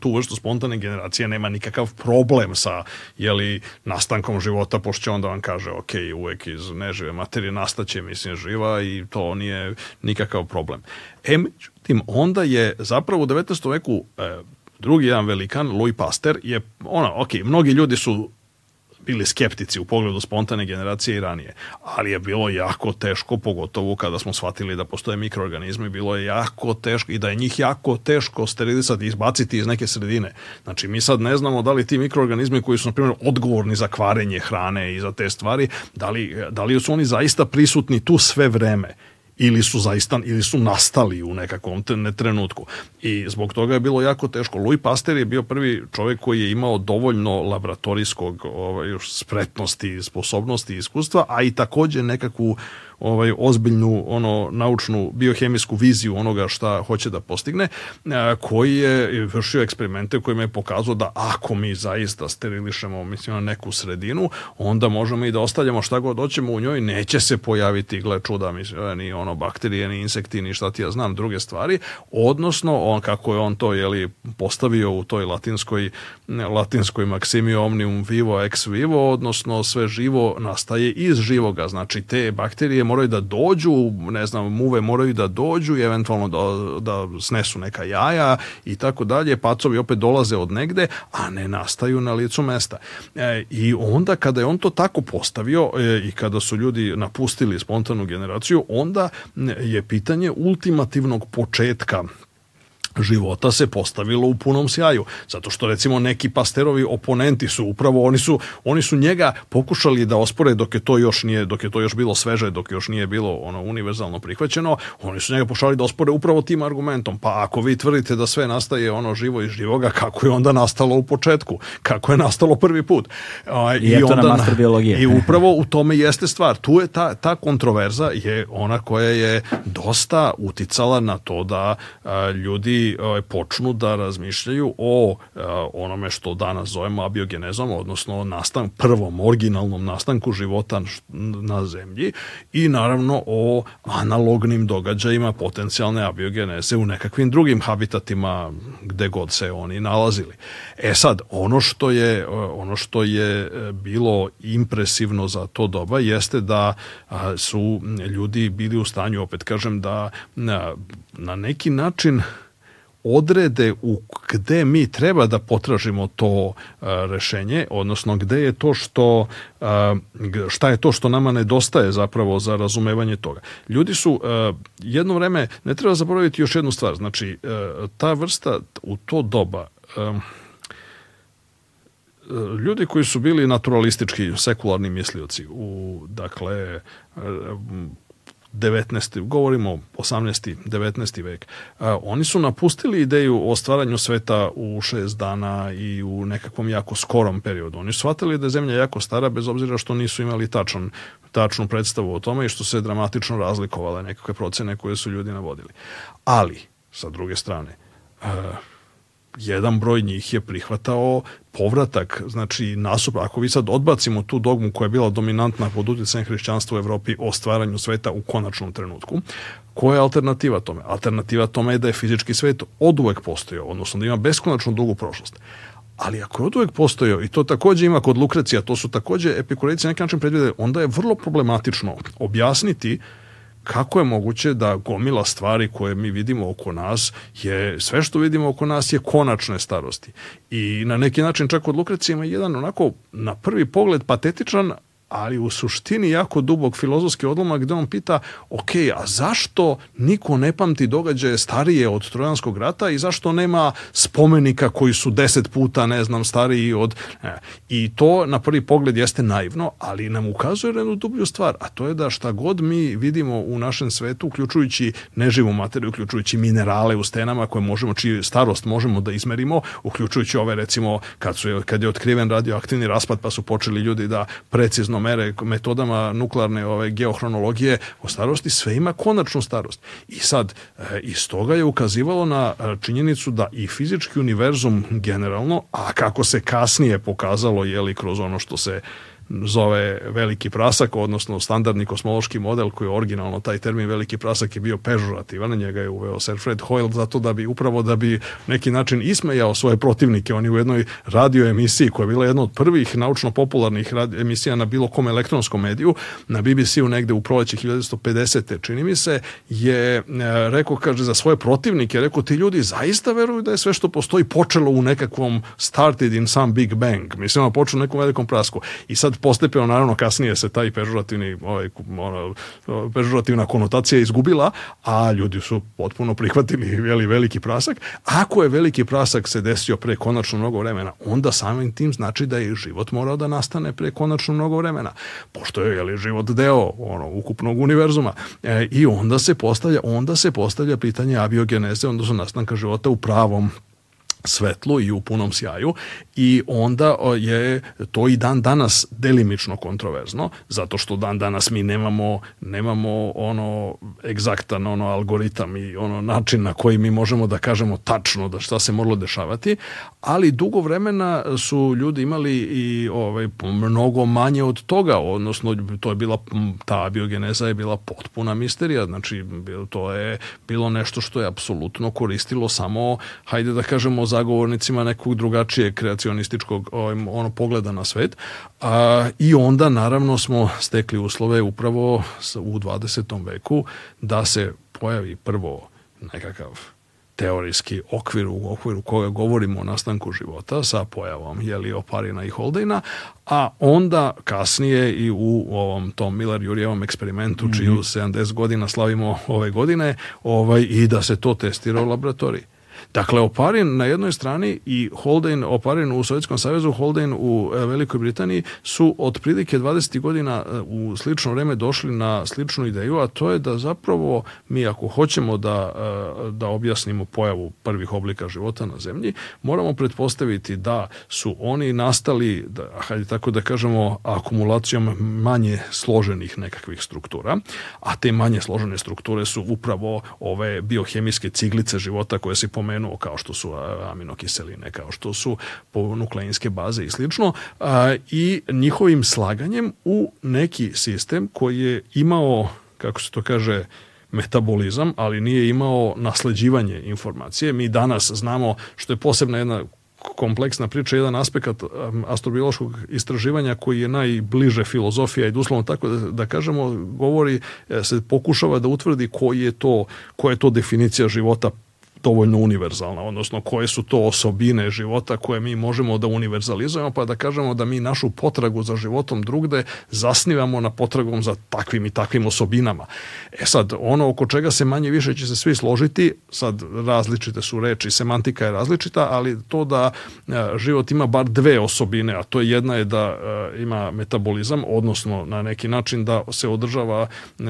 tu vrstu spontane generacije, nema nikakav problem sa, jeli, nastankom života, pošto će onda vam kaže, ok, uvek iz nežive materije nastaće, mislim, živa i to nije nikakav problem. E, međutim, onda je zapravo u 19. veku e, Drugi jedan velikan, Louis Pasteur, je ona, ok, mnogi ljudi su bili skeptici u pogledu spontane generacije i ranije, ali je bilo jako teško, pogotovo kada smo shvatili da postoje mikroorganizmi, bilo je jako teško i da je njih jako teško sterilisati, i izbaciti iz neke sredine. Znači, mi sad ne znamo da li ti mikroorganizmi koji su, na primjer, odgovorni za kvarenje hrane i za te stvari, da li, da li su oni zaista prisutni tu sve vreme ili su zaista ili su nastali u nekakvom trenutku. I zbog toga je bilo jako teško. Louis Pasteur je bio prvi čovjek koji je imao dovoljno laboratorijskog ovaj, spretnosti, sposobnosti i iskustva, a i takođe nekakvu ovaj ozbiljnu ono naučnu biohemijsku viziju onoga šta hoće da postigne, e, koji je vršio eksperimente koji kojima je pokazao da ako mi zaista sterilišemo mislim na neku sredinu, onda možemo i da ostavljamo šta god hoćemo u njoj, neće se pojaviti gle čuda, mislim, e, ni ono bakterije, ni insekti, ni šta ti ja znam, druge stvari, odnosno on kako je on to je li postavio u toj latinskoj latinskoj maksimi omnium vivo ex vivo, odnosno sve živo nastaje iz živoga, znači te bakterije moraju da dođu, ne znam, muve moraju da dođu i eventualno da, da snesu neka jaja i tako dalje, pacovi opet dolaze od negde, a ne nastaju na licu mesta. E, I onda kada je on to tako postavio e, i kada su ljudi napustili spontanu generaciju, onda je pitanje ultimativnog početka života se postavilo u punom sjaju. Zato što recimo neki pasterovi oponenti su upravo oni su oni su njega pokušali da ospore dok je to još nije dok je to još bilo sveže, dok još nije bilo ono univerzalno prihvaćeno, oni su njega pokušali da ospore upravo tim argumentom. Pa ako vi tvrdite da sve nastaje ono živo iz živoga, kako je onda nastalo u početku? Kako je nastalo prvi put? I, I onda I upravo u tome jeste stvar. Tu je ta ta kontroverza je ona koja je dosta uticala na to da a, ljudi ljudi ovaj, počnu da razmišljaju o eh, onome što danas zovemo abiogenezom, odnosno nastan, prvom originalnom nastanku života na zemlji i naravno o analognim događajima potencijalne abiogeneze u nekakvim drugim habitatima gde god se oni nalazili. E sad, ono što je, eh, ono što je eh, bilo impresivno za to doba jeste da su ljudi bili u stanju, opet kažem, da na, na neki način odrede u gde mi treba da potražimo to a, e, rešenje, odnosno gde je to što e, šta je to što nama nedostaje zapravo za razumevanje toga. Ljudi su e, jedno vreme, ne treba zaboraviti još jednu stvar, znači ta vrsta u to doba ljudi koji su bili naturalistički, sekularni mislioci, u, dakle, 19. govorimo 18. 19. vek. E, oni su napustili ideju o stvaranju sveta u 6 dana i u nekakvom jako skorom periodu. Oni su shvatili da je zemlja jako stara bez obzira što nisu imali tačan, tačnu predstavu o tome i što se dramatično razlikovale nekakve procene koje su ljudi navodili. Ali, sa druge strane, a, e, jedan broj njih je prihvatao povratak, znači nasup, ako vi sad odbacimo tu dogmu koja je bila dominantna pod utjecajem hrišćanstva u Evropi o stvaranju sveta u konačnom trenutku, koja je alternativa tome? Alternativa tome je da je fizički svet oduvek postojao, odnosno da ima beskonačno dugu prošlost. Ali ako je oduvek postojao, i to takođe ima kod Lukrecija, to su takođe epikurejci na neki način predvideli, onda je vrlo problematično objasniti kako je moguće da gomila stvari koje mi vidimo oko nas je, sve što vidimo oko nas je konačne starosti. I na neki način čak od Lukrecija ima jedan onako na prvi pogled patetičan, ali u suštini jako dubog filozofski odlomak gdje on pita, ok, a zašto niko ne pamti događaje starije od Trojanskog rata i zašto nema spomenika koji su deset puta, ne znam, stariji od... Ne. I to na prvi pogled jeste naivno, ali nam ukazuje jednu dublju stvar, a to je da šta god mi vidimo u našem svetu, uključujući neživu materiju, uključujući minerale u stenama koje možemo, čiju starost možemo da izmerimo, uključujući ove recimo kad, su, kad je otkriven radioaktivni raspad pa su počeli ljudi da precizno mere metodama nuklearne ove geohronologije o starosti, sve ima konačnu starost. I sad, e, iz toga je ukazivalo na e, činjenicu da i fizički univerzum generalno, a kako se kasnije pokazalo, je li kroz ono što se zove veliki prasak, odnosno standardni kosmološki model koji je originalno taj termin veliki prasak je bio pežurativan, njega je uveo Sir Fred Hoyle zato da bi upravo da bi neki način ismejao svoje protivnike. oni u jednoj radio emisiji koja je bila jedna od prvih naučno-popularnih radio emisija na bilo kom elektronskom mediju, na BBC-u negde u proleće 1950. čini mi se, je e, rekao, kaže, za svoje protivnike, rekao, ti ljudi zaista veruju da je sve što postoji počelo u nekakvom started in some big bang. Mislim, ono počelo u nekom velikom prasku. I sad postepeno, naravno, kasnije se taj pežurativni, ovaj, ono, pežurativna konotacija izgubila, a ljudi su potpuno prihvatili veli, veliki prasak. Ako je veliki prasak se desio pre konačno mnogo vremena, onda samim tim znači da je život morao da nastane pre konačno mnogo vremena, pošto je li život deo ono, ukupnog univerzuma. E, I onda se postavlja, onda se postavlja pitanje abiogeneze, odnosno nastanka života u pravom svetlu i u punom sjaju i onda je to i dan danas delimično kontroverzno zato što dan danas mi nemamo nemamo ono egzaktan ono algoritam i ono način na koji mi možemo da kažemo tačno da šta se moglo dešavati ali dugo vremena su ljudi imali i ovaj mnogo manje od toga odnosno to je bila ta biogeneza je bila potpuna misterija znači to je bilo nešto što je apsolutno koristilo samo hajde da kažemo zagovornicima nekog drugačije kreacionističkog ovaj, ono pogleda na svet. A, I onda naravno smo stekli uslove upravo u 20. veku da se pojavi prvo nekakav teorijski okvir u okviru koga govorimo o nastanku života sa pojavom jeli Oparina i Holdeina, a onda kasnije i u ovom tom Miller Jurjevom eksperimentu mm -hmm. čiju 70 godina slavimo ove godine, ovaj i da se to testira u laboratoriji. Dakle, Oparin na jednoj strani i Holden, Oparin u Sovjetskom savezu, Holden u e, Velikoj Britaniji su otprilike 20 godina e, u slično vreme došli na sličnu ideju, a to je da zapravo mi ako hoćemo da, e, da objasnimo pojavu prvih oblika života na zemlji, moramo pretpostaviti da su oni nastali, da, hajde tako da kažemo, akumulacijom manje složenih nekakvih struktura, a te manje složene strukture su upravo ove biohemijske ciglice života koje se pomenuo pomenuo, kao što su aminokiseline, kao što su nukleinske baze i slično, i njihovim slaganjem u neki sistem koji je imao, kako se to kaže, metabolizam, ali nije imao nasleđivanje informacije. Mi danas znamo, što je posebna jedna kompleksna priča, jedan aspekt um, astrobiološkog istraživanja koji je najbliže filozofija i doslovno tako da, da kažemo, govori, e, se pokušava da utvrdi koji je to, koja je to definicija života dovoljno univerzalna, odnosno koje su to osobine života koje mi možemo da univerzalizujemo pa da kažemo da mi našu potragu za životom drugde zasnivamo na potragom za takvim i takvim osobinama. E sad, ono oko čega se manje više će se svi složiti, sad različite su reči, semantika je različita, ali to da e, život ima bar dve osobine, a to je jedna je da e, ima metabolizam, odnosno na neki način da se održava e,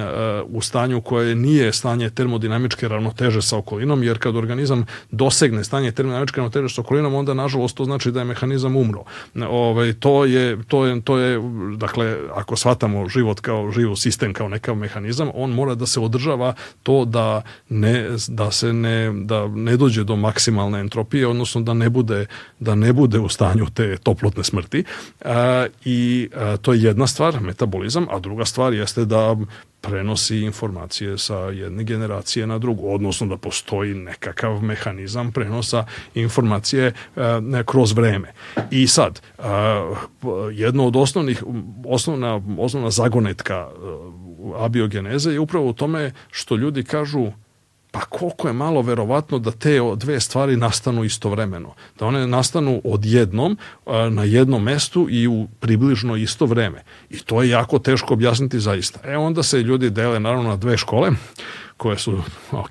u stanju koje nije stanje termodinamičke ravnoteže sa okolinom, jer kad organizam dosegne stanje termodinamičke ravnoteže sa okolinom, onda nažalost to znači da je mehanizam umro. Ovaj to je to je to je dakle ako shvatamo život kao živ sistem kao nekav mehanizam, on mora da se održava to da ne da se ne da ne dođe do maksimalne entropije, odnosno da ne bude da ne bude u stanju te toplotne smrti. A, I a, to je jedna stvar, metabolizam, a druga stvar jeste da prenosi informacije sa jedne generacije na drugu, odnosno da postoji nekakav mehanizam prenosa informacije e, kroz vreme. I sad, e, jedno od osnovnih, osnovna, osnovna zagonetka e, abiogeneze je upravo u tome što ljudi kažu pa koliko je malo verovatno da te dve stvari nastanu istovremeno. Da one nastanu odjednom, e, na jednom mestu i u približno isto vreme. I to je jako teško objasniti zaista. E onda se ljudi dele naravno na dve škole koje su, ok,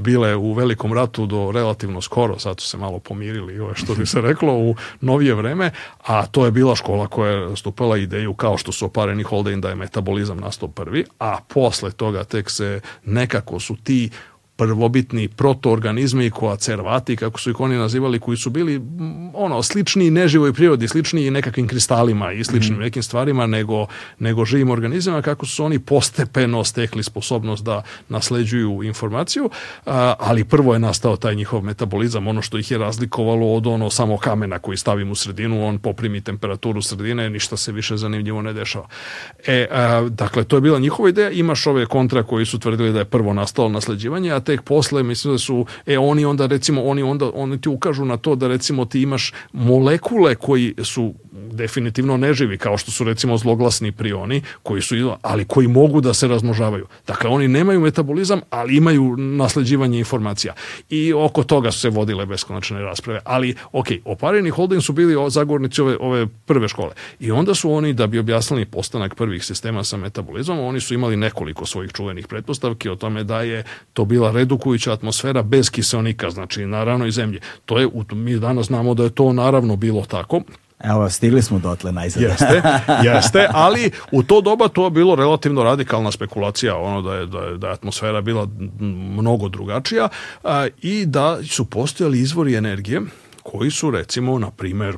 bile u velikom ratu do relativno skoro, sad su se malo pomirili, ove, što bi se reklo, u novije vreme, a to je bila škola koja je stupala ideju kao što su opareni Holden da je metabolizam nastao prvi, a posle toga tek se nekako su ti prvobitni protoorganizmi i koacervati, kako su ih oni nazivali, koji su bili ono slični neživoj prirodi, slični i nekakvim kristalima i sličnim mm. nekim stvarima nego, nego živim organizmima, kako su oni postepeno stekli sposobnost da nasleđuju informaciju, a, ali prvo je nastao taj njihov metabolizam, ono što ih je razlikovalo od ono samo kamena koji stavim u sredinu, on poprimi temperaturu sredine, ništa se više zanimljivo ne dešava. E, a, dakle, to je bila njihova ideja, imaš ove kontra koji su tvrdili da je prvo nastalo nasleđivanje, a tek posle, mislim da su, e, oni onda recimo, oni onda, oni ti ukažu na to da recimo ti imaš molekule koji su definitivno neživi, kao što su recimo zloglasni prioni, koji su, ali koji mogu da se razmnožavaju. Dakle, oni nemaju metabolizam, ali imaju nasleđivanje informacija. I oko toga su se vodile beskonačne rasprave. Ali, ok, opareni holding su bili zagornici ove, ove prve škole. I onda su oni, da bi objasnili postanak prvih sistema sa metabolizmom, oni su imali nekoliko svojih čuvenih pretpostavki o tome da je to bila redukujuća atmosfera bez kiselnika, znači na ranoj zemlji. To je, mi danas znamo da je to naravno bilo tako, Evo, stigli smo dotle najzad. Jeste, jeste, ali u to doba to je bilo relativno radikalna spekulacija, ono da je, da je, da je atmosfera bila mnogo drugačija a, i da su postojali izvori energije koji su recimo, na primer,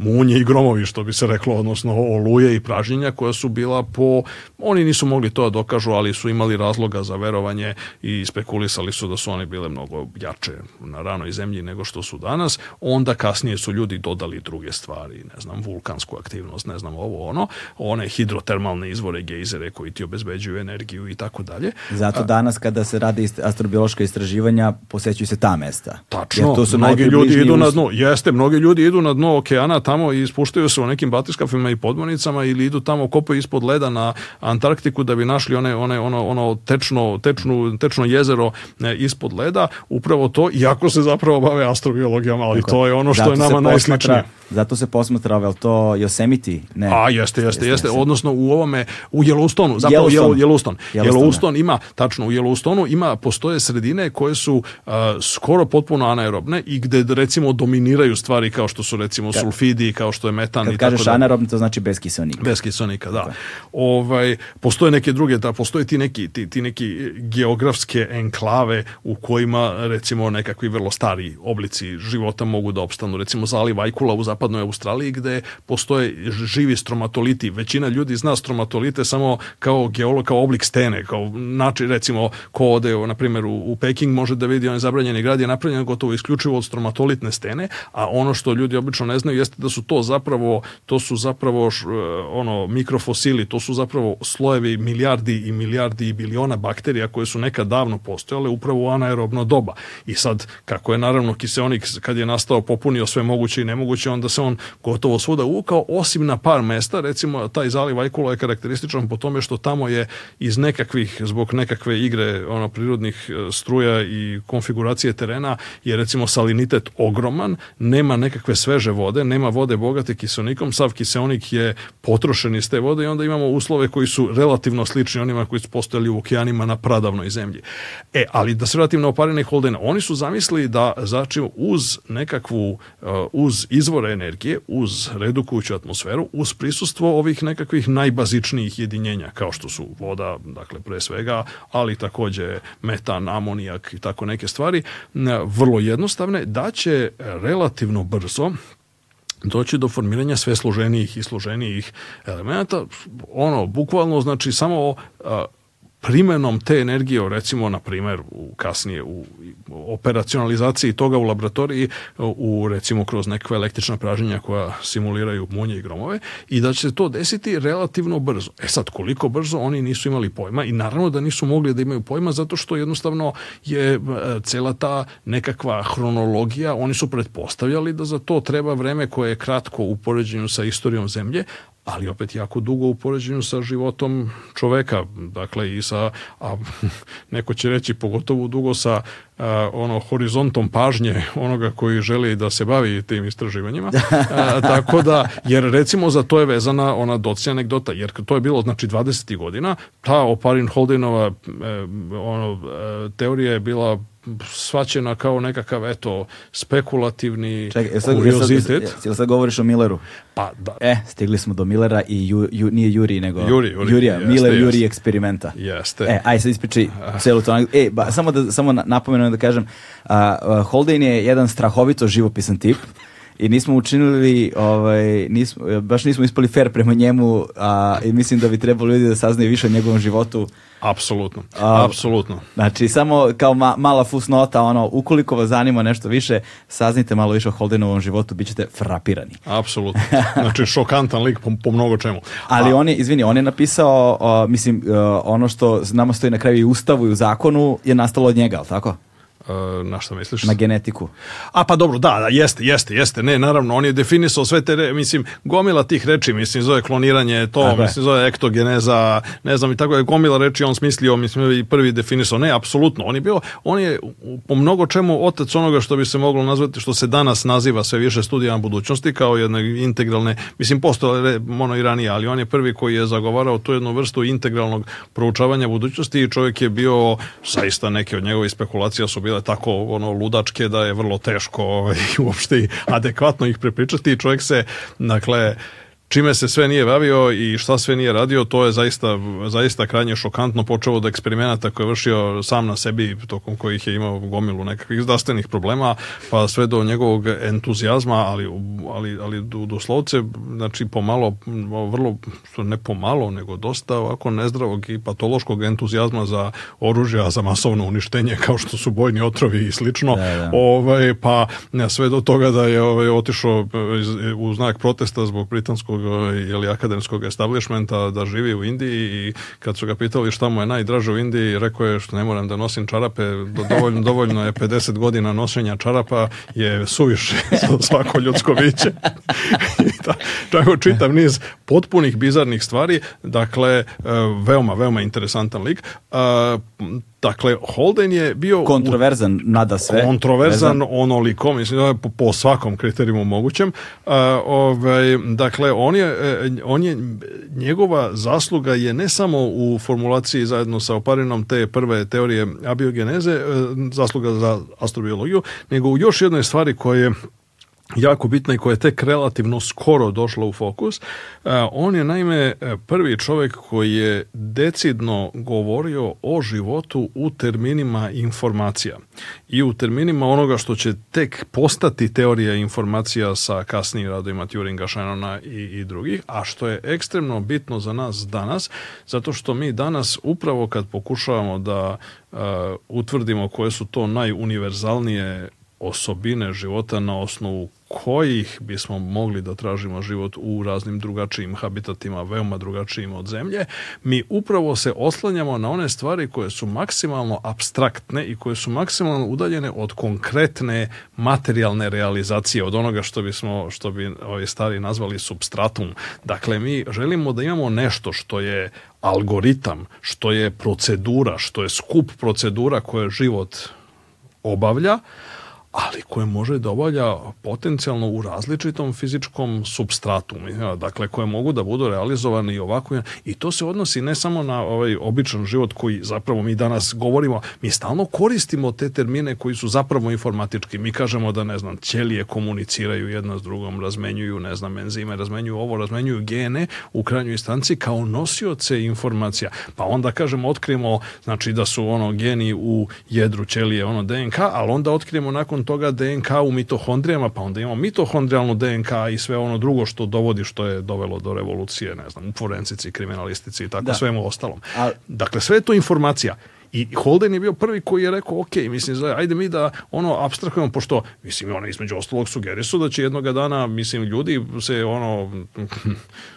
munje i gromovi, što bi se reklo, odnosno oluje i pražnjenja koja su bila po, oni nisu mogli to da dokažu, ali su imali razloga za verovanje i spekulisali su da su one bile mnogo jače na ranoj zemlji nego što su danas, onda kasnije su ljudi dodali druge stvari, ne znam, vulkansku aktivnost, ne znam, ovo ono, one hidrotermalne izvore, gejzere koji ti obezbeđuju energiju i tako dalje. Zato danas kada se radi astrobiološka istraživanja, posećuju se ta mesta. Tačno, to su mnogi ljudi idu na dno, jeste, mnogi ljudi idu na dno okeana tamo i ispuštaju se u nekim batiskafima i podmornicama ili idu tamo kopaju ispod leda na Antarktiku da bi našli one, one ono, ono tečno, tečnu, tečno jezero eh, ispod leda, upravo to, iako se zapravo bave astrobiologijom, ali Tako. to je ono što je nama najsličnije. Zato se posmatra, vel to Yosemite? Ne. A, jeste, jeste, jeste, jeste. Odnosno u ovome, u Yellowstoneu, zapravo Yellowstone. Yellowstone. Yellowstone. Da. Yellowstone ima, tačno, u Yellowstoneu ima, postoje sredine koje su uh, skoro potpuno anaerobne i gde recimo dominiraju stvari kao što su recimo Tako. sulfidi mediji kao što je metan Kad i kažeš tako anaerobni, to znači bez kiselnika. Bez kiselnika, da. Okay. Ovaj, postoje neke druge, da, postoje ti neki, ti, ti neki geografske enklave u kojima, recimo, nekakvi vrlo stari oblici života mogu da opstanu. Recimo, zaliv Ajkula u zapadnoj Australiji gde postoje živi stromatoliti. Većina ljudi zna stromatolite samo kao geolog, kao oblik stene, kao znači recimo, ko ode, na primjer, u, u Peking može da vidi onaj zabranjeni grad je napravljen gotovo isključivo od stromatolitne stene, a ono što ljudi obično ne znaju jeste da Da su to zapravo to su zapravo e, ono mikrofosili, to su zapravo slojevi milijardi i milijardi i biliona bakterija koje su nekad davno postojale upravo u anaerobno doba. I sad kako je naravno kiseonik kad je nastao popunio sve moguće i nemoguće, onda se on gotovo svuda uvukao osim na par mesta, recimo taj zaliv Ajkula je karakterističan po tome što tamo je iz nekakvih zbog nekakve igre ono prirodnih e, struja i konfiguracije terena je recimo salinitet ogroman, nema nekakve sveže vode, nema vode vode bogate kiselnikom, sav kiseonik je potrošen iz te vode i onda imamo uslove koji su relativno slični onima koji su postojali u okeanima na pradavnoj zemlji. E, ali da se vratim na oparene holdene, oni su zamislili da znači uz nekakvu, uh, uz izvore energije, uz redukujuću atmosferu, uz prisustvo ovih nekakvih najbazičnijih jedinjenja, kao što su voda, dakle pre svega, ali takođe metan, amonijak i tako neke stvari, vrlo jednostavne, da će relativno brzo doći do formiranja sve složenijih i složenijih elemenata, ono, bukvalno, znači, samo a, primenom te energije, recimo na primjer u kasnije u operacionalizaciji toga u laboratoriji u recimo kroz nekakva električna pražnjenja koja simuliraju munje i gromove i da će se to desiti relativno brzo. E sad koliko brzo oni nisu imali pojma i naravno da nisu mogli da imaju pojma zato što jednostavno je e, cela ta nekakva hronologija, oni su pretpostavljali da za to treba vreme koje je kratko u poređenju sa istorijom zemlje, ali opet jako dugo u poređenju sa životom čoveka, dakle i sa, a neko će reći pogotovo dugo sa a, ono horizontom pažnje onoga koji želi da se bavi tim istraživanjima. A, tako da, jer recimo za to je vezana ona docija anegdota, jer to je bilo znači 20. godina, ta Oparin Holdinova e, ono, e, teorija je bila svaćena kao nekakav eto spekulativni Čekaj, jel kuriozitet. Jel sad, jel sad govoriš o Milleru? Pa da. E, stigli smo do Millera i ju, ju, nije Juri nego Juri, Juri, Jurija, jeste, Miller jeste. Juri eksperimenta. Jeste. E, aj sad ispričaj celu to. E, ba, samo da samo napomenem da kažem, a, a, Holden je jedan strahovito živopisan tip i nismo učinili, ovaj, nismo, baš nismo ispali fair prema njemu a, i mislim da bi trebalo ljudi da saznaju više o njegovom životu Apsolutno, A, apsolutno. Znači, samo kao ma, mala fusnota, ono, ukoliko vas zanima nešto više, saznite malo više o Holdenovom životu, bit ćete frapirani. Apsolutno. Znači, šokantan lik po, po mnogo čemu. Ali A, on je, izvini, on je napisao, o, mislim, o, e, ono što nama stoji na kraju i ustavu i u zakonu je nastalo od njega, ali tako? Eh, na šta misliš? Na genetiku. A pa dobro, da, da, jeste, jeste, jeste. Ne, naravno, on je definisao sve te, mislim, gomila tih reči, mislim, zove kloniranje, to, Aha. mislim, zove ektogeneza, ne znam, i tako je gomila reči, on smislio, mislim, i prvi definisao. Ne, apsolutno, on je bio, on je po mnogo čemu otac onoga što bi se moglo nazvati, što se danas naziva sve više studija na budućnosti, kao jedne integralne, mislim, postoje ono i ranije, ali on je prvi koji je zagovarao tu jednu vrstu integralnog proučavanja budućnosti i čovjek je bio, saista neke od njegove spekulacija su bile tako ono ludačke da je vrlo teško ovaj, uopšte adekvatno ih prepričati i čovjek se dakle čime se sve nije bavio i šta sve nije radio, to je zaista, zaista krajnje šokantno počeo od eksperimenata koje je vršio sam na sebi, tokom kojih je imao gomilu nekakvih zdravstvenih problema, pa sve do njegovog entuzijazma, ali, ali, ali doslovce, znači pomalo, vrlo, ne pomalo, nego dosta ovako nezdravog i patološkog entuzijazma za oružja, za masovno uništenje, kao što su bojni otrovi i slično, da, da. Ovaj, pa sve do toga da je ovaj, otišao u znak protesta zbog britanskog tog ili e, akademskog establishmenta da živi u Indiji i kad su ga pitali šta mu je najdraže u Indiji, rekao je što ne moram da nosim čarape, dovoljno, dovoljno je 50 godina nošenja čarapa je suviše za svako ljudsko biće da, tako čitav niz potpunih bizarnih stvari, dakle, e, veoma, veoma interesantan lik. E, dakle, Holden je bio... Kontroverzan, u... nada sve. Kontroverzan Vezan. onoliko, mislim, e, po, po svakom kriterijumu mogućem. A, ovaj, dakle, on je, on je, njegova zasluga je ne samo u formulaciji zajedno sa oparinom te prve teorije abiogeneze, zasluga za astrobiologiju, nego u još jednoj stvari koje jako bitna i koja je tek relativno skoro došla u fokus. E, on je naime prvi čovjek koji je decidno govorio o životu u terminima informacija i u terminima onoga što će tek postati teorija informacija sa kasnijim radovima Turinga, Shannona i, i drugih, a što je ekstremno bitno za nas danas, zato što mi danas upravo kad pokušavamo da uh, utvrdimo koje su to najuniverzalnije osobine života na osnovu kojih bismo mogli da tražimo život u raznim drugačijim habitatima, veoma drugačijim od zemlje, mi upravo se oslanjamo na one stvari koje su maksimalno abstraktne i koje su maksimalno udaljene od konkretne materijalne realizacije, od onoga što bismo, što bi ovi stari nazvali substratum. Dakle, mi želimo da imamo nešto što je algoritam, što je procedura, što je skup procedura koje život obavlja, ali koje može da obavlja potencijalno u različitom fizičkom substratu, dakle koje mogu da budu realizovane i ovako. I to se odnosi ne samo na ovaj običan život koji zapravo mi danas govorimo, mi stalno koristimo te termine koji su zapravo informatički. Mi kažemo da, ne znam, ćelije komuniciraju jedna s drugom, razmenjuju, ne znam, enzime, razmenjuju ovo, razmenjuju gene u krajnjoj instanci kao nosioce informacija. Pa onda, kažemo, otkrijemo znači da su ono geni u jedru ćelije, ono DNK, ali onda otkrijemo nakon nakon toga DNK u mitohondrijama, pa onda imamo mitohondrijalnu DNK i sve ono drugo što dovodi što je dovelo do revolucije, ne znam, u forensici, kriminalistici i tako da. svemu ostalom. A... Dakle, sve to informacija. I Holden je bio prvi koji je rekao, ok, mislim, ajde mi da ono abstrahujemo, pošto, mislim, ono između ostalog sugerisu da će jednoga dana, mislim, ljudi se ono,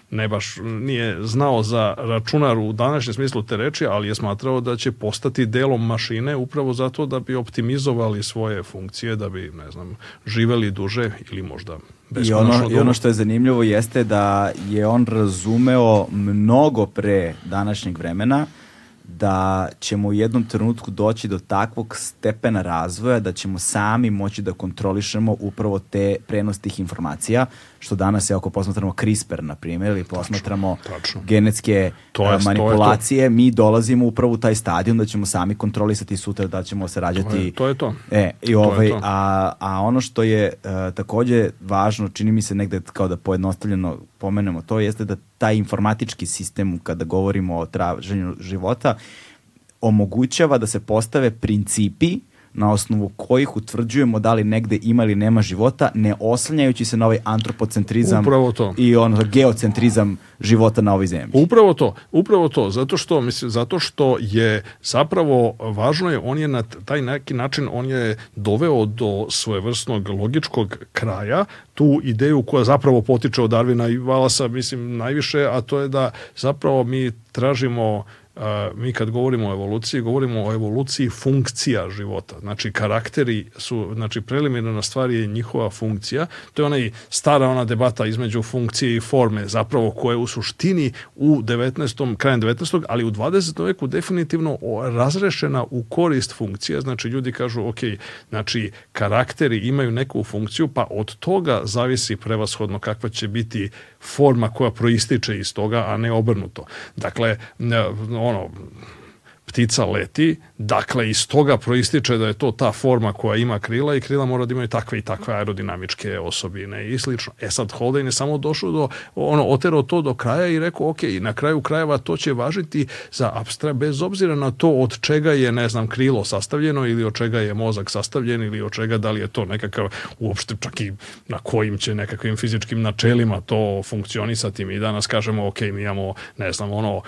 ne baš nije znao za računar u današnjem smislu te reči, ali je smatrao da će postati delom mašine upravo zato da bi optimizovali svoje funkcije, da bi, ne znam, živeli duže ili možda i ono, I ono što je zanimljivo jeste da je on razumeo mnogo pre današnjeg vremena da ćemo u jednom trenutku doći do takvog stepena razvoja da ćemo sami moći da kontrolišemo upravo te prenos tih informacija, što danas je ako posmatramo CRISPR, na primjer, ili posmatramo tačno, tačno. genetske to je, manipulacije, to je to. mi dolazimo upravo u taj stadion da ćemo sami kontrolisati sutra da ćemo se rađati. To je to. Je to. E, i ovaj, to je ovaj, to. A, a ono što je uh, takođe važno, čini mi se negde kao da pojednostavljeno pomenemo to, jeste da taj informatički sistem, kada govorimo o traženju života, omogućava da se postave principi uh, na osnovu kojih utvrđujemo da li negde ima ili nema života, ne oslanjajući se na ovaj antropocentrizam i on geocentrizam života na ovoj zemlji. Upravo to, upravo to, zato što, mislim, zato što je zapravo važno je, on je na taj neki način, on je doveo do svojevrsnog logičkog kraja tu ideju koja zapravo potiče od Darvina i Valasa, mislim, najviše, a to je da zapravo mi tražimo a, mi kad govorimo o evoluciji, govorimo o evoluciji funkcija života. Znači, karakteri su, znači, preliminarna stvar je njihova funkcija. To je onaj, stara ona debata između funkcije i forme, zapravo koje u suštini u 19. krajem 19. ali u 20. veku definitivno razrešena u korist funkcija. Znači, ljudi kažu, ok, znači, karakteri imaju neku funkciju, pa od toga zavisi prevashodno kakva će biti forma koja proističe iz toga, a ne obrnuto. Dakle, ono, ptica leti, dakle iz toga proističe da je to ta forma koja ima krila i krila mora da imaju takve i takve aerodinamičke osobine i slično. E sad Holden je samo došao do, ono, oterao to do kraja i rekao, ok, na kraju krajeva to će važiti za abstra, bez obzira na to od čega je, ne znam, krilo sastavljeno ili od čega je mozak sastavljen ili od čega da li je to nekakav, uopšte čak i na kojim će nekakvim fizičkim načelima to funkcionisati. Mi danas kažemo, ok, mi imamo, ne znam, ono,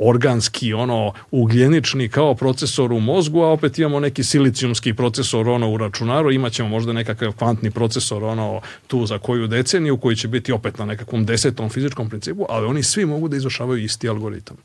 organski, ono, ugljenični kao procesor u mozgu, a opet imamo neki silicijumski procesor, ono, u računaru, imaćemo možda nekakav kvantni procesor, ono, tu za koju deceniju, koji će biti opet na nekakvom desetom fizičkom principu, ali oni svi mogu da izvršavaju isti algoritam.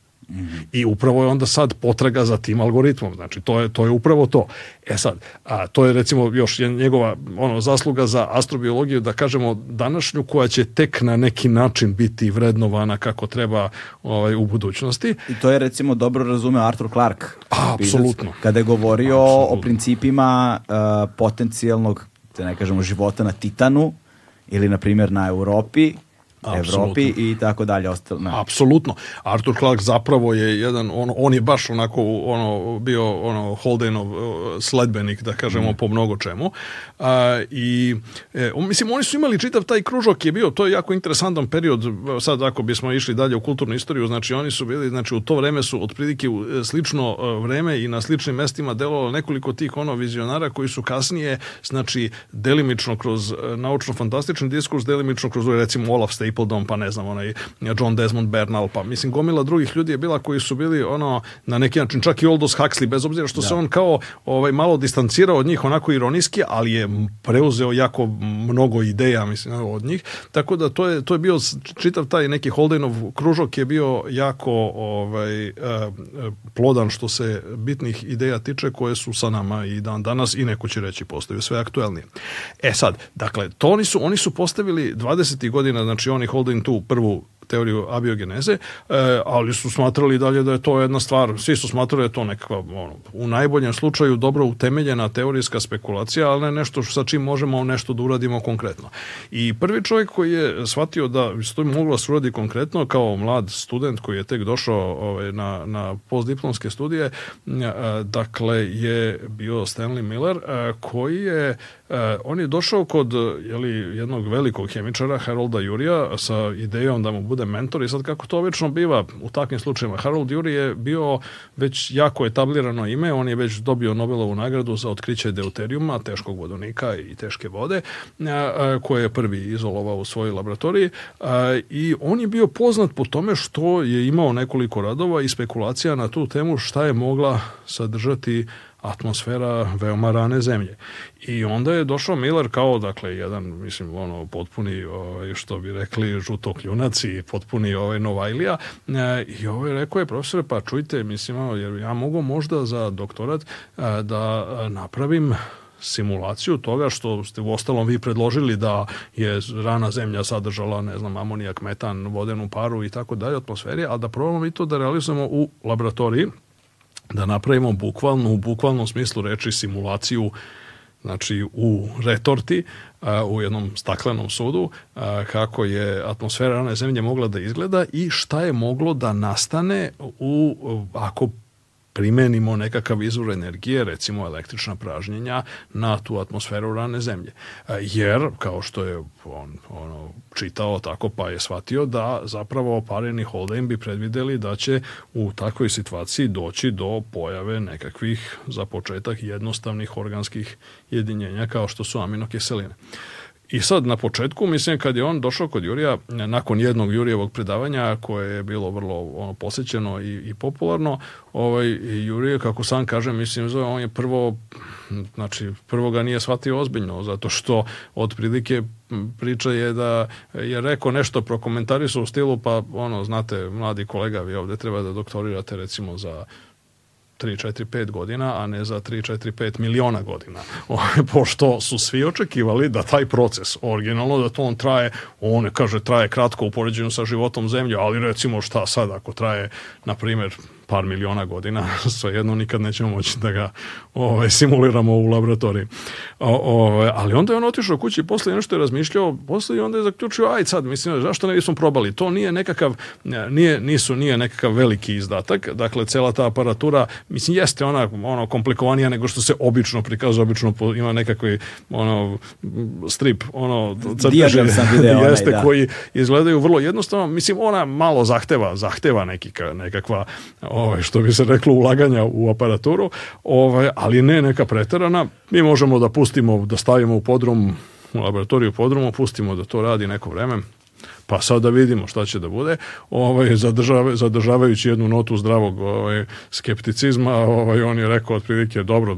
I upravo je onda sad potraga za tim algoritmom. Znači, to je, to je upravo to. E sad, a, to je recimo još njegova ono, zasluga za astrobiologiju, da kažemo današnju, koja će tek na neki način biti vrednovana kako treba ovaj, u budućnosti. I to je recimo dobro razume Arthur A, Apsolutno. Kada je govorio Absolutno. o principima uh, potencijalnog, da ne kažemo, života na Titanu, ili na primjer na Europi Evropi i tako dalje. Ostalo, Apsolutno. Arthur Clark zapravo je jedan, on, on je baš onako ono, bio ono Holdenov e, sledbenik, da kažemo, mm. po mnogo čemu. A, I, e, mislim, oni su imali čitav taj kružok je bio, to je jako interesantan period, e, sad ako bismo išli dalje u kulturnu istoriju, znači oni su bili, znači u to vreme su otprilike u e, slično vreme i na sličnim mestima delovalo nekoliko tih ono vizionara koji su kasnije, znači delimično kroz naučno-fantastični diskurs, delimično kroz recimo Olaf Stapleton Peopledom, pa ne znam, onaj John Desmond Bernal, pa mislim gomila drugih ljudi je bila koji su bili ono na neki način čak i Aldous Huxley bez obzira što da. se on kao ovaj malo distancirao od njih onako ironijski, ali je preuzeo jako mnogo ideja mislim od njih. Tako da to je to je bio čitav taj neki Holdenov kružok je bio jako ovaj e, e, plodan što se bitnih ideja tiče koje su sa nama i dan danas i neko će reći postaju sve aktuelnije. E sad, dakle, to oni su, oni su postavili 20. godina, znači oni Holding tu prvu teoriju abiogeneze, eh, ali su smatrali dalje da je to jedna stvar, svi su smatrali da je to nekakva, ono, u najboljem slučaju dobro utemeljena teorijska spekulacija, ali ne nešto sa čim možemo nešto da uradimo konkretno. I prvi čovjek koji je shvatio da se to moglo suradi konkretno, kao mlad student koji je tek došao ovaj, na, na postdiplomske studije, eh, dakle, je bio Stanley Miller, eh, koji je on je došao kod jeli, jednog velikog hemičara, Harolda Jurija, sa idejom da mu bude bude mentor i sad kako to obično biva u takvim slučajima. Harold Urey je bio već jako etablirano ime, on je već dobio Nobelovu nagradu za otkriće deuterijuma, teškog vodonika i teške vode, koje je prvi izolovao u svojoj laboratoriji i on je bio poznat po tome što je imao nekoliko radova i spekulacija na tu temu šta je mogla sadržati atmosfera veoma rane zemlje. I onda je došao Miller kao, dakle, jedan, mislim, ono, potpuni, ovaj, što bi rekli, žutokljunac i potpuni ovaj, Novajlija. E, I ovaj rekao je, profesore, pa čujte, mislim, jer ja mogu možda za doktorat e, da e, napravim simulaciju toga što ste u ostalom vi predložili da je rana zemlja sadržala, ne znam, amonijak, metan, vodenu paru i tako dalje, atmosferi, ali da probamo i to da realizujemo u laboratoriji da napravimo bukvalno, u bukvalnom smislu reči simulaciju znači u retorti, a, u jednom staklenom sudu, a, kako je atmosfera rane zemlje mogla da izgleda i šta je moglo da nastane u, ako primenimo nekakav izvor energije, recimo električna pražnjenja, na tu atmosferu rane zemlje. Jer, kao što je on ono, čitao tako pa je shvatio da zapravo pareni Holden bi predvideli da će u takvoj situaciji doći do pojave nekakvih, za početak, jednostavnih organskih jedinjenja kao što su aminokiseline. I sad na početku, mislim, kad je on došao kod Jurija, nakon jednog Jurijevog predavanja koje je bilo vrlo ono, posjećeno i, i popularno, ovaj, Jurije, kako sam kažem, mislim, zove, on je prvo, znači, prvo ga nije shvatio ozbiljno, zato što otprilike priča je da je rekao nešto prokomentarisao u stilu, pa ono, znate, mladi kolega, vi ovde treba da doktorirate recimo za 3, 4, 5 godina, a ne za 3, 4, 5 miliona godina. Ovaj, pošto su svi očekivali da taj proces, originalno da to on traje, on kaže traje kratko u poređenju sa životom zemlje, ali recimo šta sad ako traje, na primjer, par miliona godina, jedno nikad nećemo moći da ga ove, ovaj, simuliramo u laboratoriji. O, ove, ovaj, ali onda je on otišao kući i poslije nešto je razmišljao, i onda je zaključio, aj sad, mislim, zašto ne bismo probali? To nije nekakav, nije, nisu, nije nekakav veliki izdatak, dakle, cela ta aparatura, mislim, jeste ona ono, komplikovanija nego što se obično prikazuje, obično ima nekakvi ono, strip, ono, crteži, jeste, onaj, da. koji izgledaju vrlo jednostavno, mislim, ona malo zahteva, zahteva neki, nekakva ovaj, što bi se reklo, ulaganja u aparaturu, ovaj, ali ne neka preterana. Mi možemo da pustimo, da stavimo u podrum, u laboratoriju podrumu, pustimo da to radi neko vreme, Pa sad da vidimo šta će da bude. Ovaj, zadržava, zadržavajući jednu notu zdravog ovaj, skepticizma, ovaj, on je rekao otprilike, dobro,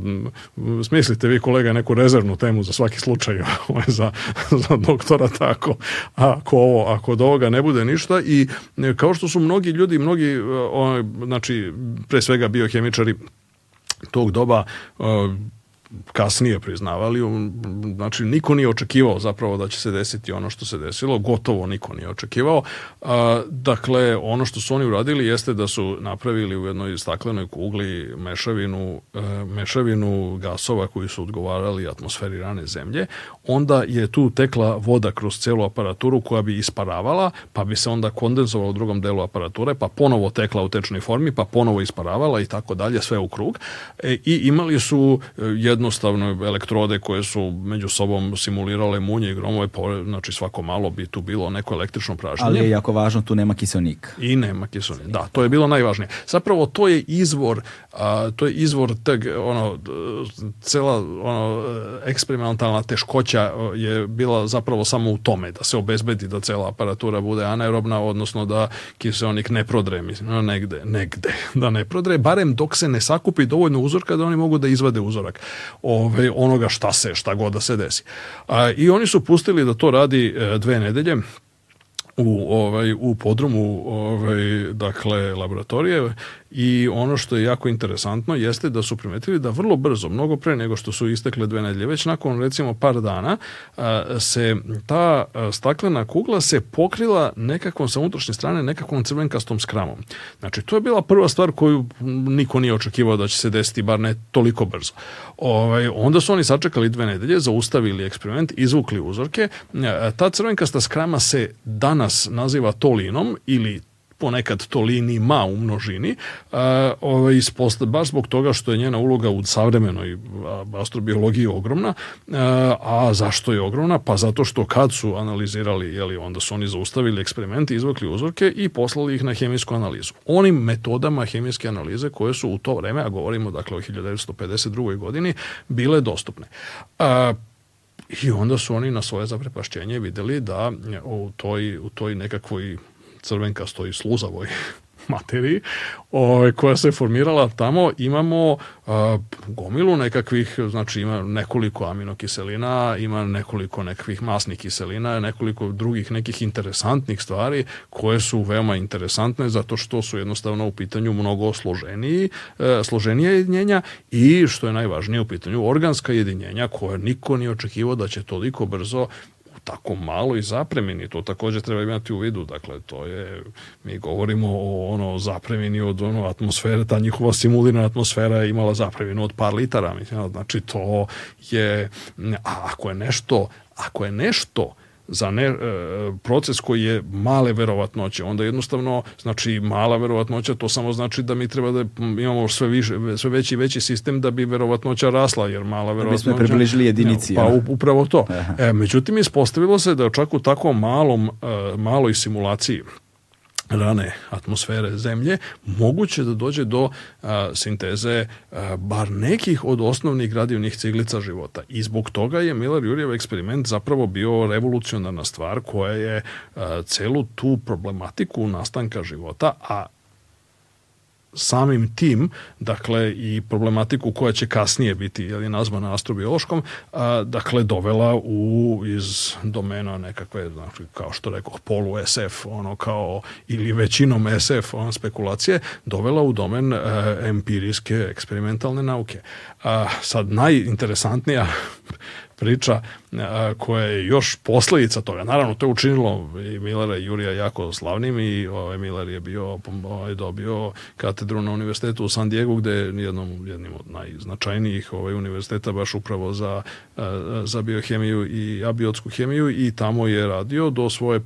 smislite vi kolega neku rezervnu temu za svaki slučaj ovaj, za, za doktora tako, ako ovo, ako do ovoga ne bude ništa i e, kao što su mnogi ljudi, mnogi, ovaj, znači, pre svega biohemičari tog doba e, kasnije priznavali, um, znači niko nije očekivao zapravo da će se desiti ono što se desilo, gotovo niko nije očekivao. Dakle, ono što su oni uradili jeste da su napravili u jednoj staklenoj kugli mešavinu, e, mešavinu gasova koji su odgovarali atmosferi rane zemlje, onda je tu tekla voda kroz celu aparaturu koja bi isparavala, pa bi se onda kondenzovala u drugom delu aparature, pa ponovo tekla u tečnoj formi, pa ponovo isparavala i tako dalje, sve u krug. E, I imali su jedan jednostavno elektrode koje su među sobom simulirale munje i gromove, pa, znači svako malo bi tu bilo neko električno pražnje. Ali je jako važno, tu nema kiselnika. I nema kiselnika, da, to je bilo najvažnije. Zapravo to je izvor, a, to je izvor teg, ono, cela ono, eksperimentalna teškoća e, je bila zapravo samo u tome, da se obezbedi da cela aparatura bude anaerobna, odnosno da kiselnik ne prodre, mislim, negde, negde, da ne prodre, barem dok se ne sakupi dovoljno uzorka da oni mogu da izvade uzorak ove, onoga šta se, šta god da se desi. A, I oni su pustili da to radi e, dve nedelje, u, ovaj, u podrumu ovaj, dakle, laboratorije I ono što je jako interesantno jeste da su primetili da vrlo brzo, mnogo pre nego što su istekle dve nedelje, već nakon recimo par dana, se ta staklena kugla se pokrila nekakvom sa unutrašnje strane nekakvom crvenkastom skramom. Znači, to je bila prva stvar koju niko nije očekivao da će se desiti, bar ne toliko brzo. Ovaj, onda su oni sačekali dve nedelje, zaustavili eksperiment, izvukli uzorke. Ta crvenkasta skrama se danas naziva tolinom ili ponekad to tolinima u množini, e, ovaj, baš zbog toga što je njena uloga u savremenoj astrobiologiji ogromna. E, a zašto je ogromna? Pa zato što kad su analizirali, jeli, onda su oni zaustavili eksperimenti, izvukli uzorke i poslali ih na hemijsku analizu. Onim metodama hemijske analize koje su u to vreme, a govorimo dakle o 1952. godini, bile dostupne. E, I onda su oni na svoje zaprepašćenje videli da u toj, u toj nekakvoj crvenkastoj sluzavoj materiji o, ovaj, koja se formirala tamo, imamo a, gomilu nekakvih, znači ima nekoliko aminokiselina, ima nekoliko nekakvih masnih kiselina, nekoliko drugih nekih interesantnih stvari koje su veoma interesantne zato što su jednostavno u pitanju mnogo složeniji, e, složenije jedinjenja i što je najvažnije u pitanju organska jedinjenja koje niko nije očekivao da će toliko brzo tako malo i zapremini. To takođe treba imati u vidu. Dakle, to je, mi govorimo o ono zapremini od ono atmosfere, ta njihova simulirana atmosfera je imala zapreminu od par litara. Mislim, znači, to je, ako je nešto, ako je nešto za ne, e, proces koji je male verovatnoće, onda jednostavno znači mala verovatnoća, to samo znači da mi treba da imamo sve, više, sve veći i veći sistem da bi verovatnoća rasla, jer mala da verovatnoća... Da bismo približili jedinici. pa upravo to. E, međutim, ispostavilo se da čak u tako malom, e, maloj simulaciji rane atmosfere zemlje, moguće da dođe do a, sinteze a, bar nekih od osnovnih gradivnih ciglica života. I zbog toga je Miller Jurjev eksperiment zapravo bio revolucionarna stvar koja je a, celu tu problematiku nastanka života, a samim tim, dakle i problematiku koja će kasnije biti je li nazvana astrobiološkom, a, dakle dovela u iz domena nekakve znači kao što rekoh polu SF, ono kao ili većinom SF on spekulacije dovela u domen e, empirijske eksperimentalne nauke. A, sad najinteresantnija priča koja je još posljedica toga. Naravno, to je učinilo i Milera i Jurija jako slavnim i ovaj, Miller je bio, ovaj, dobio katedru na univerzitetu u San Diego gde je jednom, jednim od najznačajnijih ovaj, univerziteta baš upravo za, za biohemiju i abiotsku hemiju i tamo je radio do svoje,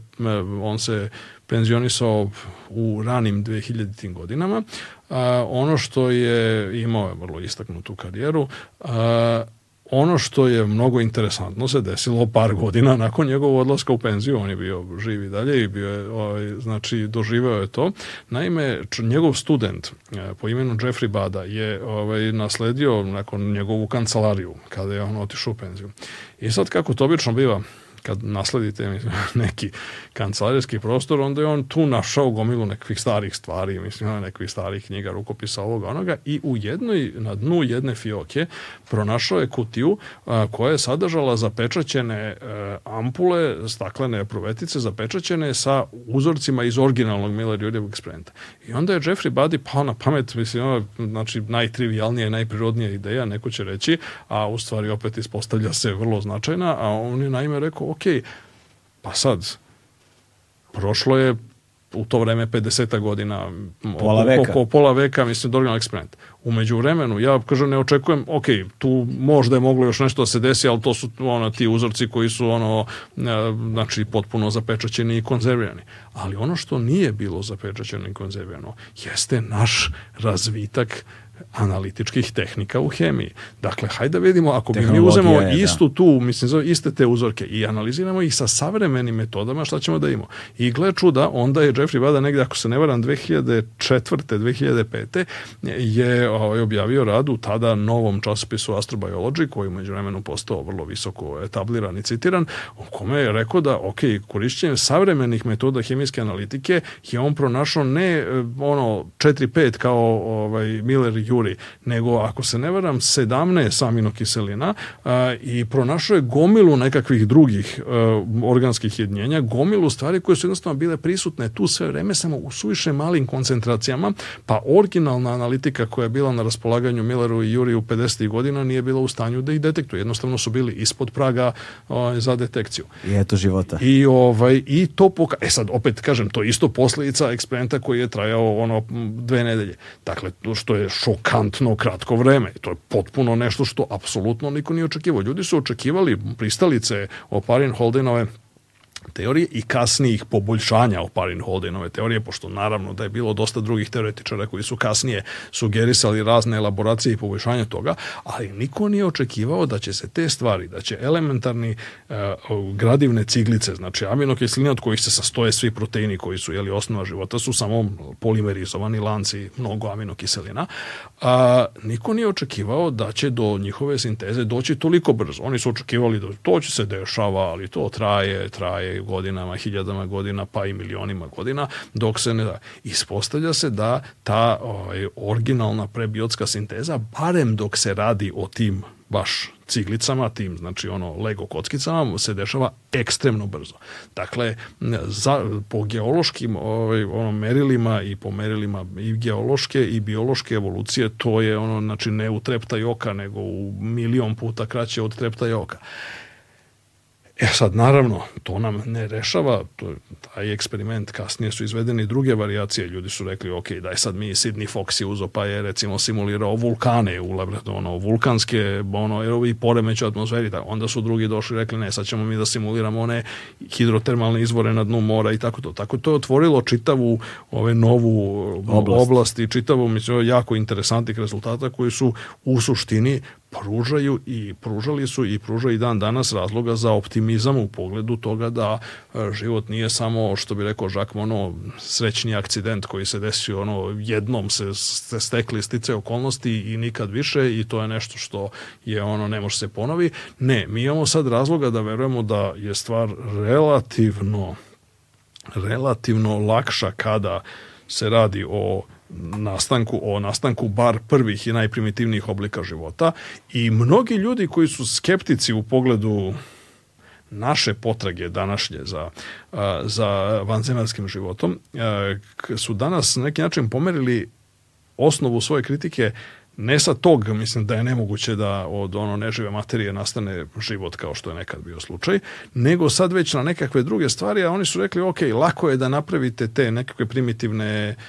on se penzionisao u ranim 2000-tim godinama. A, ono što je imao je vrlo istaknutu karijeru, a, ono što je mnogo interesantno se desilo par godina nakon njegovog odlaska u penziju, on je bio živ i dalje i bio je, ovaj, znači doživeo je to. Naime, njegov student e, po imenu Jeffrey Bada je ovaj, nasledio nakon njegovu kancelariju kada je on otišao u penziju. I sad kako to obično biva, kad nasledite mislim, neki kancelarijski prostor, onda je on tu našao gomilu nekih starih stvari, mislim, nekih starih knjiga, rukopisa ovoga onoga i u jednoj, na dnu jedne fioke pronašao je kutiju a, koja je sadržala zapečaćene a, e, ampule, staklene pruvetice, zapečaćene sa uzorcima iz originalnog Miller Jurjevog sprenta. I onda je Jeffrey Buddy pao na pamet, mislim, ono, znači, najtrivialnija i najprirodnija ideja, neko će reći, a u stvari opet ispostavlja se vrlo značajna, a on je naime rekao, ok. Pa sad, prošlo je u to vreme 50 godina, pola veka. oko pola veka, mislim, dobijem eksperiment. Umeđu vremenu, ja kažem, ne očekujem, ok, tu možda je moglo još nešto da se desi, ali to su ona, ti uzorci koji su ono, e, znači, potpuno zapečaćeni i konzervirani. Ali ono što nije bilo zapečaćeno i konzervirano jeste naš razvitak analitičkih tehnika u hemiji. Dakle, hajde da vidimo, ako bi mi uzemo je, da. istu tu, mislim, zove, iste te uzorke i analiziramo ih sa savremenim metodama, šta ćemo da imamo? I gle čuda, onda je Jeffrey Vada negde, ako se ne varam, 2004. 2005. je ovaj, objavio rad u tada novom časopisu Astrobiology, koji umeđu vremenu postao vrlo visoko etabliran i citiran, u kome je rekao da, ok, korišćenjem savremenih metoda hemijske analitike je on pronašao ne ono 4-5 kao ovaj, Miller juri, nego ako se ne varam 17 aminokiselina a, i pronašao je gomilu nekakvih drugih a, e, organskih jedinjenja, gomilu stvari koje su jednostavno bile prisutne tu sve vreme samo u suviše malim koncentracijama, pa originalna analitika koja je bila na raspolaganju Milleru i u 50. godina nije bila u stanju da ih detektuje. Jednostavno su bili ispod praga a, za detekciju. I eto života. I, ovaj, i to poka... E sad, opet kažem, to isto posledica eksperimenta koji je trajao ono dve nedelje. Dakle, to što je šok šokantno kratko vreme. To je potpuno nešto što apsolutno niko nije očekivao. Ljudi su očekivali pristalice Oparin Holdenove teorije i kasnijih poboljšanja Oparin Holdinove teorije, pošto naravno da je bilo dosta drugih teoretičara koji su kasnije sugerisali razne elaboracije i poboljšanja toga, ali niko nije očekivao da će se te stvari, da će elementarni uh, gradivne ciglice, znači aminokisline od kojih se sastoje svi proteini koji su jeli, osnova života, su samo polimerizovani lanci mnogo aminokiselina, uh, niko nije očekivao da će do njihove sinteze doći toliko brzo. Oni su očekivali da to će se dešava, ali to traje, traje, godinama, hiljadama godina, pa i milionima godina, dok se ne da. Ispostavlja se da ta ovaj, originalna prebiotska sinteza, barem dok se radi o tim baš ciglicama, tim, znači ono Lego kockicama, se dešava ekstremno brzo. Dakle, za, po geološkim ovaj, ono, merilima i po merilima i geološke i biološke evolucije, to je ono, znači ne u treptaj oka, nego u milion puta kraće od treptaj oka. E sad, naravno, to nam ne rešava, to, taj eksperiment, kasnije su izvedeni druge varijacije, ljudi su rekli, ok, daj sad mi Sidney Fox je uzo, pa je recimo simulirao vulkane u laboratoriju, ono, vulkanske, ono, i poremeće atmosferi, tako. onda su drugi došli i rekli, ne, sad ćemo mi da simuliramo one hidrotermalne izvore na dnu mora i tako to. Tako to je otvorilo čitavu ove novu oblast, oblast i čitavu, mislim, jako interesantnih rezultata koji su u suštini pružaju i pružali su i pružaju i dan danas razloga za optimizam u pogledu toga da e, život nije samo što bi rekao Žak Mono, srećni akcident koji se desio ono jednom se ste stekli stice okolnosti i nikad više i to je nešto što je ono ne može se ponovi. Ne, mi imamo sad razloga da verujemo da je stvar relativno relativno lakša kada se radi o nastanku, o nastanku bar prvih i najprimitivnijih oblika života i mnogi ljudi koji su skeptici u pogledu naše potrage današnje za, za vanzemaljskim životom su danas na neki način pomerili osnovu svoje kritike ne sa tog, mislim da je nemoguće da od ono nežive materije nastane život kao što je nekad bio slučaj, nego sad već na nekakve druge stvari, a oni su rekli, ok, lako je da napravite te nekakve primitivne uh,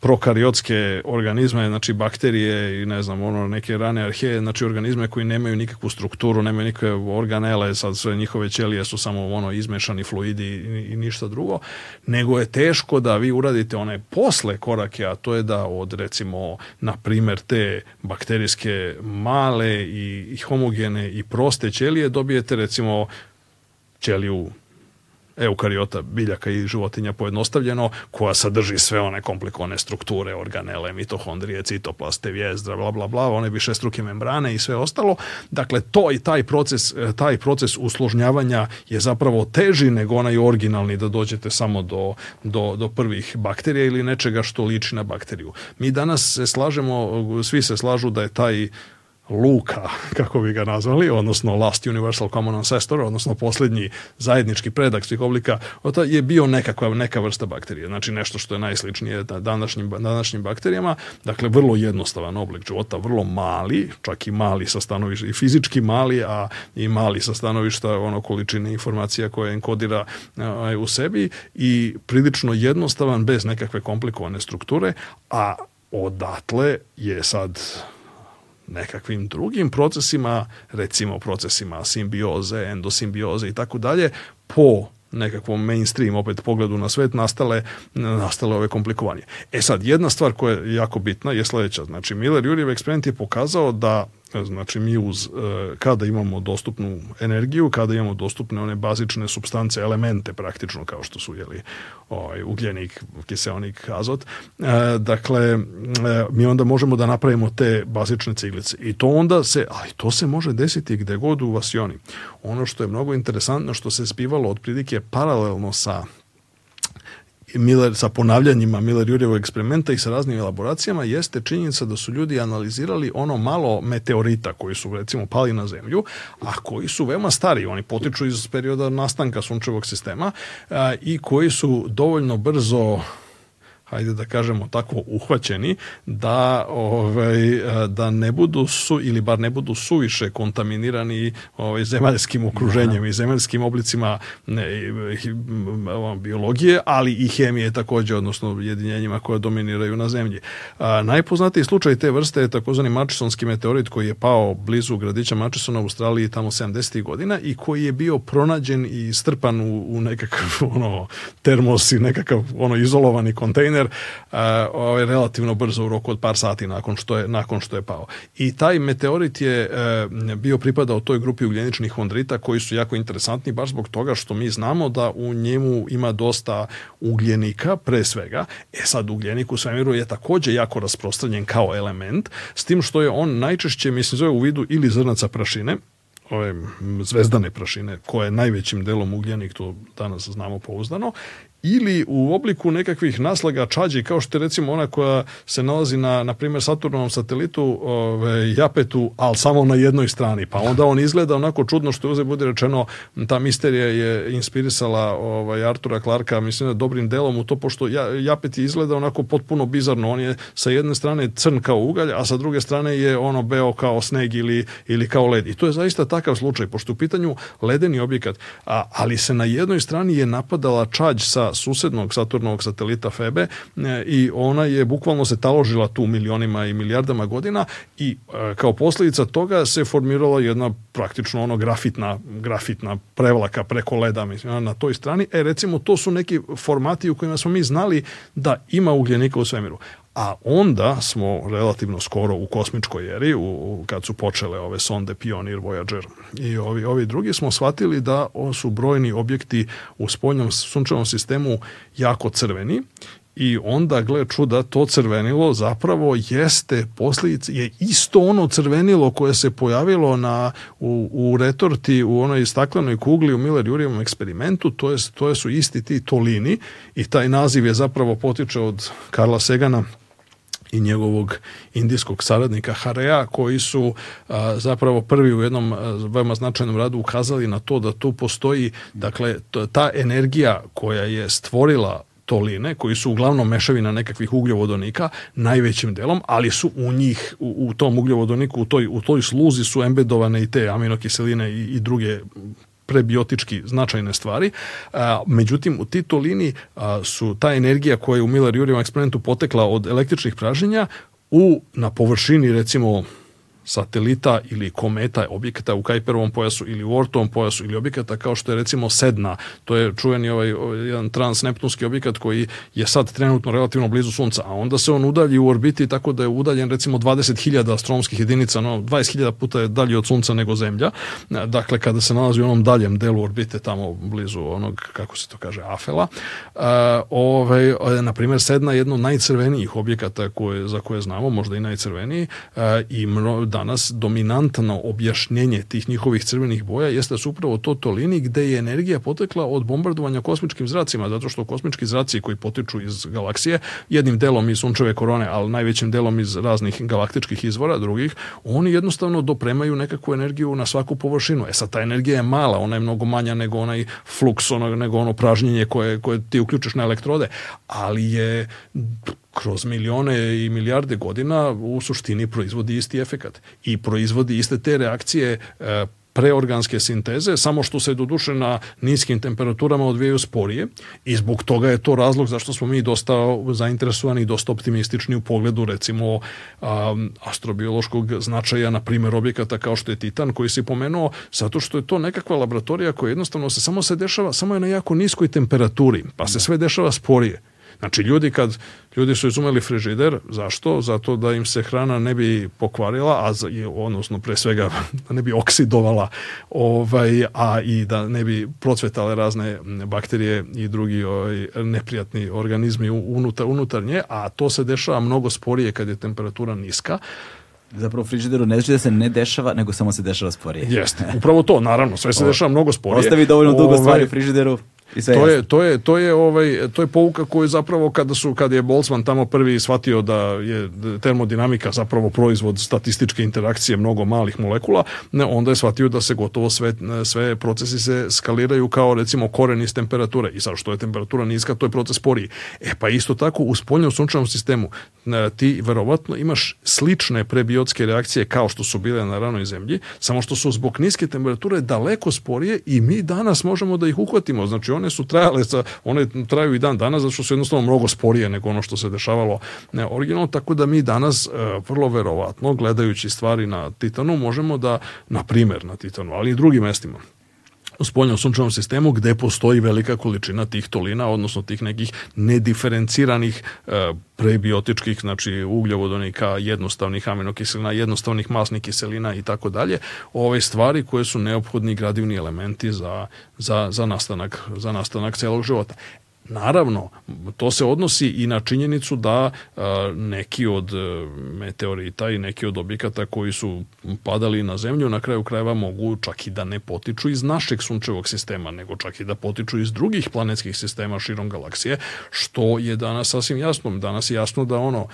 prokariotske organizme, znači bakterije i ne znam, ono, neke rane arheje, znači organizme koji nemaju nikakvu strukturu, nemaju nikakve organele, sad sve njihove ćelije su samo ono izmešani fluidi i, i ništa drugo, nego je teško da vi uradite one posle korake, a to je da od recimo, na primer, te bakterijske male i, i homogene i proste ćelije dobijete recimo ćeliju eukariota biljaka i životinja pojednostavljeno, koja sadrži sve one komplikovane strukture, organele, mitohondrije, citoplaste, vjezdra, bla, bla, bla, one više struke membrane i sve ostalo. Dakle, to i taj proces, e, taj proces usložnjavanja je zapravo teži nego onaj originalni da dođete samo do, do, do prvih bakterija ili nečega što liči na bakteriju. Mi danas se slažemo, svi se slažu da je taj luka, kako bi ga nazvali, odnosno Last Universal Common Ancestor, odnosno posljednji zajednički predak svih oblika, ota je bio nekakva, neka vrsta bakterije, znači nešto što je najsličnije da, današnjim, današnjim bakterijama, dakle vrlo jednostavan oblik života, vrlo mali, čak i mali sa stanovišta, i fizički mali, a i mali sa stanovišta ono količine informacija koje enkodira a, u sebi i prilično jednostavan, bez nekakve komplikovane strukture, a odatle je sad nekakvim drugim procesima, recimo procesima simbioze, endosimbioze i tako dalje, po nekakvom mainstream opet pogledu na svet nastale, nastale ove komplikovanje. E sad, jedna stvar koja je jako bitna je sledeća. Znači, Miller-Jurjev eksperiment je pokazao da Znači mi uz, e, kada imamo dostupnu energiju, kada imamo dostupne one bazične substance, elemente praktično kao što su jeli, ovaj, ugljenik, kiseonik, azot, e, dakle e, mi onda možemo da napravimo te bazične ciglice. I to onda se, ali to se može desiti gde god u vasioni. Ono što je mnogo interesantno, što se spivalo otprilike paralelno sa Miller sa ponavljanjima Miller Jurjevog eksperimenta i sa raznim elaboracijama jeste činjenica da su ljudi analizirali ono malo meteorita koji su recimo pali na zemlju, a koji su veoma stari, oni potiču iz perioda nastanka sunčevog sistema a, i koji su dovoljno brzo hajde da kažemo tako uhvaćeni da ovaj da ne budu su ili bar ne budu suviše kontaminirani ovaj zemaljskim da. okruženjem da. i zemaljskim oblicima ne, biologije, ali i hemije takođe, odnosno jedinjenjima koje dominiraju na zemlji. A, najpoznatiji slučaj te vrste je takozvani Mačesonski meteorit koji je pao blizu gradića Mačesona u Australiji tamo 70. godina i koji je bio pronađen i strpan u, u nekakav ono termos i nekakav ono izolovani kontejner kontejner ovaj, relativno brzo u roku od par sati nakon što je, nakon što je pao. I taj meteorit je e, bio pripadao toj grupi ugljeničnih hondrita koji su jako interesantni baš zbog toga što mi znamo da u njemu ima dosta ugljenika pre svega. E sad ugljenik u svemiru je takođe jako rasprostranjen kao element s tim što je on najčešće mislim zove u vidu ili zrnaca prašine ove zvezdane prašine koje je najvećim delom ugljenik, to danas znamo pouzdano, ili u obliku nekakvih naslaga čađi kao što je recimo ona koja se nalazi na na primjer Saturnovom satelitu ovaj Japetu, ali samo na jednoj strani, pa onda on izgleda onako čudno što uze bude rečeno ta misterija je inspirisala ovaj Artura Clarka, mislim da dobrim delom u to pošto ja, Japet je izgleda onako potpuno bizarno, on je sa jedne strane crn kao ugalj, a sa druge strane je ono beo kao sneg ili, ili kao led. I to je zaista takav slučaj, pošto u pitanju ledeni objekat, a, ali se na jednoj strani je napadala čađ sa susednog Saturnovog satelita Febe e, i ona je bukvalno se taložila tu milionima i milijardama godina i e, kao posljedica toga se formirala jedna praktično ono grafitna, grafitna prevlaka preko leda mislim, na toj strani. E recimo to su neki formati u kojima smo mi znali da ima ugljenika u svemiru a onda smo relativno skoro u kosmičkoj eri, u, kad su počele ove sonde Pionir, Voyager i ovi, ovi drugi, smo shvatili da su brojni objekti u spoljnom sunčevom sistemu jako crveni i onda, gle čuda, to crvenilo zapravo jeste posljedice, je isto ono crvenilo koje se pojavilo na, u, u retorti, u onoj staklenoj kugli u Miller-Jurijevom eksperimentu, to, je, to su isti ti tolini i taj naziv je zapravo potiče od Karla Segana, i njegovog indijskog saradnika Hareja, koji su a, zapravo prvi u jednom a, veoma značajnom radu ukazali na to da tu postoji, dakle, ta energija koja je stvorila toline, koji su uglavnom mešavina nekakvih ugljovodonika, najvećim delom, ali su u njih, u, u tom ugljovodoniku, u toj, u toj sluzi su embedovane i te aminokiseline i, i druge prebiotički značajne stvari. A, međutim, u titolini a, su ta energija koja je u Miller-Jurijevom eksperimentu potekla od električnih praženja u, na površini recimo satelita ili kometa, objekata u Kajperovom pojasu ili u Ortovom pojasu ili objekata kao što je recimo Sedna, to je čuveni ovaj, ovaj jedan transneptunski objekat koji je sad trenutno relativno blizu Sunca, a onda se on udalji u orbiti tako da je udaljen recimo 20.000 astronomskih jedinica, no 20.000 puta je dalje od Sunca nego Zemlja, dakle kada se nalazi u onom daljem delu orbite tamo blizu onog, kako se to kaže, Afela, ovaj, na primer Sedna je jedno najcrvenijih objekata koje, za koje znamo, možda i najcrveniji i mno, danas dominantno objašnjenje tih njihovih crvenih boja jeste da su upravo to tolini gde je energija potekla od bombardovanja kosmičkim zracima, zato što kosmički zraci koji potiču iz galaksije, jednim delom iz sunčeve korone, ali najvećim delom iz raznih galaktičkih izvora, drugih, oni jednostavno dopremaju nekakvu energiju na svaku površinu. E sad, ta energija je mala, ona je mnogo manja nego onaj fluks, ono, nego ono pražnjenje koje, koje ti uključiš na elektrode, ali je kroz milione i milijarde godina u suštini proizvodi isti efekat i proizvodi iste te reakcije e, preorganske sinteze, samo što se doduše na niskim temperaturama odvijaju sporije i zbog toga je to razlog zašto smo mi dosta zainteresovani i dosta optimistični u pogledu recimo um, astrobiološkog značaja na primer objekata kao što je Titan koji si pomenuo, zato što je to nekakva laboratorija koja jednostavno se samo se dešava, samo je na jako niskoj temperaturi, pa se da. sve dešava sporije Znači, ljudi kad ljudi su izumeli frižider, zašto? Zato da im se hrana ne bi pokvarila, a odnosno pre svega da ne bi oksidovala, ovaj, a i da ne bi procvetale razne bakterije i drugi ovaj, neprijatni organizmi unutar, unutar nje, a to se dešava mnogo sporije kad je temperatura niska, zapravo frižideru ne znači da se ne dešava, nego samo se dešava sporije. Jeste, upravo to, naravno, sve se dešava mnogo sporije. Ostavi dovoljno dugo stvari ovaj, u frižideru. To je, to, je, to, je, ovaj, to je pouka koju zapravo kada, su, kad je Boltzmann tamo prvi shvatio da je termodinamika zapravo proizvod statističke interakcije mnogo malih molekula, onda je shvatio da se gotovo sve, sve procesi se skaliraju kao recimo koren iz temperature. I sad što je temperatura niska, to je proces sporiji. E pa isto tako u spoljnom sunčanom sistemu ti verovatno imaš slične prebiotske reakcije kao što su bile na ranoj zemlji, samo što su zbog niske temperature daleko sporije i mi danas možemo da ih uhvatimo. Znači one su trajale, za, one traju i dan danas, zato što su jednostavno mnogo sporije nego ono što se dešavalo ne, originalno, tako da mi danas e, vrlo verovatno, gledajući stvari na Titanu, možemo da, na primer na Titanu, ali i drugim mestima, u spoljnom sunčevom sistemu gde postoji velika količina tih tolina, odnosno tih nekih nediferenciranih e, prebiotičkih, znači ugljovodonika, jednostavnih aminokiselina, jednostavnih masnih kiselina i tako dalje, ove stvari koje su neophodni gradivni elementi za, za, za, nastanak, za nastanak celog života. Naravno, to se odnosi i na činjenicu da neki od e, meteorita i neki od objekata koji su padali na zemlju na kraju krajeva mogu čak i da ne potiču iz našeg sunčevog sistema, nego čak i da potiču iz drugih planetskih sistema širom galaksije, što je danas sasvim jasno. Danas je jasno da ono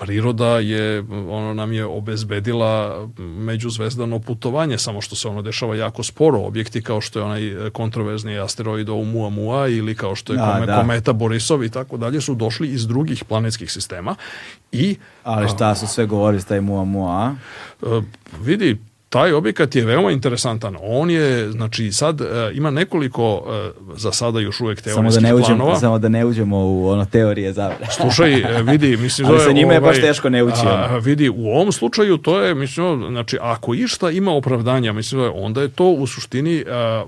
priroda je, ono nam je obezbedila međuzvezdano putovanje, samo što se ono dešava jako sporo. Objekti kao što je onaj kontroverzni asteroid Oumuamua ili kao što je da, kome, da. kometa Borisov i tako dalje su došli iz drugih planetskih sistema i... Ali šta su sve govorili s taj Muamua? E, vidi, taj objekat je veoma interesantan. On je, znači, sad e, ima nekoliko, e, za sada još uvek teorijskih samo da ne uđemo, planova. Samo da ne uđemo u ono teorije zavere. Slušaj, e, vidi, mislim... Ali sa njima je baš ovaj, teško ne ući. A, vidi, u ovom slučaju to je, mislim, znači, ako išta ima opravdanja, mislim, onda je to u suštini, a,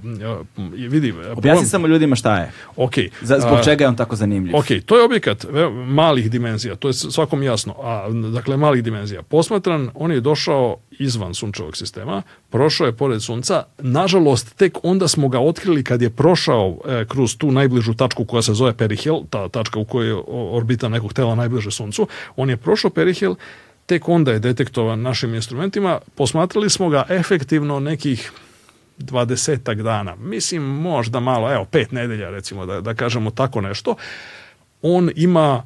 vidi... Objasni samo ljudima šta je. Ok. Za, zbog čega je on tako zanimljiv. okay, to je objekat malih dimenzija, to je svakom jasno. A, dakle, malih dimenzija. Posmatran, on je došao izvan sunčevog sistema, prošao je pored sunca, nažalost tek onda smo ga otkrili kad je prošao e, kroz tu najbližu tačku koja se zove perihel, ta tačka u kojoj je orbita nekog tela najbliže suncu, on je prošao perihel, tek onda je detektovan našim instrumentima, posmatrali smo ga efektivno nekih dvadesetak dana, mislim možda malo, evo pet nedelja recimo da, da kažemo tako nešto, on ima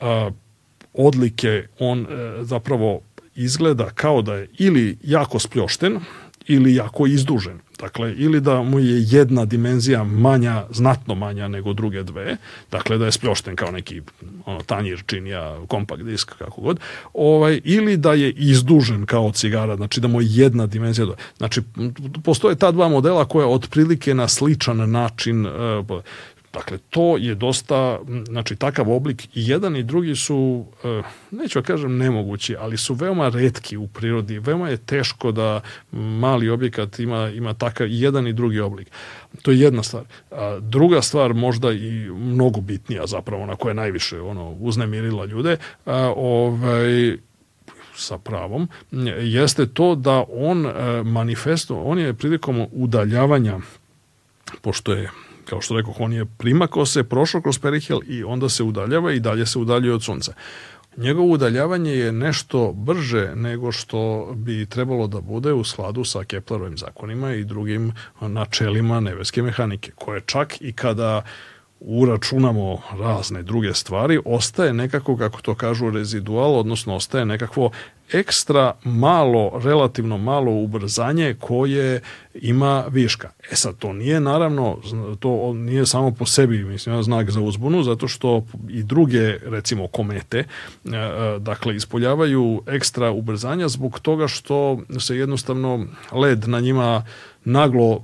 a, odlike, on e, zapravo izgleda kao da je ili jako spljošten ili jako izdužen. Dakle, ili da mu je jedna dimenzija manja, znatno manja nego druge dve, dakle da je spljošten kao neki ono, tanjir činija, kompakt disk, kako god, ovaj, ili da je izdužen kao cigara, znači da mu je jedna dimenzija. Znači, postoje ta dva modela koja otprilike na sličan način e, Dakle, to je dosta, znači takav oblik i jedan i drugi su, e, neću ja da kažem nemogući, ali su veoma redki u prirodi, veoma je teško da mali objekat ima, ima takav jedan i drugi oblik. To je jedna stvar. A druga stvar možda i mnogo bitnija zapravo, na koja najviše ono, uznemirila ljude, a, ovaj, sa pravom, jeste to da on e, manifesto, on je prilikom udaljavanja, pošto je kao što rekao, on je primako se, prošao kroz perihel i onda se udaljava i dalje se udaljuje od sunca. Njegovo udaljavanje je nešto brže nego što bi trebalo da bude u skladu sa Keplerovim zakonima i drugim načelima nebeske mehanike, koje čak i kada uračunamo razne druge stvari, ostaje nekako, kako to kažu, rezidual, odnosno ostaje nekakvo ekstra malo, relativno malo ubrzanje koje ima viška. E sad, to nije naravno, to nije samo po sebi, mislim, znak za uzbunu, zato što i druge, recimo, komete, e, e, dakle, ispoljavaju ekstra ubrzanja zbog toga što se jednostavno led na njima naglo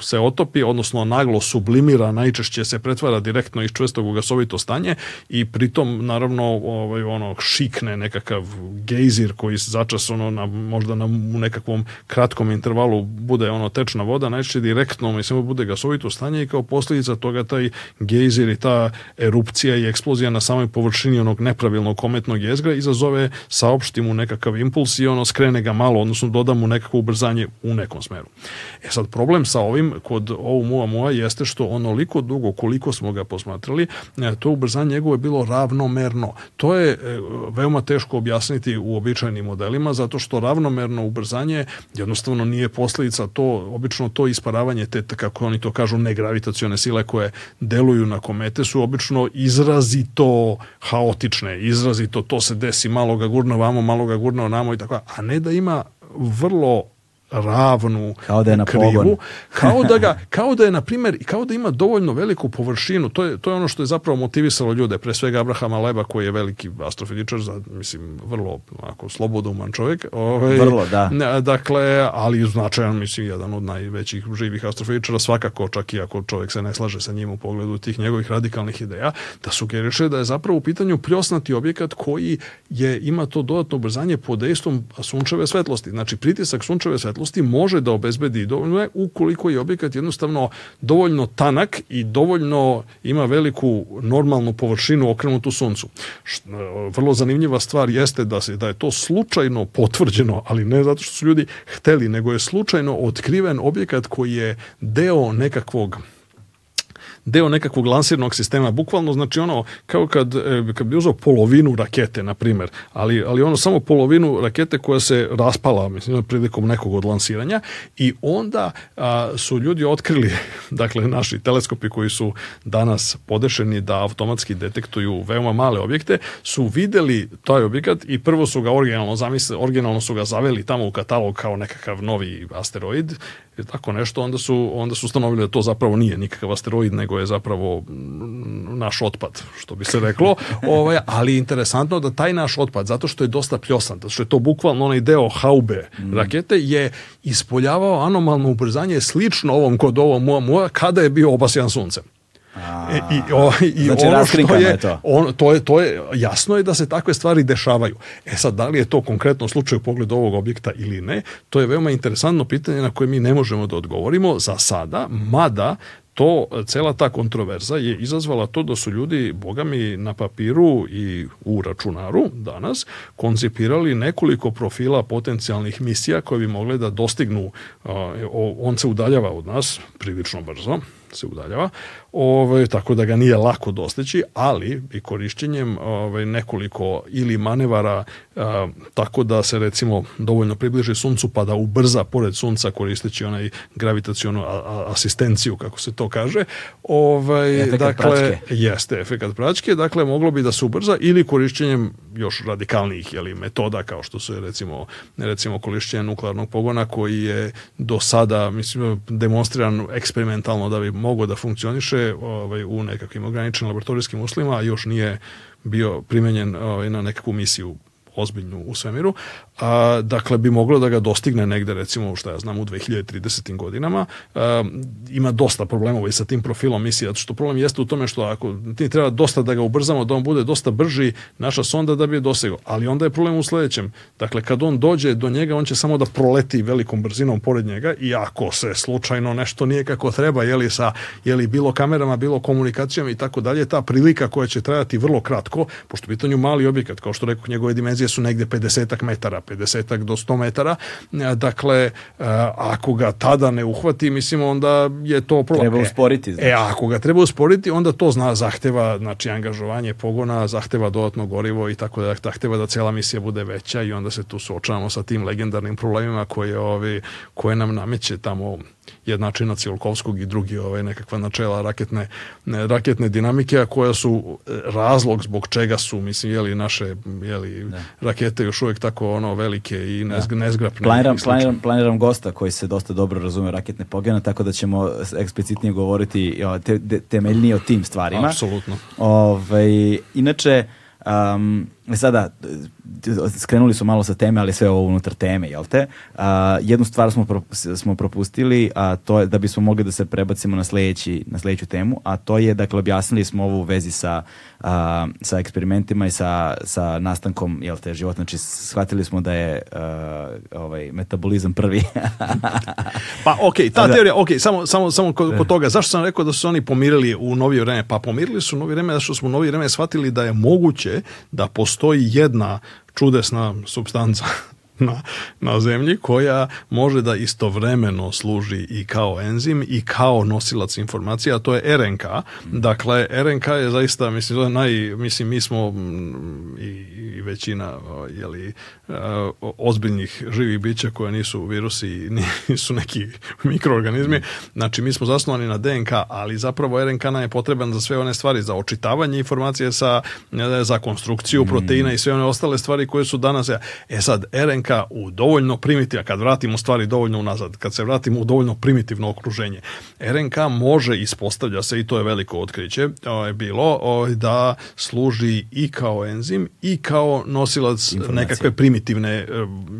se otopi, odnosno naglo sublimira, najčešće se pretvara direktno iz čvrstog u gasovito stanje i pritom naravno ovaj, ono, šikne nekakav gejzir koji začas ono, na, možda na, u nekakvom kratkom intervalu bude ono tečna voda, najčešće direktno mislim, bude gasovito stanje i kao posljedica toga taj gejzir i ta erupcija i eksplozija na samoj površini onog nepravilnog kometnog jezgra izazove, saopšti mu nekakav impuls i ono skrene ga malo, odnosno doda mu nekako ubrzanje u nekom smeru. E sad, problem sa ovim kod Oumuamua jeste što onoliko dugo koliko smo ga posmatrali, e, to ubrzanje njegovo je bilo ravnomerno. To je e, veoma teško objasniti u običajnim modelima, zato što ravnomerno ubrzanje jednostavno nije posledica to, obično to isparavanje te, kako oni to kažu, negravitacione sile koje deluju na komete su obično izrazito haotične, izrazito to se desi, malo ga gurno vamo, malo ga gurno namo i tako, a ne da ima vrlo ravnu kao da je na krivu, kao da ga kao da je na primjer kao da ima dovoljno veliku površinu to je to je ono što je zapravo motivisalo ljude pre svega Abrahama Leba koji je veliki astrofizičar za mislim vrlo onako slobodouman čovjek ovaj vrlo da ne, dakle ali značajan mislim jedan od najvećih živih astrofizičara svakako čak i ako čovjek se ne slaže sa njim u pogledu tih njegovih radikalnih ideja da sugeriše da je zapravo u pitanju pljosnati objekat koji je ima to dodatno ubrzanje pod dejstvom sunčeve svetlosti znači pritisak sunčeve svetlosti svetlosti može da obezbedi dovoljno je ukoliko je objekat jednostavno dovoljno tanak i dovoljno ima veliku normalnu površinu okrenutu suncu. E, vrlo zanimljiva stvar jeste da, se, da je to slučajno potvrđeno, ali ne zato što su ljudi hteli, nego je slučajno otkriven objekat koji je deo nekakvog deo nekakvog lansirnog sistema, bukvalno znači ono kao kad, e, kad bi uzao polovinu rakete, na primjer, ali, ali ono samo polovinu rakete koja se raspala mislim, prilikom nekog od lansiranja i onda a, su ljudi otkrili, dakle naši teleskopi koji su danas podešeni da automatski detektuju veoma male objekte, su videli taj objekat i prvo su ga originalno zamislili, originalno su ga zaveli tamo u katalog kao nekakav novi asteroid, tako nešto, onda su, onda su ustanovili da to zapravo nije nikakav asteroid, nego koje je zapravo naš otpad, što bi se reklo, ovaj, ali je interesantno da taj naš otpad, zato što je dosta pljosan, zato što je to bukvalno onaj deo haube mm. rakete, je ispoljavao anomalno ubrzanje slično ovom kod ovom moja moja kada je bio obasjan suncem. E, I, o, i znači, ono što je, je to. On, to, je, to je, jasno je da se takve stvari dešavaju. E sad, da li je to konkretno slučaj u pogledu ovog objekta ili ne, to je veoma interesantno pitanje na koje mi ne možemo da odgovorimo za sada, mada to, cela ta kontroverza je izazvala to da su ljudi, bogami na papiru i u računaru danas koncipirali nekoliko profila potencijalnih misija koje bi mogle da dostignu, on se udaljava od nas prilično brzo, se udaljava, ovaj, tako da ga nije lako dostići, ali i korišćenjem ovaj, nekoliko ili manevara a, tako da se recimo dovoljno približi suncu pa da ubrza pored sunca koristeći onaj gravitacionu asistenciju kako se to kaže ovaj, efekat dakle, pračke. jeste efekat pračke, dakle moglo bi da se ubrza ili korišćenjem još radikalnijih jeli, metoda kao što su recimo, recimo korišćenje nuklearnog pogona koji je do sada mislim, demonstriran eksperimentalno da bi mogao da funkcioniše više ovaj, u nekakvim ograničenim laboratorijskim uslovima, još nije bio primenjen ovaj, na nekakvu misiju ozbiljnu u svemiru, a, dakle bi moglo da ga dostigne negde recimo što ja znam u 2030. godinama. A, ima dosta problema i ovaj sa tim profilom misije, što problem jeste u tome što ako ti treba dosta da ga ubrzamo, da on bude dosta brži naša sonda da bi je dosegao. Ali onda je problem u sledećem. Dakle, kad on dođe do njega, on će samo da proleti velikom brzinom pored njega i ako se slučajno nešto nije kako treba, jeli sa jeli bilo kamerama, bilo komunikacijama i tako dalje, ta prilika koja će trajati vrlo kratko, pošto u pitanju mali objekat, kao što rekao, njegove dimenzije Razlike su negde 50 metara, 50 do 100 metara. E, dakle, e, ako ga tada ne uhvati, mislim, onda je to problem. Treba e, usporiti. Znači. E, ako ga treba usporiti, onda to zna, zahteva znači, angažovanje pogona, zahteva dodatno gorivo i tako da zahteva da cela misija bude veća i onda se tu suočavamo sa tim legendarnim problemima koje, ovi, koje nam nameće tamo jednačina Ciolkovskog i drugi ove ovaj, nekakva načela raketne, ne, raketne dinamike, a koja su razlog zbog čega su, mislim, jeli naše jeli, ne. Da rakete još uvijek tako ono velike i da. nezg, nezgrapne. Planiram, i planiram, planiram gosta koji se dosta dobro razume raketne pogene, tako da ćemo eksplicitnije govoriti te, temeljnije o tim stvarima. Apsolutno. Ove, ovaj, inače, um, E sada, skrenuli su malo sa teme, ali sve ovo unutar teme, jel te? A, jednu stvar smo, pro, smo propustili, a to je da bismo mogli da se prebacimo na, sledeći, na sledeću temu, a to je, dakle, objasnili smo ovo u vezi sa, a, sa eksperimentima i sa, sa nastankom, jel te, života. Znači, shvatili smo da je a, ovaj, metabolizam prvi. pa, okej, okay, ta da. teorija, okej, okay, samo, samo, samo kod, kod eh. toga. Zašto sam rekao da su oni pomirili u novije vreme? Pa pomirili su u novije vreme, zašto smo u novije vreme shvatili da je moguće da postoji postoji jedna čudesna substanca na, na zemlji koja može da istovremeno služi i kao enzim i kao nosilac informacija, a to je RNK. Dakle, RNK je zaista, mislim, to je naj, mislim, mi smo mm, i, i većina ovaj, jeli, eh, ozbiljnih živih bića koja nisu virusi, i nisu neki mikroorganizmi. Znači, mi smo zasnovani na DNK, ali zapravo RNK nam je potreban za sve one stvari, za očitavanje informacije sa, eh, za konstrukciju mm. proteina i sve one ostale stvari koje su danas. E sad, RNK čovjeka u dovoljno primitivno, kad vratimo stvari dovoljno unazad, kad se vratimo u dovoljno primitivno okruženje, RNK može ispostavlja se, i to je veliko otkriće, je ovaj, bilo ovaj, da služi i kao enzim i kao nosilac nekakve primitivne, eh,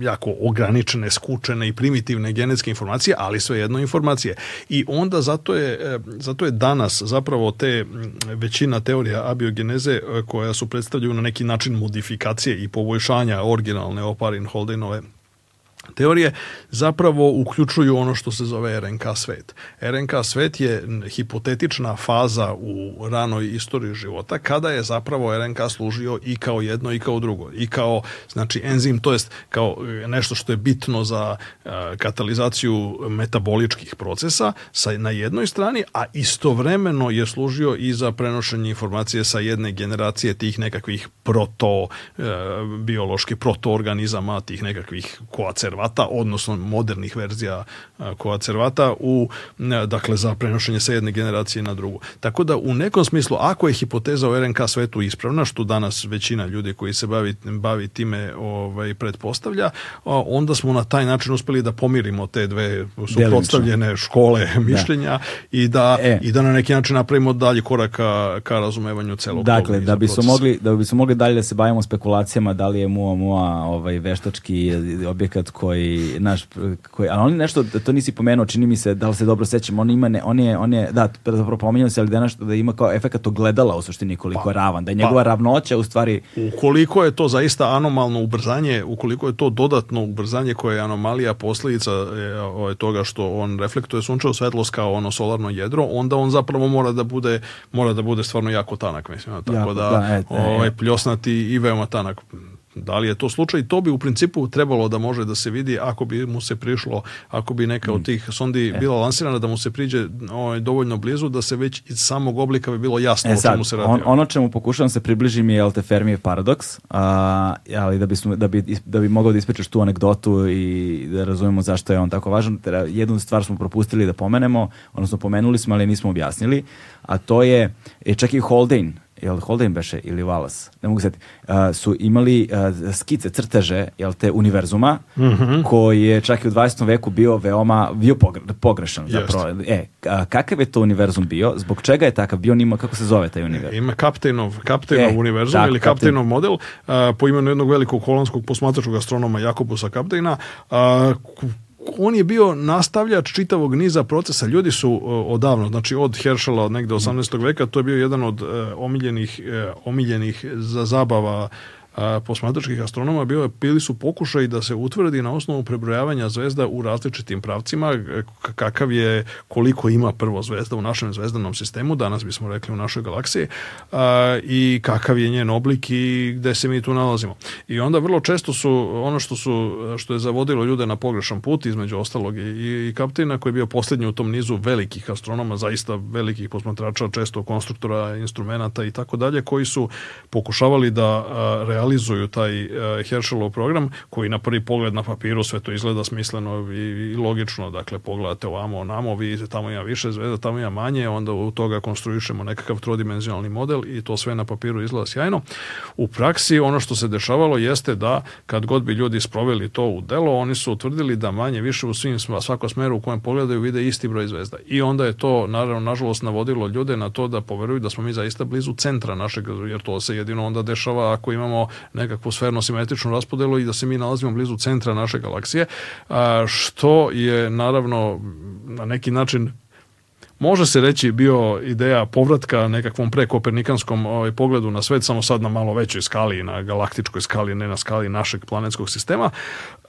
jako ograničene, skučene i primitivne genetske informacije, ali sve jedno informacije. I onda zato je, eh, zato je danas zapravo te mm, većina teorija abiogeneze eh, koja su predstavljaju na neki način modifikacije i poboljšanja originalne oparin holding Norge. teorije zapravo uključuju ono što se zove RNK svet. RNK svet je hipotetična faza u ranoj istoriji života kada je zapravo RNK služio i kao jedno i kao drugo. I kao znači enzim, to jest kao e, nešto što je bitno za e, katalizaciju metaboličkih procesa sa, na jednoj strani, a istovremeno je služio i za prenošenje informacije sa jedne generacije tih nekakvih proto e, biološki protoorganizama, tih nekakvih koacerva Cervata, odnosno modernih verzija Koa Cervata, u, dakle, za prenošenje sa jedne generacije na drugu. Tako da, u nekom smislu, ako je hipoteza o RNK svetu ispravna, što danas većina ljudi koji se bavi, bavi time ovaj, pretpostavlja, onda smo na taj način uspeli da pomirimo te dve suprotstavljene škole da. mišljenja da. i, da, e. i da na neki način napravimo dalje korak ka, ka razumevanju celog Dakle, da bi smo mogli, da bi smo mogli dalje da se bavimo spekulacijama da li je Mua Mua ovaj, veštački objekat koji koji, naš, koji, ali oni nešto, to nisi pomenuo, čini mi se, da li se dobro sećam, on ima, ne, on je, on je, da, zapravo pominjam se, ali da, nešto, da ima kao efekat ogledala u suštini koliko pa, ravan, da je pa. njegova pa, ravnoća u stvari... Ukoliko je to zaista anomalno ubrzanje, ukoliko je to dodatno ubrzanje koje je anomalija posledica je, ovaj, toga što on reflektuje sunčevo svetlost kao ono solarno jedro, onda on zapravo mora da bude, mora da bude stvarno jako tanak, mislim, tako jako, da, da ovaj, pljosnati i veoma tanak Da li je to slučaj? To bi u principu trebalo da može da se vidi ako bi mu se prišlo, ako bi neka od mm. tih sondi e. bila lansirana, da mu se priđe ovaj, dovoljno blizu, da se već iz samog oblika bi bilo jasno e, sad, o čemu se radi. On, ono čemu pokušavam da se približim je Altefermijev paradoks, a, ali da bi, smo, da, bi, da bi mogao da ispričaš tu anegdotu i da razumemo zašto je on tako važan. Jednu stvar smo propustili da pomenemo, odnosno pomenuli smo, ali nismo objasnili, a to je, e, čak i Holden, jel Holden beše ili Wallace, ne mogu sjetiti, uh, su imali uh, skice, crteže, jel te, univerzuma, mm -hmm. koji je čak i u 20. veku bio veoma, bio pogrešan Just. zapravo. E, kakav je to univerzum bio, zbog čega je takav bio, nima, kako se zove taj univerzum? Ima kaptenov, kaptenov e, univerzum tak, da, ili Kaptejnov model, uh, po imenu jednog velikog holandskog posmatračog astronoma Jakobusa Kaptejna, on je bio nastavljač čitavog niza procesa. Ljudi su e, odavno, znači od Herschela od negde 18. veka, to je bio jedan od e, omiljenih, e, omiljenih za zabava posmatračkih astronoma bio je, bili su pokušaj da se utvrdi na osnovu prebrojavanja zvezda u različitim pravcima e, kakav je, koliko ima prvo zvezda u našem zvezdanom sistemu, danas bismo rekli u našoj galaksiji, a, i kakav je njen oblik i gde se mi tu nalazimo. I onda vrlo često su ono što su što je zavodilo ljude na pogrešan put, između ostalog i, i, i kaptina koji je bio poslednji u tom nizu velikih astronoma, zaista velikih posmatrača, često konstruktora, instrumenata i tako dalje, koji su pokušavali da a, realizuju taj uh, Herschelov program, koji na prvi pogled na papiru sve to izgleda smisleno i, i logično, dakle pogledate ovamo, onamo, vi tamo ima više zvezda, tamo ima manje, onda u toga konstruišemo nekakav trodimenzionalni model i to sve na papiru izgleda sjajno. U praksi ono što se dešavalo jeste da kad god bi ljudi sproveli to u delo, oni su utvrdili da manje više u svim svakom smeru u kojem pogledaju vide isti broj zvezda. I onda je to naravno nažalost navodilo ljude na to da poveruju da smo mi zaista blizu centra našeg jer to se jedino onda dešava ako imamo nekakvu sferno-simetričnu raspodelu i da se mi nalazimo blizu centra naše galaksije, što je naravno na neki način može se reći bio ideja povratka nekakvom prekopernikanskom ovaj, pogledu na svet, samo sad na malo većoj skali, na galaktičkoj skali, ne na skali našeg planetskog sistema,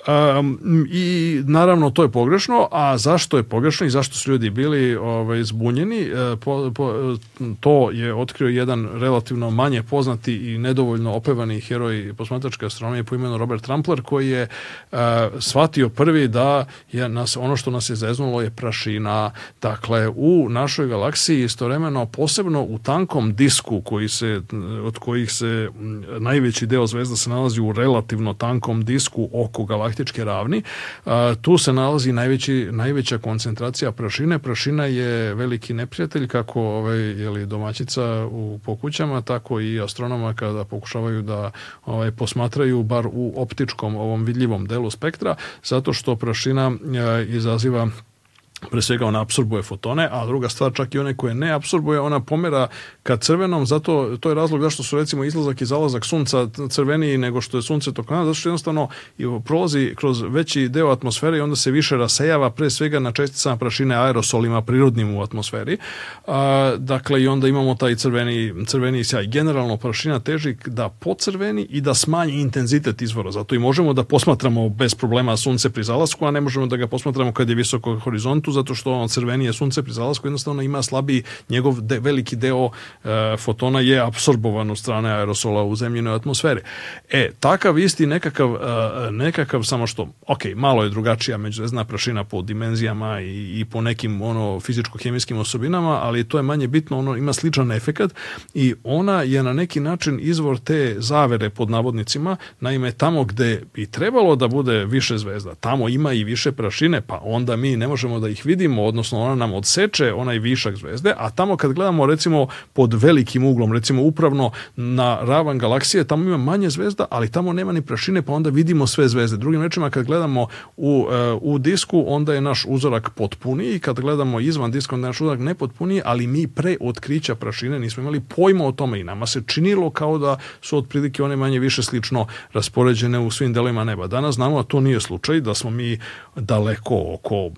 Um, I naravno to je pogrešno, a zašto je pogrešno i zašto su ljudi bili ovaj, zbunjeni, e, po, po, to je otkrio jedan relativno manje poznati i nedovoljno opevani heroj posmatračke astronomije po imenu Robert Trampler koji je uh, shvatio prvi da je nas, ono što nas je zeznulo je prašina. Dakle, u našoj galaksiji istovremeno posebno u tankom disku koji se, od kojih se najveći deo zvezda se nalazi u relativno tankom disku oko galaksije Arktičke ravni. Tu se nalazi najveći, najveća koncentracija prašine. Prašina je veliki neprijatelj kako ovaj, jeli, domaćica u pokućama, tako i astronoma kada pokušavaju da ovaj, posmatraju bar u optičkom ovom vidljivom delu spektra, zato što prašina e, izaziva pre svega ona apsorbuje fotone, a druga stvar čak i one koje ne apsorbuje, ona pomera ka crvenom, zato to je razlog zašto su recimo izlazak i zalazak sunca crveniji nego što je sunce toko nas, zato što jednostavno prolazi kroz veći deo atmosfere i onda se više rasejava pre svega na česticama prašine aerosolima prirodnim u atmosferi. A, dakle, i onda imamo taj crveni, crveni sjaj. Generalno prašina teži da pocrveni i da smanji intenzitet izvora, zato i možemo da posmatramo bez problema sunce pri zalasku, a ne možemo da ga posmatramo kad je visoko horizontu svetu zato što on crvenije sunce pri zalasku jednostavno ima slabiji njegov de, veliki deo e, fotona je apsorbovan od strane aerosola u zemljinoj atmosferi. E, takav isti nekakav, e, nekakav samo što, ok, malo je drugačija međuzvezdna prašina po dimenzijama i, i po nekim ono fizičko-hemijskim osobinama, ali to je manje bitno, ono ima sličan efekat i ona je na neki način izvor te zavere pod navodnicima, naime tamo gde bi trebalo da bude više zvezda, tamo ima i više prašine, pa onda mi ne možemo da ih ih vidimo, odnosno ona nam odseče onaj višak zvezde, a tamo kad gledamo recimo pod velikim uglom, recimo upravno na ravan galaksije, tamo ima manje zvezda, ali tamo nema ni prašine, pa onda vidimo sve zvezde. Drugim rečima, kad gledamo u, e, u disku, onda je naš uzorak potpuniji, kad gledamo izvan diska, onda je naš uzorak nepotpuniji, ali mi pre otkrića prašine nismo imali pojma o tome i nama se činilo kao da su otprilike one manje više slično raspoređene u svim delovima neba. Danas znamo da to nije slučaj, da smo mi daleko oko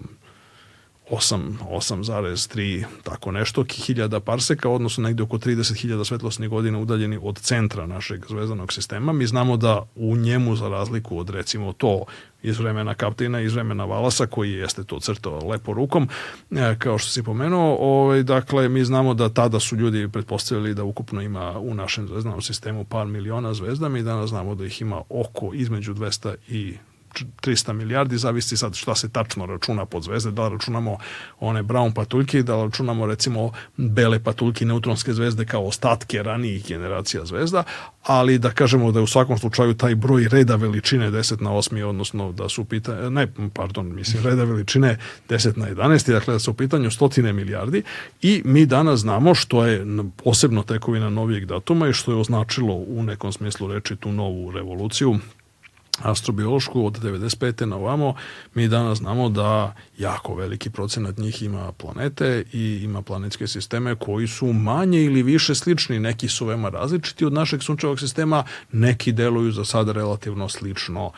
8, 8,3 tako nešto hiljada parseka, odnosno negde oko 30.000 svetlosnih godina udaljeni od centra našeg zvezdanog sistema. Mi znamo da u njemu, za razliku od recimo to iz vremena Kaptina, iz vremena Valasa, koji jeste to crto lepo rukom, e, kao što si pomenuo, ovaj, dakle, mi znamo da tada su ljudi pretpostavili da ukupno ima u našem zvezdanom sistemu par miliona zvezda, mi danas znamo da ih ima oko između 200 i 300 milijardi, zavisi sad šta se tačno računa pod zvezde, da računamo one brown patuljke, da računamo recimo bele patuljke neutronske zvezde kao ostatke ranijih generacija zvezda, ali da kažemo da je u svakom slučaju taj broj reda veličine 10 na 8, odnosno da su pitanje, ne, pardon, mislim, reda veličine 10 na 11, dakle da su u pitanju stotine milijardi i mi danas znamo što je posebno tekovina novijeg datuma i što je označilo u nekom smislu reči tu novu revoluciju astrobiološku od 95. na ovamo, mi danas znamo da jako veliki procenat njih ima planete i ima planetske sisteme koji su manje ili više slični, neki su veoma različiti od našeg sunčevog sistema, neki deluju za sada relativno slično.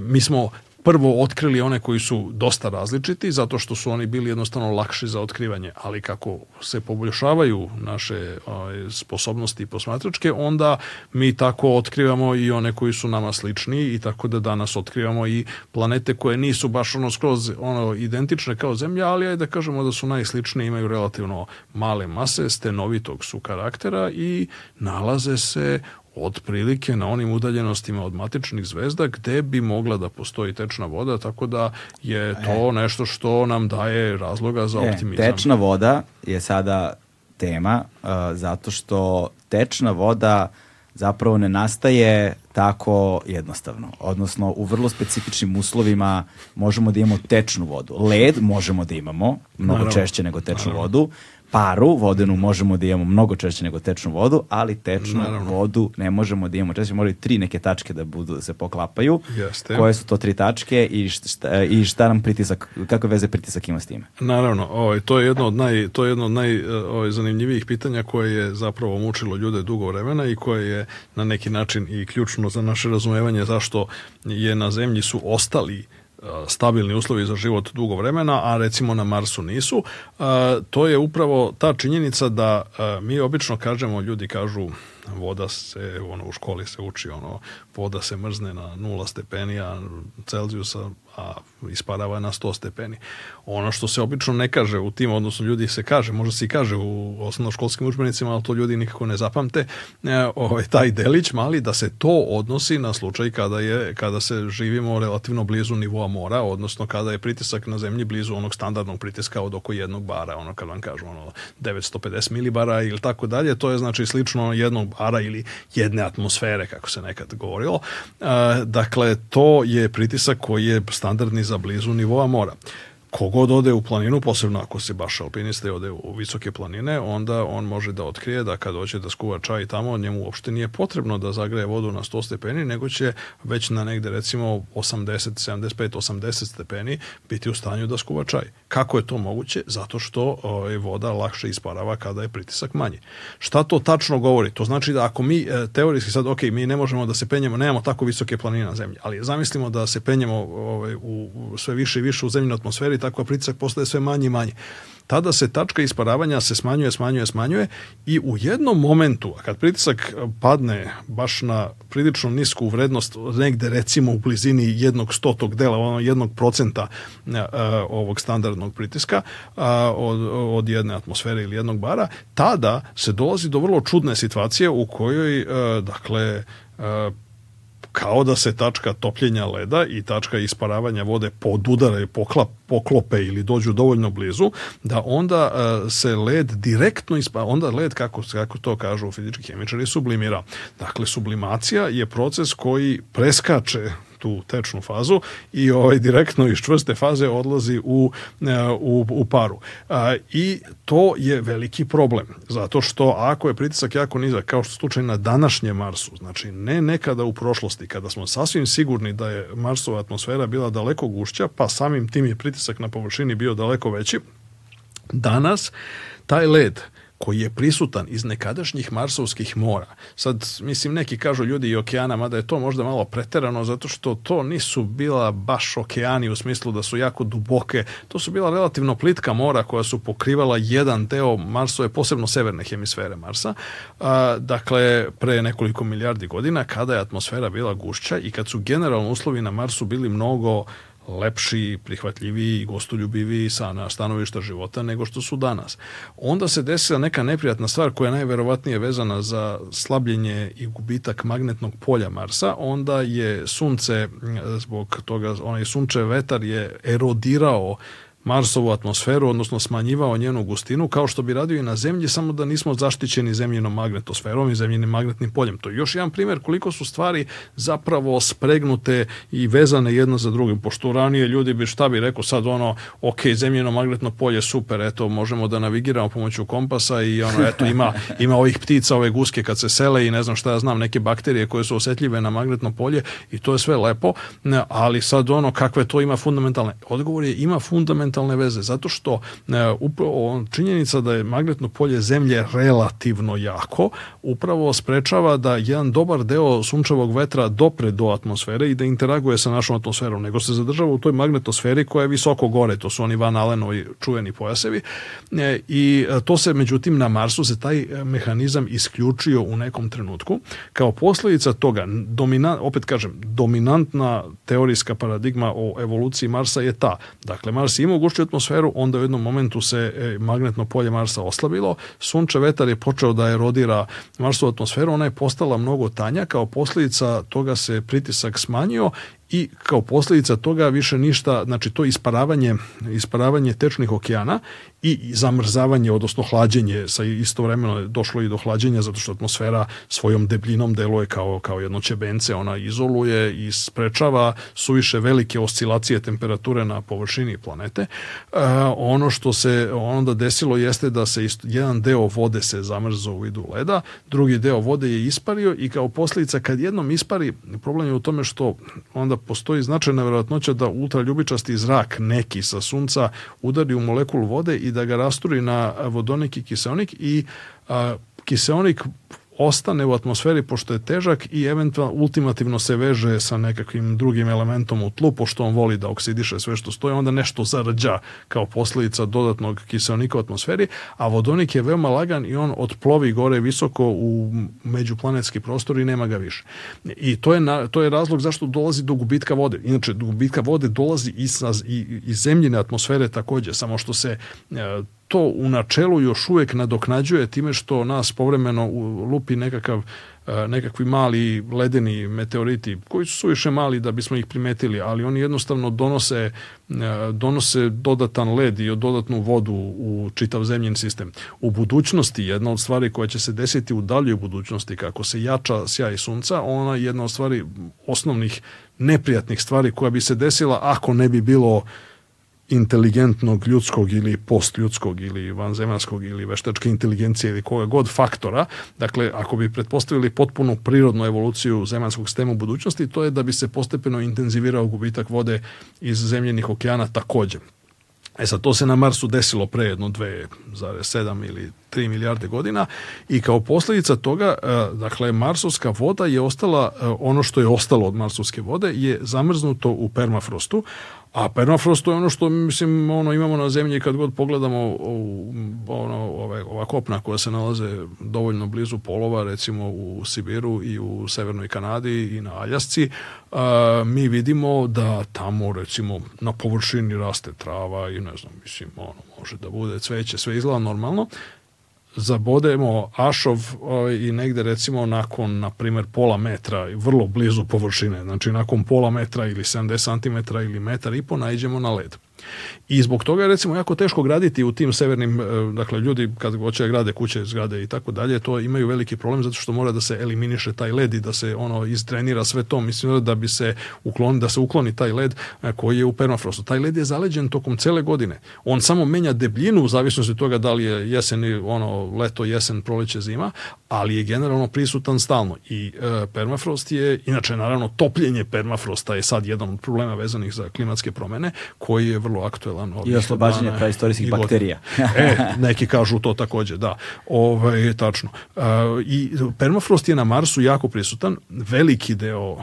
Mi smo prvo otkrili one koji su dosta različiti, zato što su oni bili jednostavno lakši za otkrivanje, ali kako se poboljšavaju naše ovaj, sposobnosti posmatračke, onda mi tako otkrivamo i one koji su nama slični i tako da danas otkrivamo i planete koje nisu baš ono skroz ono identične kao Zemlja, ali ajde da kažemo da su najsličnije, imaju relativno male mase, stenovitog su karaktera i nalaze se otprilike na onim udaljenostima od matičnih zvezda gde bi mogla da postoji tečna voda, tako da je to e. nešto što nam daje razloga za e, optimizam. tečna voda je sada tema uh, zato što tečna voda zapravo ne nastaje tako jednostavno. Odnosno, u vrlo specifičnim uslovima možemo da imamo tečnu vodu. Led možemo da imamo, mnogo Naravno. češće nego tečnu Naravno. vodu paru vodenu možemo da imamo mnogo češće nego tečnu vodu, ali tečnu Naravno. vodu ne možemo da imamo češće, moraju tri neke tačke da budu da se poklapaju. Jeste. Koje su to tri tačke i šta, i šta nam pritisak, kakve veze pritisak ima s time? Naravno, ovaj, to je jedno od naj, to je jedno od naj ovaj, zanimljivijih pitanja koje je zapravo mučilo ljude dugo vremena i koje je na neki način i ključno za naše razumevanje zašto je na zemlji su ostali stabilni uslovi za život dugo vremena, a recimo na Marsu nisu, e, to je upravo ta činjenica da e, mi obično kažemo, ljudi kažu voda se, ono, u školi se uči, ono, voda se mrzne na nula stepenija Celzijusa, a ispadava je na 100 stepeni. Ono što se obično ne kaže u tim, odnosno ljudi se kaže, možda se i kaže u osnovnoškolskim učbenicima, ali to ljudi nikako ne zapamte, e, ovaj, taj delić mali, da se to odnosi na slučaj kada, je, kada se živimo relativno blizu nivoa mora, odnosno kada je pritisak na zemlji blizu onog standardnog pritiska od oko jednog bara, ono kad vam kažu ono 950 milibara ili tako dalje, to je znači slično jednog bara ili jedne atmosfere, kako se nekad govorilo. E, dakle, to je pritisak koji je standardni za blizu nivoa mora kogod ode u planinu, posebno ako se baš alpinista i ode u visoke planine, onda on može da otkrije da kad hoće da skuva čaj tamo, njemu uopšte nije potrebno da zagreje vodu na 100 stepeni, nego će već na negde recimo 80, 75, 80 stepeni biti u stanju da skuva čaj. Kako je to moguće? Zato što je ovaj, voda lakše isparava kada je pritisak manji. Šta to tačno govori? To znači da ako mi e, teorijski sad, ok, mi ne možemo da se penjemo, nemamo tako visoke planine na zemlji, ali zamislimo da se penjemo ovaj, u sve više i više u zemljinu atmosferi, tako pritisak postaje sve manji i manji tada se tačka isparavanja se smanjuje, smanjuje, smanjuje i u jednom momentu, a kad pritisak padne baš na prilično nisku vrednost, negde recimo u blizini jednog stotog dela, ono jednog procenta e, ovog standardnog pritiska a, od, od jedne atmosfere ili jednog bara, tada se dolazi do vrlo čudne situacije u kojoj, e, dakle, e, kao da se tačka topljenja leda i tačka isparavanja vode podudare, poklap, poklope ili dođu dovoljno blizu, da onda e, se led direktno ispa, onda led, kako, kako to kažu fizički hemičari, sublimira. Dakle, sublimacija je proces koji preskače tu tečnu fazu i ovaj direktno iz čvrste faze odlazi u, e, u, u paru. E, I to je veliki problem, zato što ako je pritisak jako nizak, kao što slučaj na današnjem Marsu, znači ne nekada u prošlosti, kada smo sasvim sigurni da je Marsova atmosfera bila daleko gušća, pa samim tim je pritisak na površini bio daleko veći, danas taj led koji je prisutan iz nekadašnjih marsovskih mora. Sad, mislim, neki kažu ljudi i okeana, mada je to možda malo preterano, zato što to nisu bila baš okeani u smislu da su jako duboke. To su bila relativno plitka mora koja su pokrivala jedan deo Marsove, posebno severne hemisfere Marsa. A, dakle, pre nekoliko milijardi godina, kada je atmosfera bila gušća i kad su generalno uslovi na Marsu bili mnogo lepši, prihvatljiviji i gostoljubiviji sa stanovišta života nego što su danas. Onda se desila neka neprijatna stvar koja je najverovatnije vezana za slabljenje i gubitak magnetnog polja Marsa, onda je sunce, zbog toga, onaj sunčev vetar je erodirao Marsovu atmosferu, odnosno smanjivao njenu gustinu, kao što bi radio i na Zemlji, samo da nismo zaštićeni zemljenom magnetosferom i zemljenim magnetnim poljem. To je još jedan primjer koliko su stvari zapravo spregnute i vezane jedna za drugim, pošto ranije ljudi bi šta bi rekao sad ono, ok, zemljeno magnetno polje, super, eto, možemo da navigiramo pomoću kompasa i ono, eto, ima, ima ovih ptica, ove guske kad se sele i ne znam šta ja znam, neke bakterije koje su osjetljive na magnetno polje i to je sve lepo, ali sad ono, kakve to ima fundamentalne? Odgovor je, ima fundamentalne kontinentalne veze, zato što e, upravo činjenica da je magnetno polje zemlje relativno jako, upravo sprečava da jedan dobar deo sunčevog vetra dopre do atmosfere i da interaguje sa našom atmosferom, nego se zadržava u toj magnetosferi koja je visoko gore, to su oni van Allenovi čuveni pojasevi e, i e, to se međutim na Marsu se taj mehanizam isključio u nekom trenutku. Kao posledica toga, dominan, opet kažem, dominantna teorijska paradigma o evoluciji Marsa je ta. Dakle, Mars je jednog u atmosferu, onda u jednom momentu se e, magnetno polje Marsa oslabilo, sunče vetar je počeo da erodira Marsovu atmosferu, ona je postala mnogo tanja, kao posljedica toga se pritisak smanjio i kao posledica toga više ništa, znači to isparavanje, isparavanje tečnih okeana i zamrzavanje, odnosno hlađenje, sa istovremeno je došlo i do hlađenja zato što atmosfera svojom debljinom deluje kao, kao jedno ćebence, ona izoluje i sprečava suviše velike oscilacije temperature na površini planete. E, ono što se onda desilo jeste da se isto, jedan deo vode se zamrzao u vidu leda, drugi deo vode je ispario i kao posljedica kad jednom ispari, problem je u tome što onda postoji značajna verovatnoća da ultraljubičasti zrak neki sa sunca udari u molekul vode i da ga rasturi na vodonik i kiseonik i a, kiseonik ostane u atmosferi pošto je težak i eventualno ultimativno se veže sa nekakvim drugim elementom u tlu pošto on voli da oksidiše sve što stoje onda nešto zarđa kao posljedica dodatnog kiselnika u atmosferi, a vodonik je veoma lagan i on otplovi gore visoko u međuplanetski prostor i nema ga više. I to je, na, to je razlog zašto dolazi do gubitka vode. Inače, gubitka vode dolazi iz, iz, iz zemljine atmosfere takođe, samo što se e, to u načelu još uvek nadoknađuje time što nas povremeno lupi nekakav e, nekakvi mali ledeni meteoriti koji su suviše mali da bismo ih primetili, ali oni jednostavno donose, e, donose dodatan led i dodatnu vodu u čitav zemljin sistem. U budućnosti, jedna od stvari koja će se desiti u daljoj budućnosti, kako se jača sjaj sunca, ona je jedna od stvari osnovnih neprijatnih stvari koja bi se desila ako ne bi bilo inteligentnog ljudskog ili postljudskog ili vanzemaljskog ili veštačke inteligencije ili koga god faktora, dakle ako bi pretpostavili potpunu prirodnu evoluciju zemaljskog sistema u budućnosti, to je da bi se postepeno intenzivirao gubitak vode iz zemljenih okeana takođe. E sad, to se na Marsu desilo pre jedno 2,7 ili 3 milijarde godina i kao posledica toga, e, dakle, marsovska voda je ostala, e, ono što je ostalo od marsovske vode je zamrznuto u permafrostu, A permafrost to je ono što mislim ono imamo na zemlji kad god pogledamo ono ove ova kopna koja se nalaze dovoljno blizu polova recimo u Sibiru i u severnoj Kanadi i na Aljasci a, mi vidimo da tamo recimo na površini raste trava i ne znam mislim ono može da bude cveće sve izgleda normalno zabodemo ašov o, ovaj, i negde recimo nakon, na primer, pola metra, vrlo blizu površine, znači nakon pola metra ili 70 cm ili metar i po, najđemo na led. I zbog toga je recimo jako teško graditi u tim severnim, e, dakle ljudi kad hoće grade kuće, zgrade i tako dalje, to imaju veliki problem zato što mora da se eliminiše taj led i da se ono istrenira sve to, mislim da bi se uklon, da se ukloni taj led e, koji je u permafrostu. Taj led je zaleđen tokom cele godine. On samo menja debljinu u zavisnosti od toga da li je jesen ono leto, jesen, proleće, zima, ali je generalno prisutan stalno i e, permafrost je inače naravno topljenje permafrosta je sad jedan od problema vezanih za klimatske promene koji je vrlo vrlo aktuelan. I oslobađanje praistorijskih bakterija. e, neki kažu to takođe, da. Ovaj, tačno. E, I permafrost je na Marsu jako prisutan. Veliki deo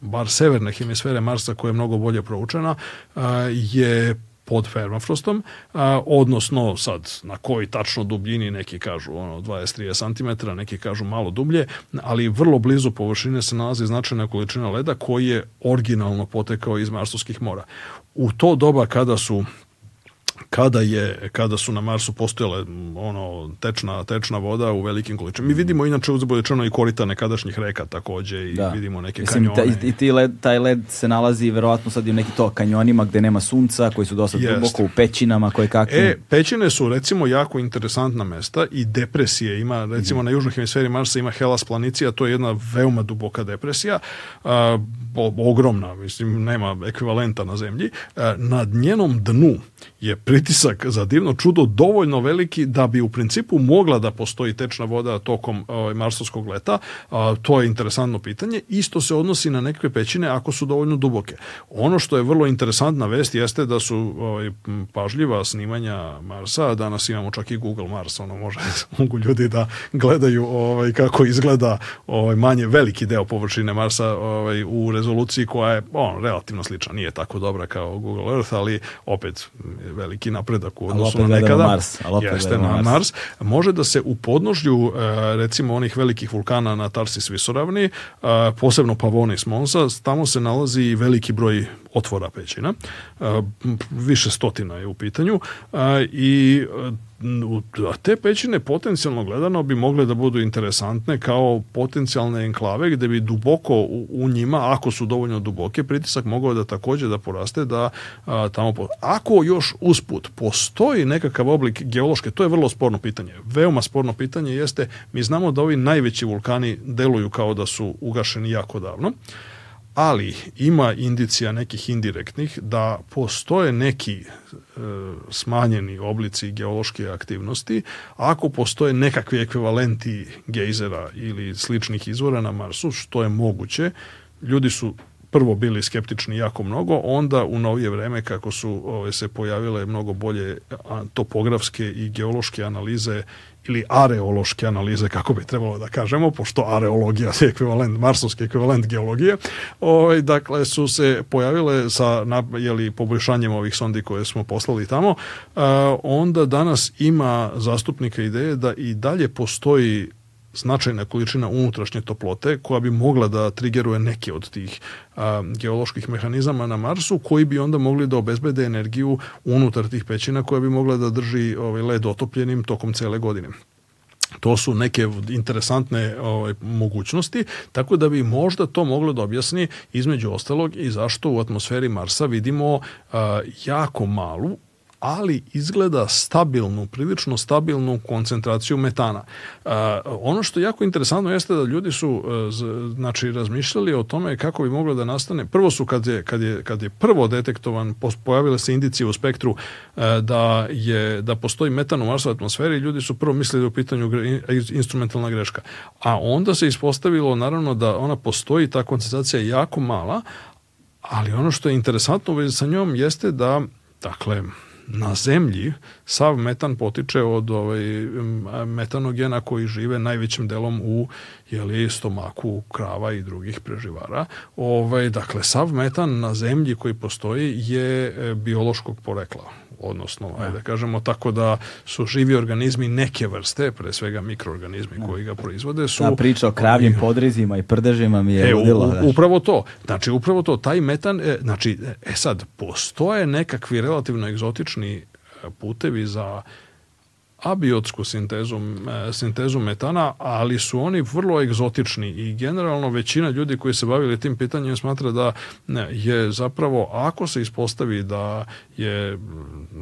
bar severne hemisfere Marsa koja je mnogo bolje proučena, e, je pod permafrostom, a, e, odnosno sad na koji tačno dubljini neki kažu ono 20-30 cm, neki kažu malo dublje, ali vrlo blizu površine se nalazi značajna količina leda koji je originalno potekao iz marsovskih mora u to doba kada su kada, je, kada su na Marsu postojale ono, tečna, tečna voda u velikim količinama. Mi mhm. vidimo inače uzbudečeno i korita nekadašnjih reka takođe i da. vidimo neke Mislim, kanjone. Ta, I ti led, taj led se nalazi verovatno sad i u neki to kanjonima gde nema sunca, koji su dosta Jest. duboko u pećinama, koje kakve. E, pećine su recimo jako interesantna mesta i depresije ima, recimo mm. na južnoj hemisferi Marsa ima Hellas planicija, to je jedna veoma duboka depresija, a, o, ogromna, mislim, nema ekvivalenta na zemlji. A, na njenom dnu je pri pritisak za divno čudo dovoljno veliki da bi u principu mogla da postoji tečna voda tokom ovaj, marsovskog leta. A, to je interesantno pitanje. Isto se odnosi na neke pećine ako su dovoljno duboke. Ono što je vrlo interesantna vest jeste da su ovaj, pažljiva snimanja Marsa, danas imamo čak i Google Mars, ono može, mogu ljudi da gledaju ovaj, kako izgleda ovaj, manje veliki deo površine Marsa ovaj, u rezoluciji koja je on, relativno slična, nije tako dobra kao Google Earth, ali opet mm, veliki veliki napredak u odnosu na nekada. Mars, jeste na Mars. Mars. Može da se u podnožlju e, recimo onih velikih vulkana na Tarsis visoravni, e, posebno Pavonis Monsa, tamo se nalazi veliki broj otvora pećina. E, više stotina je u pitanju i a te pećine potencijalno gledano bi mogle da budu interesantne kao potencijalne enklave gdje bi duboko u, u njima, ako su dovoljno duboke, pritisak mogao da takođe da poraste da a, tamo... Po... Ako još usput postoji nekakav oblik geološke, to je vrlo sporno pitanje. Veoma sporno pitanje jeste, mi znamo da ovi najveći vulkani deluju kao da su ugašeni jako davno, ali ima indicija nekih indirektnih da postoje neki e, smanjeni oblici geološke aktivnosti ako postoje nekakvi ekvivalenti gejzera ili sličnih izvora na Marsu, što je moguće. Ljudi su prvo bili skeptični jako mnogo, onda u novije vreme kako su ove, se pojavile mnogo bolje topografske i geološke analize ili areološke analize, kako bi trebalo da kažemo, pošto areologija je ekvivalent, marsovski ekvivalent geologije, ovaj, dakle, su se pojavile sa na, jeli, poboljšanjem ovih sondi koje smo poslali tamo, onda danas ima zastupnika ideje da i dalje postoji značajna količina unutrašnje toplote koja bi mogla da trigeruje neke od tih a, geoloških mehanizama na Marsu koji bi onda mogli da obezbede energiju unutar tih pećina koja bi mogla da drži ovaj, led otopljenim tokom cele godine. To su neke interesantne ovaj, mogućnosti, tako da bi možda to moglo da objasni između ostalog i zašto u atmosferi Marsa vidimo a, jako malu ali izgleda stabilnu, prilično stabilnu koncentraciju metana. E, ono što je jako interesantno jeste da ljudi su e, znači razmišljali o tome kako bi moglo da nastane. Prvo su kad je, kad je, kad je prvo detektovan, pojavile se indicije u spektru e, da, je, da postoji metan u Marsovoj atmosferi, ljudi su prvo mislili da je u pitanju gre, instrumentalna greška. A onda se ispostavilo naravno da ona postoji, ta koncentracija je jako mala, ali ono što je interesantno u vezi sa njom jeste da, dakle, na zemlji sav metan potiče od ovaj, metanogena koji žive najvećim delom u jeli, stomaku krava i drugih preživara. Ovaj, dakle, sav metan na zemlji koji postoji je e, biološkog porekla odnosno, da. ajde da kažemo, tako da su živi organizmi neke vrste, pre svega mikroorganizmi da. koji ga proizvode, su... Ta priča o kravljim podrezima i prdežima mi je e, udjela, u, Upravo to. Znači, upravo to. Taj metan, e, znači, e, e sad, postoje nekakvi relativno egzotični e, putevi za abiotsku sintezu, e, sintezu metana, ali su oni vrlo egzotični i generalno većina ljudi koji se bavili tim pitanjem smatra da je zapravo ako se ispostavi da je,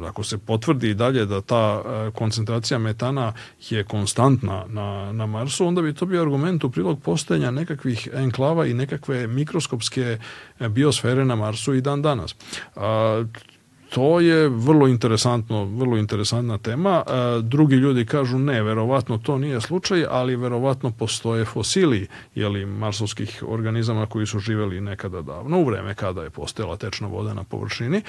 ako se potvrdi i dalje da ta e, koncentracija metana je konstantna na, na Marsu, onda bi to bio argument u prilog postojanja nekakvih enklava i nekakve mikroskopske e, biosfere na Marsu i dan danas. A, to je vrlo interesantno, vrlo interesantna tema. E, drugi ljudi kažu ne, verovatno to nije slučaj, ali verovatno postoje fosili jeli, marsovskih organizama koji su živeli nekada davno, u vreme kada je postojala tečna voda na površini e,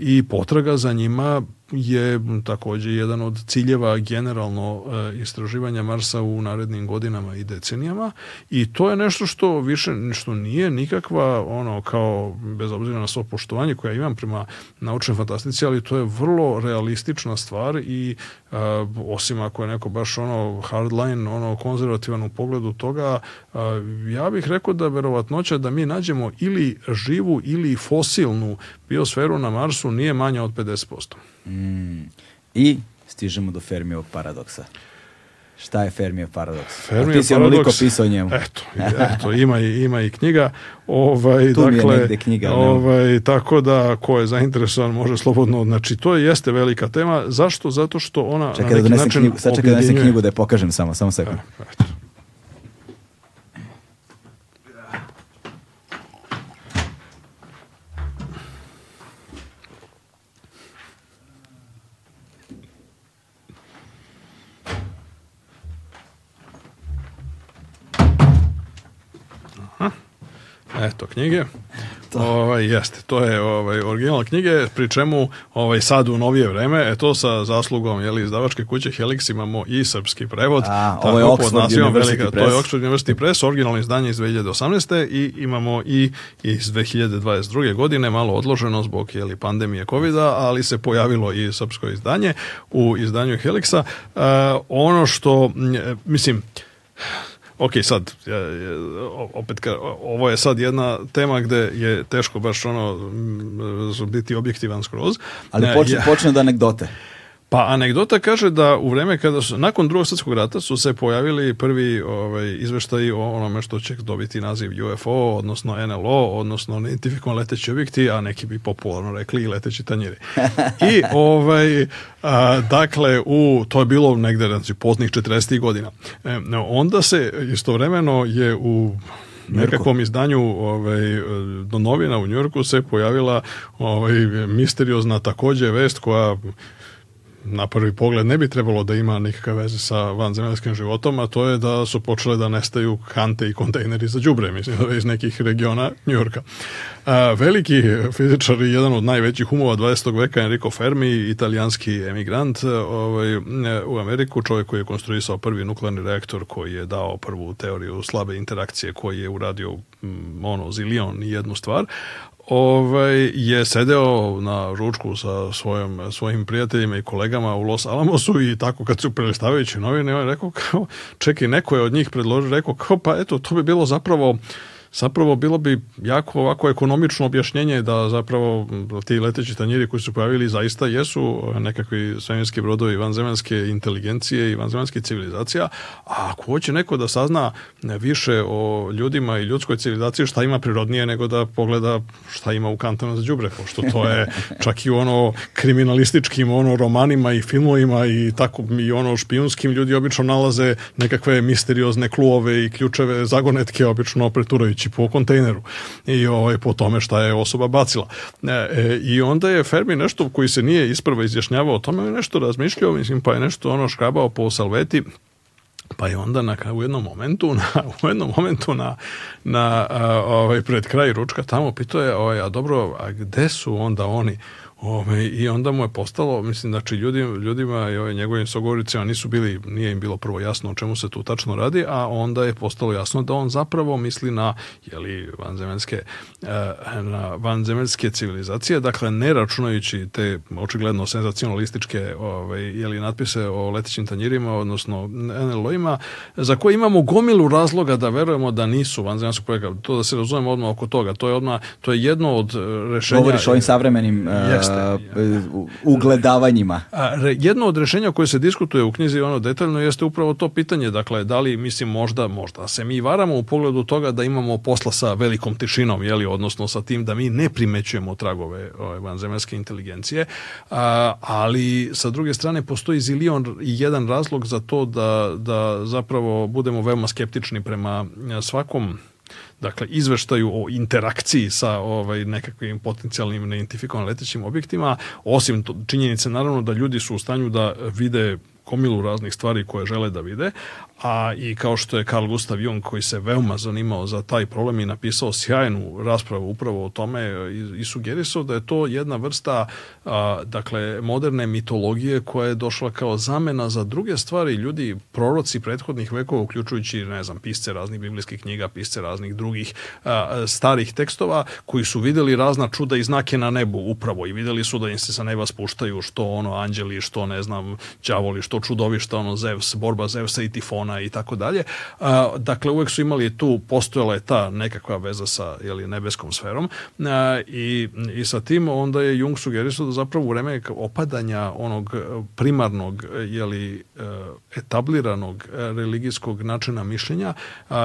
i potraga za njima je takođe jedan od ciljeva generalno e, istraživanja Marsa u narednim godinama i decenijama i to je nešto što više što nije nikakva ono kao bez obzira na svo poštovanje koje imam prema naučnoj fantastici, ali to je vrlo realistična stvar i a, e, osim ako je neko baš ono hardline, ono konzervativan u pogledu toga, a, e, ja bih rekao da verovatnoća da mi nađemo ili živu ili fosilnu biosferu na Marsu nije manja od 50%. Mm. I stižemo do Fermijevog paradoksa. Šta je Fermijev paradoks? Fermijev ti si paradoks, pisao njemu. Eto, eto ima, i, ima i knjiga. Ovaj, tu dakle, mi je dakle, knjiga. Ovaj, tako da, ko je zainteresovan može slobodno. Znači, to jeste velika tema. Zašto? Zato što ona Čekaj na da neki da donese način knjigu, sad čekaj da donese knjigu da je pokažem samo, samo sekund. eto. Eto, knjige. To. Ovaj, jeste, to je ovaj, original knjige, pri čemu ovaj, sad u novije vreme, e to sa zaslugom jeli, izdavačke kuće Helix imamo i srpski prevod. A, ovo je Oxford University velika, Press. To je Oxford University Press, originalno izdanje iz 2018. i imamo i iz 2022. godine, malo odloženo zbog jeli, pandemije covid ali se pojavilo i srpsko izdanje u izdanju Helixa. E, ono što, e, mislim, ok, sad, ja, opet, ka, ovo je sad jedna tema gde je teško baš ono biti objektivan skroz. Ali počne, ja, počne od anegdote. Pa anegdota kaže da u vreme kada su, nakon drugog svjetskog rata su se pojavili prvi ovaj, izveštaji o onome što će dobiti naziv UFO, odnosno NLO, odnosno neidentifikan leteći objekti, a neki bi popularno rekli i leteći tanjiri. I ovaj, a, dakle, u, to je bilo negde znači, poznih 40. godina. E, onda se istovremeno je u nekakvom izdanju ovaj, do novina u Njurku se pojavila ovaj, misteriozna takođe vest koja na prvi pogled ne bi trebalo da ima nikakve veze sa vanzemaljskim životom, a to je da su počele da nestaju kante i kontejneri za đubre, mislim da iz nekih regiona Njujorka. Veliki fizičar i jedan od najvećih umova 20. veka, Enrico Fermi, italijanski emigrant e, ovaj, e, u Ameriku, čovjek koji je konstruisao prvi nuklearni reaktor koji je dao prvu teoriju slabe interakcije koji je uradio ono, zilion i jednu stvar, ovaj, je sedeo na ručku sa svojim, svojim prijateljima i kolegama u Los Alamosu i tako kad su prelistavajući novine, on je rekao kao, čekaj, neko je od njih predložio, rekao kao, pa eto, to bi bilo zapravo zapravo bilo bi jako ovako ekonomično objašnjenje da zapravo ti leteći tanjiri koji su pojavili zaista jesu nekakvi svemirski brodovi vanzemenske inteligencije i vanzemaljske civilizacija, a ako hoće neko da sazna više o ljudima i ljudskoj civilizaciji šta ima prirodnije nego da pogleda šta ima u kantonu za đubre, pošto to je čak i ono kriminalističkim ono romanima i filmovima i tako i ono špijunskim ljudi obično nalaze nekakve misteriozne kluove i ključeve zagonetke obično preturajući znači po kontejneru i ovaj, po tome šta je osoba bacila. E, e, I onda je Fermi nešto koji se nije isprva izjašnjavao o tome, nešto razmišljao, mislim, pa je nešto ono škrabao po salveti, pa je onda na, u jednom momentu na, u jednom momentu na, na a, ovaj, pred kraj ručka tamo pitao je, ovaj, a dobro, a gde su onda oni Ove, I onda mu je postalo, mislim, znači ljudima, ljudima i ove, njegovim sogovoricima nisu bili, nije im bilo prvo jasno o čemu se tu tačno radi, a onda je postalo jasno da on zapravo misli na, jeli, vanzemeljske, e, na vanzemeljske civilizacije, dakle, ne računajući te očigledno senzacionalističke ove, jeli, natpise o letećim tanjirima, odnosno NLO-ima, za koje imamo gomilu razloga da verujemo da nisu vanzemaljskog projekta. To da se razumemo odmah oko toga, to je odmah, to je jedno od e, rešenja. Govoriš o ovim savremenim uh, e, yes, ugledavanjima. jedno od rešenja koje se diskutuje u knjizi ono detaljno jeste upravo to pitanje, dakle, da li, mislim, možda, možda se mi varamo u pogledu toga da imamo posla sa velikom tišinom, jeli, odnosno sa tim da mi ne primećujemo tragove ove, vanzemaljske inteligencije, a, ali sa druge strane postoji zilion i jedan razlog za to da, da zapravo budemo veoma skeptični prema e, svakom dakle, izveštaju o interakciji sa ovaj, nekakvim potencijalnim neidentifikovan letećim objektima, osim to, činjenice naravno da ljudi su u stanju da vide komilu raznih stvari koje žele da vide, a i kao što je Carl Gustav Jung koji se veoma zanimao za taj problem i napisao sjajnu raspravu upravo o tome i, i sugerisao da je to jedna vrsta a, dakle moderne mitologije koja je došla kao zamena za druge stvari ljudi proroci prethodnih vekova uključujući ne znam pisce raznih biblijskih knjiga pisce raznih drugih a, starih tekstova koji su videli razna čuda i znake na nebu upravo i videli su da im se sa neba spuštaju što ono anđeli što ne znam đavoli što čudovišta ono Zeus borba Zeusa i Tifona Japana i tako dalje. Dakle, uvek su imali tu, postojala je ta nekakva veza sa jeli, nebeskom sferom i, i sa tim onda je Jung sugerisao da zapravo u vreme opadanja onog primarnog jeli, Eh, etabliranog eh, religijskog načina mišljenja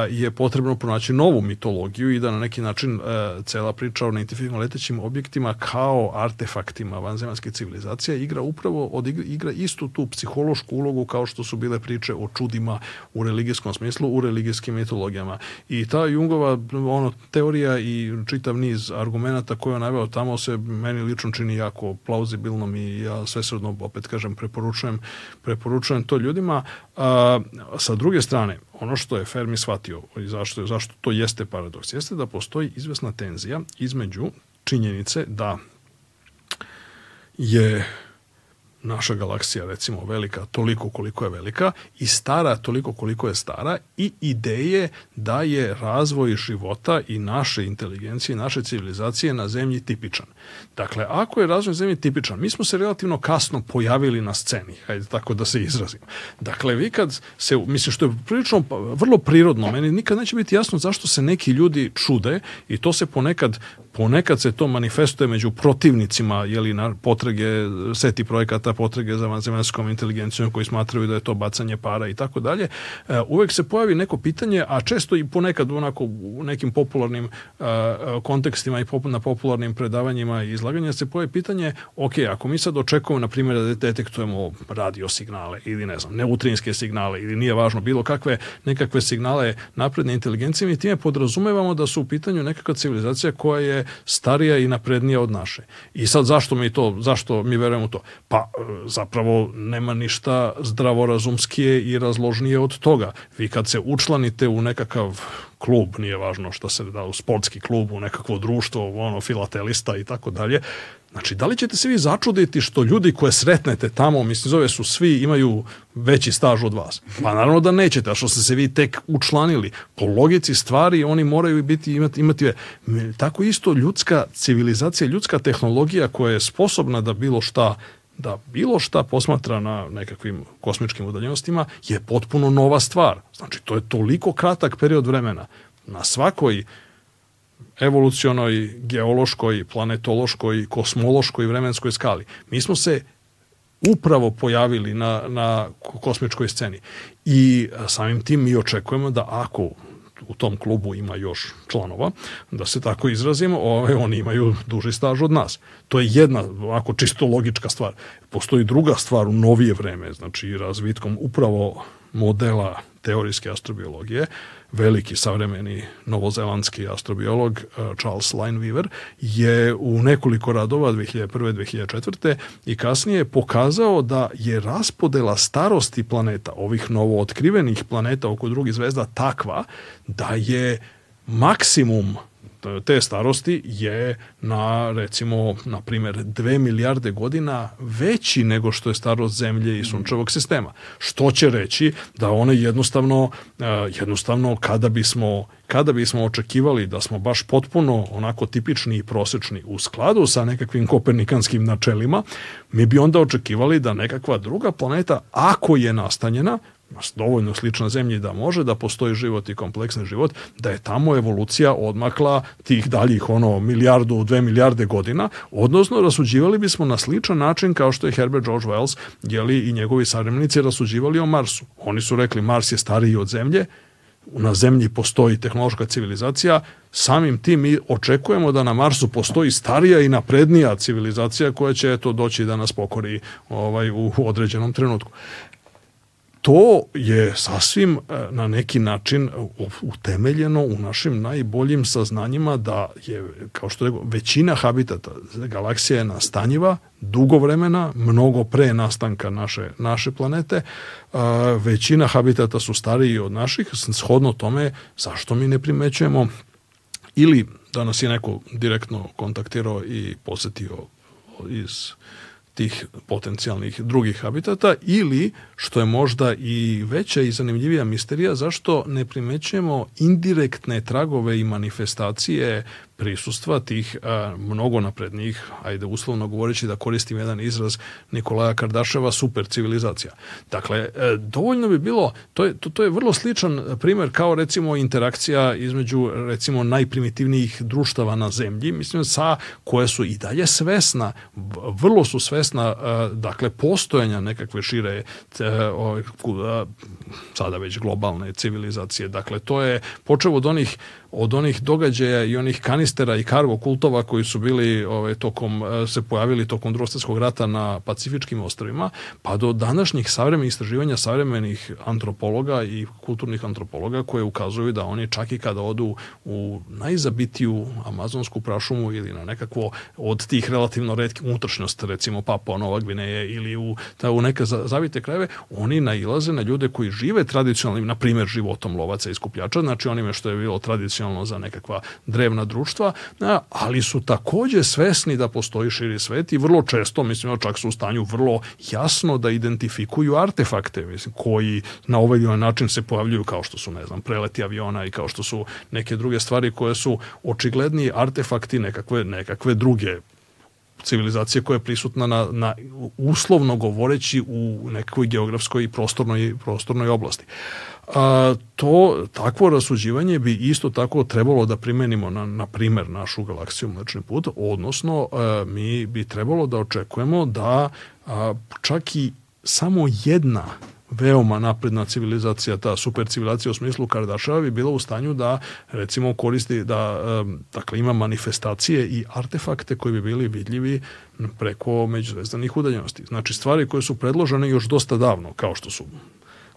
je potrebno pronaći novu mitologiju i da na neki način eh, cela priča o neintifikanom letećim objektima kao artefaktima vanzemanske civilizacije igra upravo od igra istu tu psihološku ulogu kao što su bile priče o čudima u religijskom smislu u religijskim mitologijama i ta Jungova ono teorija i čitav niz argumenata koje on naveo tamo se meni lično čini jako plauzibilnom i ja svesredno opet kažem preporučujem preporučujem objasnim to ljudima. A, sa druge strane, ono što je Fermi shvatio i zašto, zašto to jeste paradoks, jeste da postoji izvesna tenzija između činjenice da je naša galaksija, recimo velika toliko koliko je velika i stara toliko koliko je stara i ideje da je razvoj života i naše inteligencije naše civilizacije na zemlji tipičan. Dakle, ako je razvoj zemlji tipičan, mi smo se relativno kasno pojavili na sceni, hajde tako da se izrazim. Dakle, vi kad se, mislim što je prilično pa, vrlo prirodno, meni nikad neće biti jasno zašto se neki ljudi čude i to se ponekad ponekad se to manifestuje među protivnicima jeli, na potrage, seti projekata potrage za vanzemaljskom inteligencijom koji smatraju da je to bacanje para i tako dalje, e, uvek se pojavi neko pitanje, a često i ponekad onako u nekim popularnim a, e, kontekstima i pop, na popularnim predavanjima i izlaganjima se pojavi pitanje, ok, ako mi sad očekujemo, na primjer, da detektujemo radio signale ili ne znam, neutrinske signale ili nije važno bilo kakve nekakve signale napredne inteligencije, mi time podrazumevamo da su u pitanju nekakva civilizacija koja je starija i naprednija od naše. I sad zašto mi to, zašto mi verujemo to? Pa e, zapravo nema ništa zdravorazumskije i razložnije od toga. Vi kad se učlanite u nekakav klub, nije važno što se da u sportski klub, u nekakvo društvo, u ono filatelista i tako dalje, Znači, da li ćete se vi začuditi što ljudi koje sretnete tamo, mislim, zove su svi, imaju veći staž od vas? Pa naravno da nećete, a što ste se vi tek učlanili. Po logici stvari oni moraju biti, imati, imati tako isto ljudska civilizacija, ljudska tehnologija koja je sposobna da bilo šta da bilo šta posmatra na nekakvim kosmičkim udaljenostima je potpuno nova stvar. Znači, to je toliko kratak period vremena. Na svakoj evolucionoj, geološkoj, planetološkoj, kosmološkoj i vremenskoj skali. Mi smo se upravo pojavili na, na kosmičkoj sceni. I samim tim mi očekujemo da ako u tom klubu ima još članova, da se tako izrazimo, ove, ovaj, oni imaju duži staž od nas. To je jedna, ako čisto logička stvar. Postoji druga stvar u novije vreme, znači razvitkom upravo modela teorijske astrobiologije, veliki savremeni novozelandski astrobiolog eh, Charles Lineweaver je u nekoliko radova 2001. 2004. i kasnije pokazao da je raspodela starosti planeta, ovih novootkrivenih planeta oko drugih zvezda takva da je maksimum te starosti je na recimo na primer 2 milijarde godina veći nego što je starost zemlje i mm. sunčevog sistema. Što će reći da one jednostavno e, jednostavno kada bismo kada bismo očekivali da smo baš potpuno onako tipični i prosečni u skladu sa nekakvim kopernikanskim načelima, mi bi onda očekivali da nekakva druga planeta, ako je nastanjena, dovoljno slična zemlji da može, da postoji život i kompleksni život, da je tamo evolucija odmakla tih daljih ono milijardu, dve milijarde godina, odnosno rasuđivali bismo na sličan način kao što je Herbert George Wells jeli, i njegovi savremnici rasuđivali o Marsu. Oni su rekli Mars je stariji od zemlje, na zemlji postoji tehnološka civilizacija, samim tim mi očekujemo da na Marsu postoji starija i naprednija civilizacija koja će eto doći da nas pokori ovaj, u određenom trenutku to je sasvim e, na neki način utemeljeno u našim najboljim saznanjima da je, kao što rekao, većina habitata galaksije je nastanjiva dugo vremena, mnogo pre nastanka naše, naše planete. E, većina habitata su stariji od naših, shodno tome zašto mi ne primećujemo ili da nas je neko direktno kontaktirao i posetio iz tih potencijalnih drugih habitata ili, što je možda i veća i zanimljivija misterija, zašto ne primećujemo indirektne tragove i manifestacije prisustva tih a, mnogo naprednijih, ajde uslovno govoreći da koristim jedan izraz Nikolaja Kardaševa, super civilizacija. Dakle, e, dovoljno bi bilo, to je, to, to je vrlo sličan primer kao recimo interakcija između recimo najprimitivnijih društava na zemlji, mislim sa koje su i dalje svesna, vrlo su svesna a, e, dakle postojanja nekakve šire te, o, e, sada već globalne civilizacije. Dakle, to je počeo od onih od onih događaja i onih kanistera i karvo kultova koji su bili ovaj, tokom, eh, se pojavili tokom drugog rata na pacifičkim ostrovima, pa do današnjih savremenih istraživanja savremenih antropologa i kulturnih antropologa koje ukazuju da oni čak i kada odu u najzabitiju amazonsku prašumu ili na nekakvo od tih relativno redke unutrašnjost, recimo Papua Nova Gvineje ili u, ta, u neke zavite krajeve, oni nailaze na ljude koji žive tradicionalnim, na primer, životom lovaca i skupljača, znači onime što je bilo tradicionalno tradicionalno za nekakva drevna društva, ali su takođe svesni da postoji širi svet i vrlo često, mislim, čak su u stanju vrlo jasno da identifikuju artefakte, mislim, koji na ovaj ili način se pojavljuju kao što su, ne znam, preleti aviona i kao što su neke druge stvari koje su očigledni artefakti nekakve, nekakve druge civilizacija koja je prisutna na, na uslovno govoreći u nekoj geografskoj i prostornoj, prostornoj oblasti. A, to takvo rasuđivanje bi isto tako trebalo da primenimo na, na primer našu galaksiju Mlečni put, odnosno a, e, mi bi trebalo da očekujemo da a, čak i samo jedna veoma napredna civilizacija, ta super civilizacija u smislu Kardašavi, bila u stanju da recimo koristi, da dakle ima manifestacije i artefakte koji bi bili vidljivi preko međuzvezdanih udaljenosti. Znači stvari koje su predložene još dosta davno, kao što su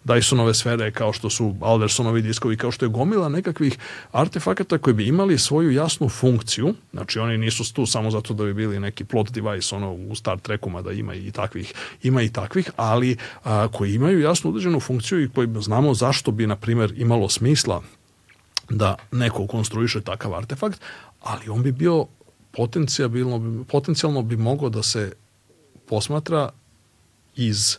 Dysonove sfere, kao što su Aldersonovi diskovi, kao što je gomila nekakvih artefakata koji bi imali svoju jasnu funkciju, znači oni nisu tu samo zato da bi bili neki plot device ono u Star Trekuma da ima i takvih, ima i takvih, ali a, koji imaju jasnu određenu funkciju i koji znamo zašto bi, na primjer, imalo smisla da neko konstruiše takav artefakt, ali on bi bio potencijalno, bi, potencijalno bi mogao da se posmatra iz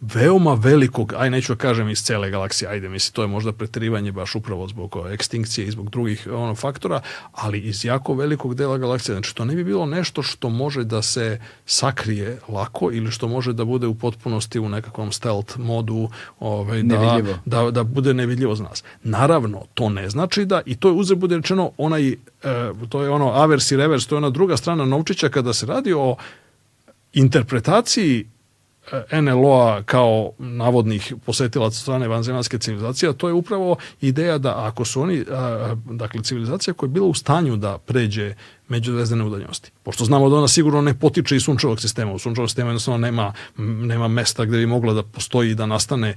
veoma velikog, aj neću da kažem iz cele galaksije, ajde, mislim, to je možda pretrivanje baš upravo zbog ekstinkcije i zbog drugih ono, faktora, ali iz jako velikog dela galaksije. Znači, to ne bi bilo nešto što može da se sakrije lako ili što može da bude u potpunosti u nekakvom stealth modu, ovaj, da, da, da, bude nevidljivo za nas. Naravno, to ne znači da, i to je uzre bude rečeno, onaj, e, to je ono avers i revers, to je ona druga strana novčića kada se radi o interpretaciji E, NLO-a kao navodnih posetilaca strane vanzemaljske civilizacije, a to je upravo ideja da ako su oni, dakle civilizacija koja je bila u stanju da pređe međuzvezdane udaljenosti. Pošto znamo da ona sigurno ne potiče iz sunčevog sistema. U sunčevom sistemu jednostavno nema, nema mesta gde bi mogla da postoji i da nastane e,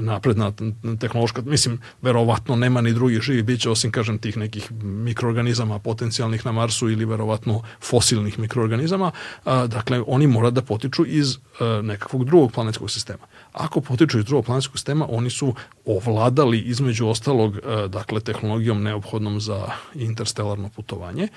napredna tehnološka, mislim, verovatno nema ni drugih živi bića, osim, kažem, tih nekih mikroorganizama potencijalnih na Marsu ili verovatno fosilnih mikroorganizama. Dakle, oni mora da potiču iz e, nekakvog drugog planetskog sistema. Ako potiču iz drugog planetskog sistema, oni su ovladali između ostalog, e, dakle, tehnologijom neophodnom za interstellarno putovanje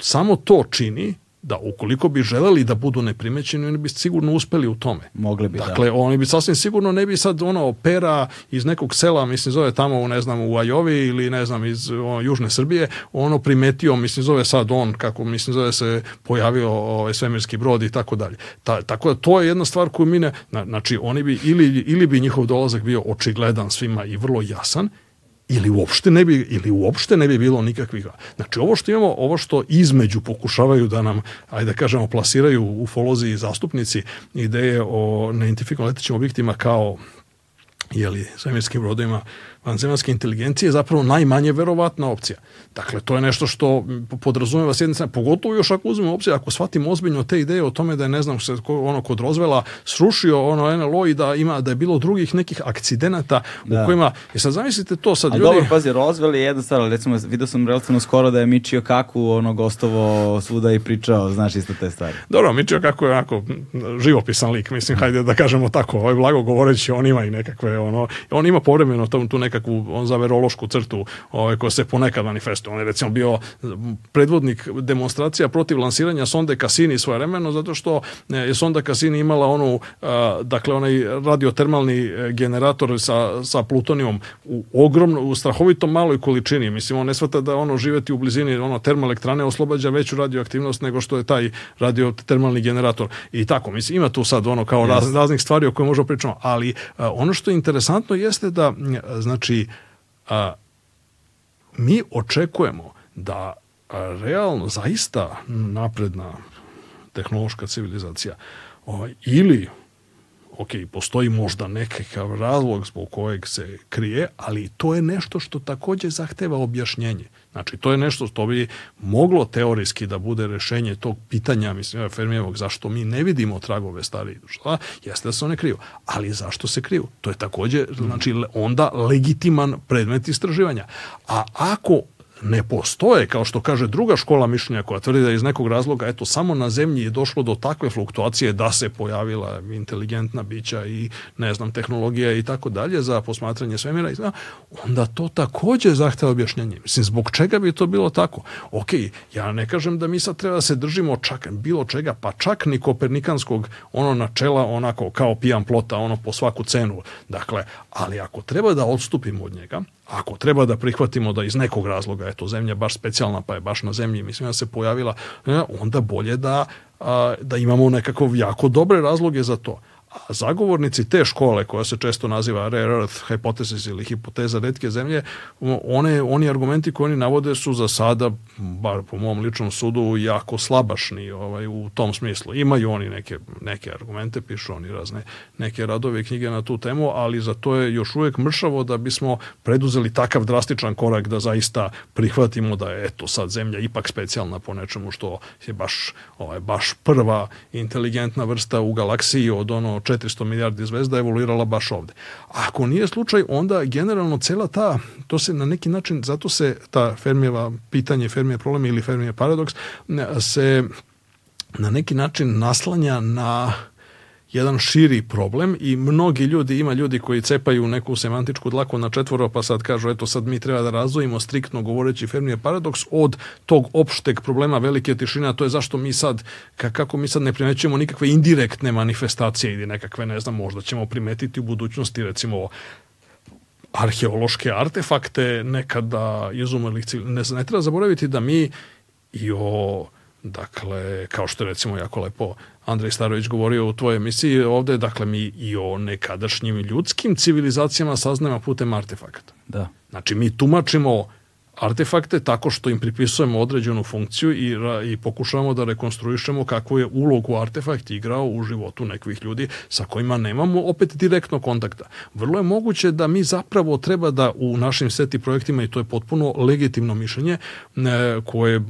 samo to čini da ukoliko bi želeli da budu neprimećeni, oni bi sigurno uspeli u tome. Mogli bi, da. Dakle, da. oni bi sasvim sigurno ne bi sad ono opera iz nekog sela, mislim zove tamo, ne znam, u Ajovi ili ne znam, iz o, Južne Srbije, ono primetio, mislim zove sad on, kako mislim zove se pojavio ovaj, svemirski brod i tako dalje. Ta, tako da to je jedna stvar koju mi ne, na, znači oni bi, ili, ili bi njihov dolazak bio očigledan svima i vrlo jasan, ili uopšte ne bi ili uopšte ne bi bilo nikakvih. Znači ovo što imamo, ovo što između pokušavaju da nam ajde da kažemo plasiraju u i zastupnici ideje o neidentifikovanim letećim objektima kao je li svemirskim brodovima vanzemaljske inteligencije je zapravo najmanje verovatna opcija. Dakle, to je nešto što podrazumeva s jedne strane, pogotovo još ako uzmemo opciju, ako shvatimo ozbiljno te ideje o tome da je, ne znam, se, ono kod Rozvela srušio ono NLO i da, ima, da je bilo drugih nekih akcidenata da. u kojima, je sad zamislite to sad A ljudi... Dobro, pazi, Rozvel je jedna stvar, ali recimo, vidio sam relativno skoro da je Michio Kaku ono gostovo svuda i pričao, znaš, isto te stvari. Dobro, Michio Kaku je onako živopisan lik, mislim, hajde da kažemo tako, ovaj blago govoreći, on ima i nekakve, ono, on ima povremeno tu neka nekakvu on zaverološku crtu ovaj, koja se ponekad manifestuje. On je recimo bio predvodnik demonstracija protiv lansiranja sonde Cassini svoje vremeno, zato što e, je sonda Cassini imala onu, e, dakle, onaj radiotermalni e, generator sa, sa plutonijom u ogromno, u strahovito maloj količini. Mislim, on ne shvata da ono živeti u blizini ono termoelektrane oslobađa veću radioaktivnost nego što je taj radiotermalni generator. I tako, mislim, ima tu sad ono kao raz, raznih stvari o kojima možemo pričamo, ali ono što je interesantno jeste da, znači, Znači, a, mi očekujemo da a, realno, zaista napredna tehnološka civilizacija ovaj, ili ok, postoji možda nekakav razlog zbog kojeg se krije, ali to je nešto što takođe zahteva objašnjenje. Znači, to je nešto što bi moglo teorijski da bude rešenje tog pitanja, mislim, Fermijevog, zašto mi ne vidimo tragove starih društva, jeste da se one kriju. Ali zašto se kriju? To je takođe, mhm. znači, onda legitiman predmet istraživanja. A ako ne postoje, kao što kaže druga škola mišljenja koja tvrdi da iz nekog razloga eto samo na zemlji je došlo do takve fluktuacije da se pojavila inteligentna bića i ne znam tehnologija i tako dalje za posmatranje svemira i onda to takođe zahteva objašnjenje. Mislim zbog čega bi to bilo tako? Ok, ja ne kažem da mi sad treba da se držimo čak bilo čega, pa čak ni kopernikanskog ono načela onako kao pijan plota ono po svaku cenu. Dakle, ali ako treba da odstupimo od njega, Ako treba da prihvatimo da iz nekog razloga, eto, zemlja baš specijalna, pa je baš na zemlji, mislim da se pojavila, e, onda bolje da, da imamo nekako jako dobre razloge za to. A zagovornici te škole, koja se često naziva rare earth hypothesis ili hipoteza redke zemlje, one, oni argumenti koji oni navode su za sada, bar po mom ličnom sudu, jako slabašni ovaj, u tom smislu. Imaju oni neke, neke argumente, pišu oni razne neke radove i knjige na tu temu, ali za to je još uvek mršavo da bismo preduzeli takav drastičan korak da zaista prihvatimo da je eto sad zemlja ipak specijalna po nečemu što je baš, ovaj, baš prva inteligentna vrsta u galaksiji od ono 400 milijardi zvezda evoluirala baš ovde. Ako nije slučaj, onda generalno cela ta, to se na neki način, zato se ta Fermijeva pitanje, Fermijev problem ili Fermijev paradoks se na neki način naslanja na jedan širi problem i mnogi ljudi, ima ljudi koji cepaju neku semantičku dlaku na četvoro pa sad kažu eto sad mi treba da razvojimo striktno govoreći Fermijev paradoks od tog opšteg problema velike tišine, a to je zašto mi sad, kako mi sad ne primećujemo nikakve indirektne manifestacije ili nekakve, ne znam, možda ćemo primetiti u budućnosti recimo arheološke artefakte nekada izumrlih ne, ne treba zaboraviti da mi i o dakle, kao što recimo jako lepo Andrej Starović govorio u tvojoj emisiji ovde, dakle mi i o nekadašnjim ljudskim civilizacijama saznajemo putem artefakata. Da. Znači mi tumačimo artefakte tako što im pripisujemo određenu funkciju i, i pokušavamo da rekonstruišemo kakvu je ulogu artefakt igrao u životu nekih ljudi sa kojima nemamo opet direktno kontakta. Vrlo je moguće da mi zapravo treba da u našim seti projektima, i to je potpuno legitimno mišljenje, e, koje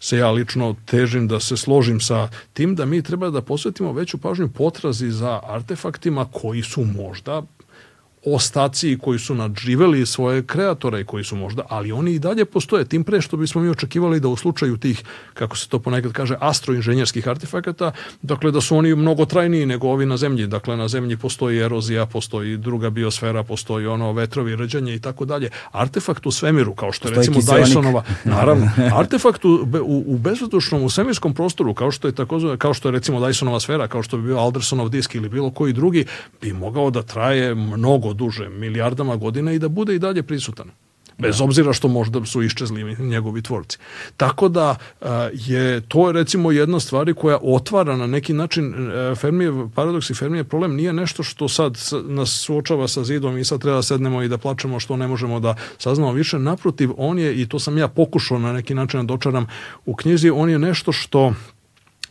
se ja lično težim da se složim sa tim da mi treba da posvetimo veću pažnju potrazi za artefaktima koji su možda ostaci koji su nadživeli svoje kreatore koji su možda, ali oni i dalje postoje, tim pre što bismo mi očekivali da u slučaju tih, kako se to ponekad kaže, astroinženjerskih artefakata, dakle da su oni mnogo trajniji nego ovi na zemlji, dakle na zemlji postoji erozija, postoji druga biosfera, postoji ono vetrovi, ređanje i tako dalje. Artefakt u svemiru, kao što je recimo kiselnik. Dysonova, naravno, da. artefakt u, u, u bezvazdušnom, u svemirskom prostoru, kao što je takozva, kao što je recimo Dysonova sfera, kao što bi bio Aldersonov disk ili bilo koji drugi, bi mogao da traje mnogo duže, milijardama godina i da bude i dalje prisutan. Bez da. obzira što možda su iščezli njegovi tvorci. Tako da e, je to je recimo jedna stvari koja otvara na neki način e, Fermijev paradoks i Fermijev problem nije nešto što sad nas suočava sa zidom i sad treba da sednemo i da plačemo što ne možemo da saznamo više. Naprotiv, on je, i to sam ja pokušao na neki način da dočaram u knjizi, on je nešto što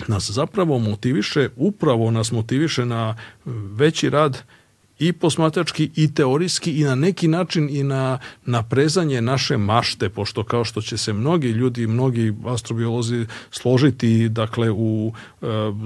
nas zapravo motiviše, upravo nas motiviše na veći rad i posmatrački i teorijski i na neki način i na naprezanje naše mašte, pošto kao što će se mnogi ljudi, mnogi astrobiolozi složiti, dakle u, e,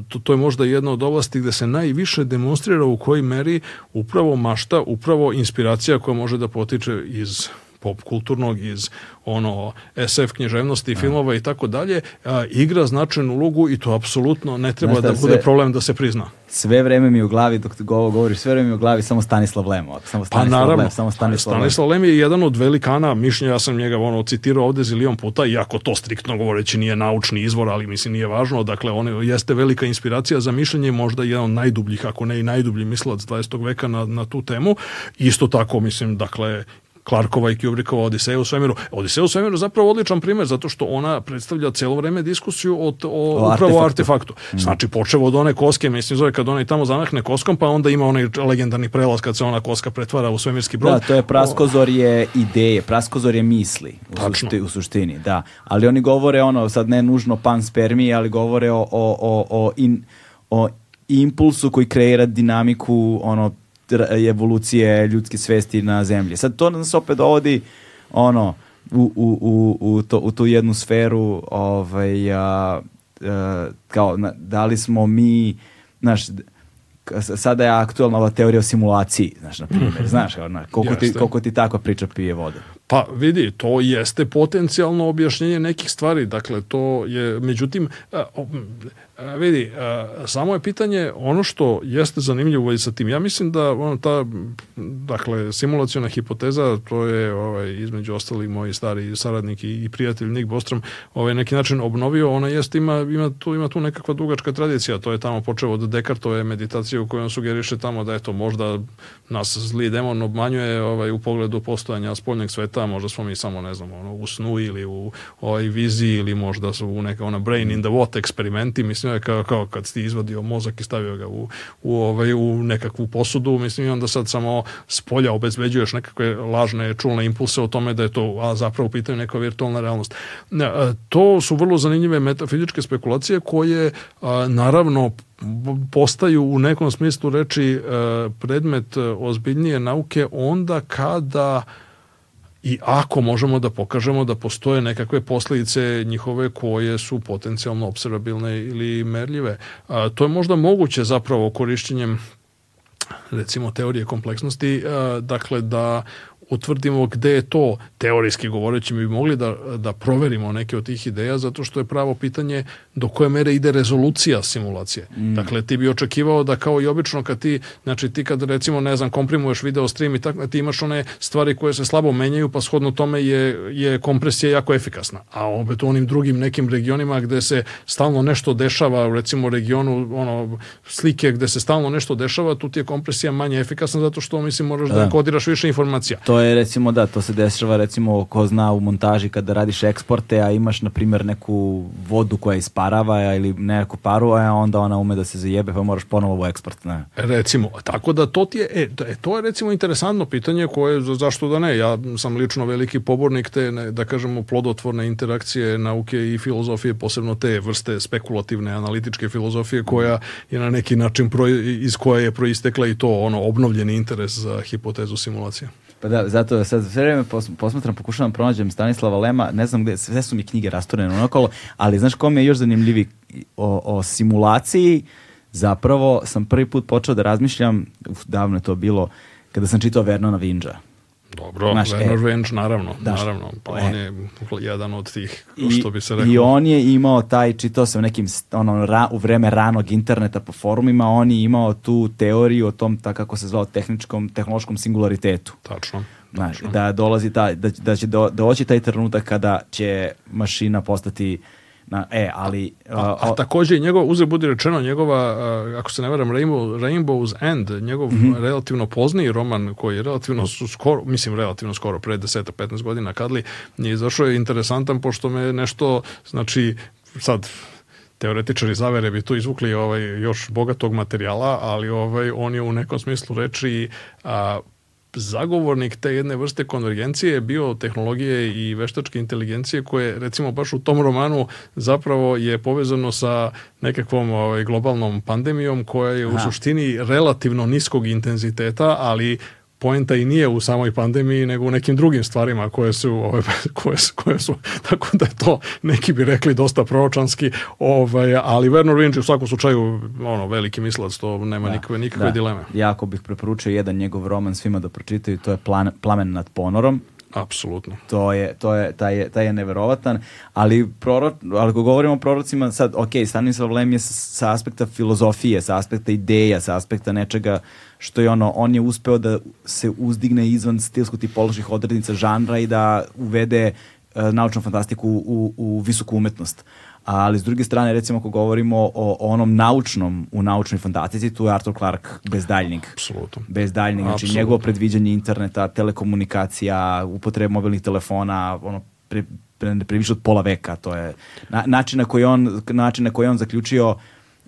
to, to je možda jedna od oblasti gde se najviše demonstrira u kojoj meri upravo mašta, upravo inspiracija koja može da potiče iz pop kulturnog, iz ono SF književnosti, filmova i tako dalje, igra značajnu ulogu i to apsolutno ne treba da bude sve, problem da se prizna. Sve vreme mi u glavi, dok ovo govoriš, sve vreme mi u glavi samo Stanislav Lemo. Pa samo Stanislav pa naravno, Lem, samo Stanislav, Stanislav Lem. Lem je jedan od velikana, mišljenja, ja sam njega ono, citirao ovde zilion puta, iako to striktno govoreći nije naučni izvor, ali mislim nije važno, dakle on jeste velika inspiracija za mišljenje, možda jedan od najdubljih, ako ne i najdublji mislac 20. veka na, na tu temu. Isto tako, mislim, dakle, Clarkova i Kubrickova Odiseja u svemiru. Odiseja u svemiru je zapravo odličan primer zato što ona predstavlja celo vreme diskusiju o, o, o upravo artefaktu. artefaktu. Mm. Znači počeva od one koske, mislim zove kad ona i tamo zamahne koskom, pa onda ima onaj legendarni prelaz kad se ona koska pretvara u svemirski brod. Da, to je praskozor je ideje, praskozor je misli u, sušti, u suštini, da. Ali oni govore ono, sad ne nužno panspermije, ali govore o, o, o, o, in, o impulsu koji kreira dinamiku ono evolucije ljudske svesti na zemlji. Sad to nas opet dovodi ono, u, u, u, u, to, u tu jednu sferu ovaj, a, a, kao na, da li smo mi znaš, sada je aktualna ova teorija o simulaciji, znaš, na primjer, mhm. znaš, ona, koliko, ti, koliko ti tako priča pije vodu. Pa vidi, to jeste potencijalno objašnjenje nekih stvari, dakle to je, međutim, A, e, vidi, a, e, samo je pitanje ono što jeste zanimljivo i sa tim. Ja mislim da ono, ta dakle, simulaciona hipoteza, to je ovaj, između ostali moji stari saradnik i, i prijatelj Nik Bostrom, ovaj, neki način obnovio, ona jeste, ima, ima, tu, ima tu nekakva dugačka tradicija, to je tamo počeo od Dekartove meditacije u kojoj on sugeriše tamo da eto, možda nas zli demon obmanjuje ovaj, u pogledu postojanja spoljnjeg sveta, možda smo mi samo, ne znam, ono, u snu ili u ovaj, viziji ili možda su u neka ona brain in the what eksperimenti, mislim, mislim je kao, kao kad si izvadio mozak i stavio ga u, u, ovaj, u nekakvu posudu, mislim i onda sad samo spolja obezbeđuješ nekakve lažne čulne impulse o tome da je to, a zapravo pitaju neka virtualna realnost. To su vrlo zanimljive metafizičke spekulacije koje naravno postaju u nekom smislu reči e, predmet e, ozbiljnije nauke onda kada i ako možemo da pokažemo da postoje nekakve posledice njihove koje su potencijalno observabilne ili merljive. A, to je možda moguće zapravo korišćenjem recimo teorije kompleksnosti, dakle da utvrdimo gde je to, teorijski govoreći mi bi mogli da, da proverimo neke od tih ideja, zato što je pravo pitanje do koje mere ide rezolucija simulacije. Mm. Dakle, ti bi očekivao da kao i obično kad ti, znači ti kad recimo, ne znam, komprimuješ video stream i tako, ti imaš one stvari koje se slabo menjaju, pa shodno tome je, je kompresija jako efikasna. A opet u onim drugim nekim regionima gde se stalno nešto dešava, recimo u regionu ono, slike gde se stalno nešto dešava, tu ti je kompresija manje efikasna zato što, mislim, moraš da, da kodiraš više informacija. To je recimo da, to se dešava recimo ko zna u montaži kada radiš eksporte, a imaš na primjer neku vodu koja isparava ili neku paru, a onda ona ume da se zajebe pa moraš ponovo u eksport. Ne. Recimo, tako da to ti je, e, to je recimo interesantno pitanje koje, zašto da ne, ja sam lično veliki pobornik te, da kažemo, plodotvorne interakcije nauke i filozofije, posebno te vrste spekulativne analitičke filozofije koja je na neki način pro, iz koje je proistekla i to ono obnovljeni interes za hipotezu simulacije. Pa da, zato sad sve vreme posmatram, pokušavam pronađem Stanislava Lema, ne znam gde, sve su mi knjige rasturene onokolo, ali znaš kom je još zanimljivi o, o simulaciji, zapravo sam prvi put počeo da razmišljam, uf, davno je to bilo, kada sam čitao Vernona Vinđa. Dobro, Znaš, e, Lenor e, Range, naravno, daš, naravno. Pa e. on je jedan od tih, I, bi se rekao. I on je imao taj, čitao sam nekim, ono, ra, u vreme ranog interneta po forumima, on je imao tu teoriju o tom, ta, kako se zvao, tehničkom, tehnološkom singularitetu. Tačno. Znaš, da dolazi ta, da, da će do, doći taj trenutak kada će mašina postati uh, Na, e, ali... Uh, a, a takođe njegov, uze budi rečeno, njegova, uh, ako se ne veram, Rainbow, Rainbow's End, njegov mm -hmm. relativno pozniji roman koji je relativno skoro, mislim relativno skoro, pre 10-15 godina, kadli, je izašao je interesantan, pošto me nešto, znači, sad teoretičari zavere bi tu izvukli ovaj još bogatog materijala, ali ovaj on je u nekom smislu reči a, zagovornik te jedne vrste konvergencije je bio tehnologije i veštačke inteligencije koje recimo baš u tom romanu zapravo je povezano sa nekakvom ovaj, globalnom pandemijom koja je u Aha. suštini relativno niskog intenziteta, ali poenta i nije u samoj pandemiji, nego u nekim drugim stvarima koje su, ove, koje su, koje su tako da je to, neki bi rekli, dosta proročanski, ovaj, ali Werner Vinci u svakom slučaju, ono, veliki mislac, to nema da, nikakve, nikakve da. dileme. Jako bih preporučio jedan njegov roman svima da pročitaju, to je Plan, Plamen nad ponorom, Apsolutno. To je, to je, taj je, taj je neverovatan, ali, prorok, ali ako govorimo o prorocima, sad, ok, Stanislav Lem je sa, aspekta filozofije, sa aspekta ideja, sa aspekta nečega što je ono, on je uspeo da se uzdigne izvan stilsko-tipoloških odrednica žanra i da uvede uh, naučnu fantastiku u, u, u visoku umetnost. Uh, ali s druge strane recimo ako govorimo o, onom naučnom u naučnoj fantastici tu je Arthur Clark bez apsolutno bez znači Absolutno. njegovo predviđanje interneta telekomunikacija upotreba mobilnih telefona ono pre, pre, pre, pre više od pola veka to je na, način na koji on način na koji on zaključio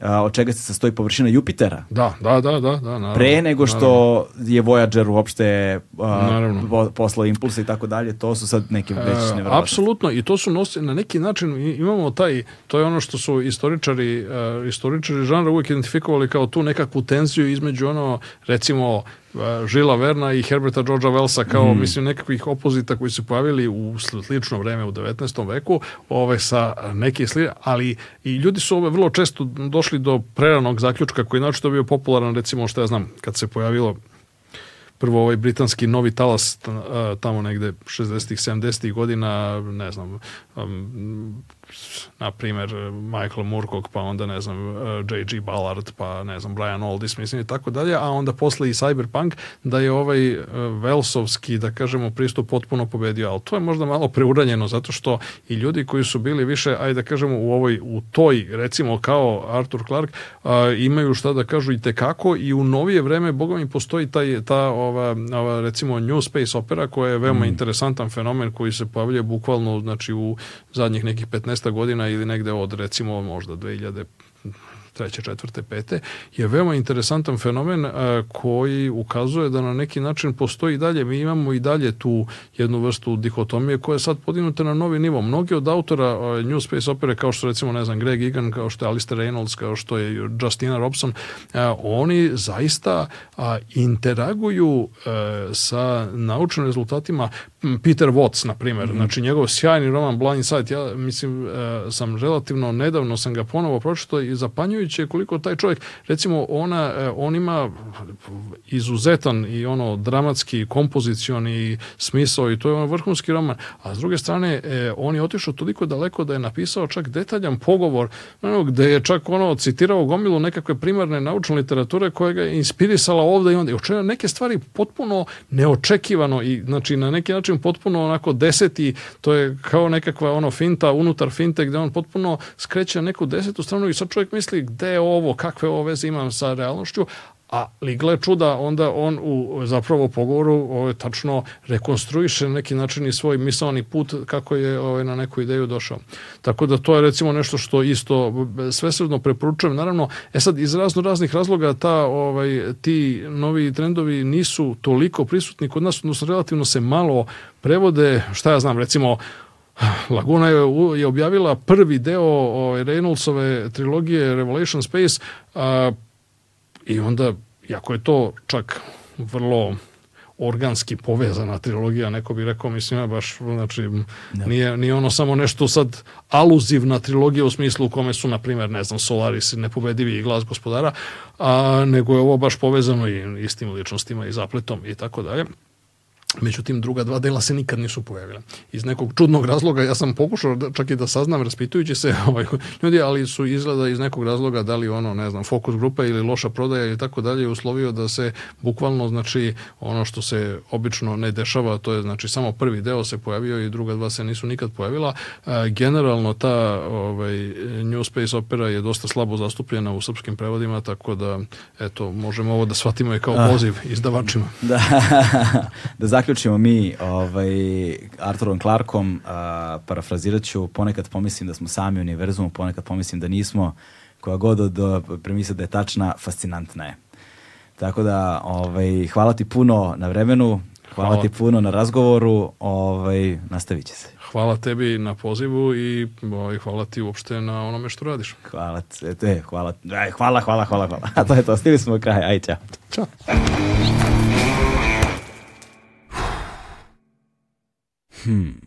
od čega se sastoji površina Jupitera. Da, da, da, da, da naravno, Pre nego što naravno. je Voyager uopšte a, poslao impulse i tako dalje, to su sad neke već e, nevjerojatne. Apsolutno, i to su nosi, na neki način imamo taj, to je ono što su istoričari, e, istoričari žanra uvijek identifikovali kao tu nekakvu tenziju između ono, recimo, Žila Verna i Herberta Georgea Wellsa kao, mm. mislim, nekakvih opozita koji su pojavili u slično vreme u 19. veku, ove, sa neke sli... ali i ljudi su ove vrlo često došli do preranog zaključka koji je načito bio popularan, recimo, što ja znam, kad se pojavilo prvo ovaj britanski novi talas tamo negde 60-ih, 70-ih godina, ne znam, na primer e, Michael Murkog, pa onda ne znam e, J.G. Ballard, pa ne znam Brian Aldiss, mislim i tako dalje, a onda posle i Cyberpunk, da je ovaj Velsovski, e, da kažemo, pristup potpuno pobedio, ali to je možda malo preuranjeno zato što i ljudi koji su bili više, ajde da kažemo, u ovoj, u toj recimo kao Arthur Clarke imaju šta da kažu i tekako i u novije vreme, boga mi, postoji taj, ta ova, ova recimo New Space opera koja je veoma mm. interesantan fenomen koji se pojavljuje bukvalno znači u zadnjih nekih 15 15 godina ili negde od recimo možda 2000 treće, četvrte, pete, je veoma interesantan fenomen koji ukazuje da na neki način postoji dalje. Mi imamo i dalje tu jednu vrstu dikotomije koja je sad podignuta na novi nivo. Mnogi od autora New Space opere, kao što recimo, ne znam, Greg Egan, kao što je Alistair Reynolds, kao što je Justina Robson, oni zaista interaguju e, sa naučnim rezultatima. Peter Watts, na primer, mm -hmm. znači njegov sjajni roman Blind Sight, ja mislim, e, sam relativno nedavno sam ga ponovo pročito i zapanjuju Zapanjujuće je koliko taj čovjek, recimo ona, e, on ima izuzetan i ono dramatski, kompozicioni smisao i to je ono vrhunski roman, a s druge strane e, on je otišao toliko daleko da je napisao čak detaljan pogovor ono, gde je čak ono citirao gomilu nekakve primarne naučne literature koja ga je inspirisala ovdje i onda. I neke stvari potpuno neočekivano i znači na neki način potpuno onako deseti, to je kao nekakva ono finta unutar finte gdje on potpuno skreće na neku desetu stranu i sad čovjek misli gde je ovo, kakve ovo veze imam sa realnošću, a gle čuda, onda on u zapravo pogovoru ovaj, tačno rekonstruiše na neki način i svoj misalni put kako je ovaj, na neku ideju došao. Tako da to je recimo nešto što isto svesredno preporučujem. Naravno, e sad iz razno raznih razloga ta, ovaj, ti novi trendovi nisu toliko prisutni kod nas, odnosno relativno se malo prevode, šta ja znam, recimo Laguna je, je objavila prvi deo ove ovaj, Reynoldsove trilogije Revelation Space a, i onda, jako je to čak vrlo organski povezana trilogija, neko bi rekao, mislim, ja baš, znači, da. nije, nije ono samo nešto sad aluzivna trilogija u smislu u kome su, na primer, ne znam, Solaris i Nepobedivi i Glas gospodara, a, nego je ovo baš povezano i, istim ličnostima i zapletom i tako dalje. Međutim, druga dva dela se nikad nisu pojavila. Iz nekog čudnog razloga, ja sam pokušao da, čak i da saznam, raspitujući se ovaj, ljudi, ali su izgleda iz nekog razloga, da li ono, ne znam, fokus grupa ili loša prodaja i tako dalje, uslovio da se bukvalno, znači, ono što se obično ne dešava, to je, znači, samo prvi deo se pojavio i druga dva se nisu nikad pojavila. E, generalno, ta ovaj, New Space opera je dosta slabo zastupljena u srpskim prevodima, tako da, eto, možemo ovo da shvatimo i kao ah. poziv izdavačima. Da, da zaključimo mi ovaj, Arturom Clarkom, a, parafrazirat ću, ponekad pomislim da smo sami u univerzumu, ponekad pomislim da nismo, koja god od premisa da je tačna, fascinantna je. Tako da, ovaj, hvala ti puno na vremenu, hvala, hvala. ti puno na razgovoru, ovaj, nastavit će se. Hvala tebi na pozivu i ovaj, hvala ti uopšte na onome što radiš. Hvala, te, hvala, hvala, hvala, hvala, hvala. A to je to, stigli smo kraj, aj, čao. Ćao. 嗯。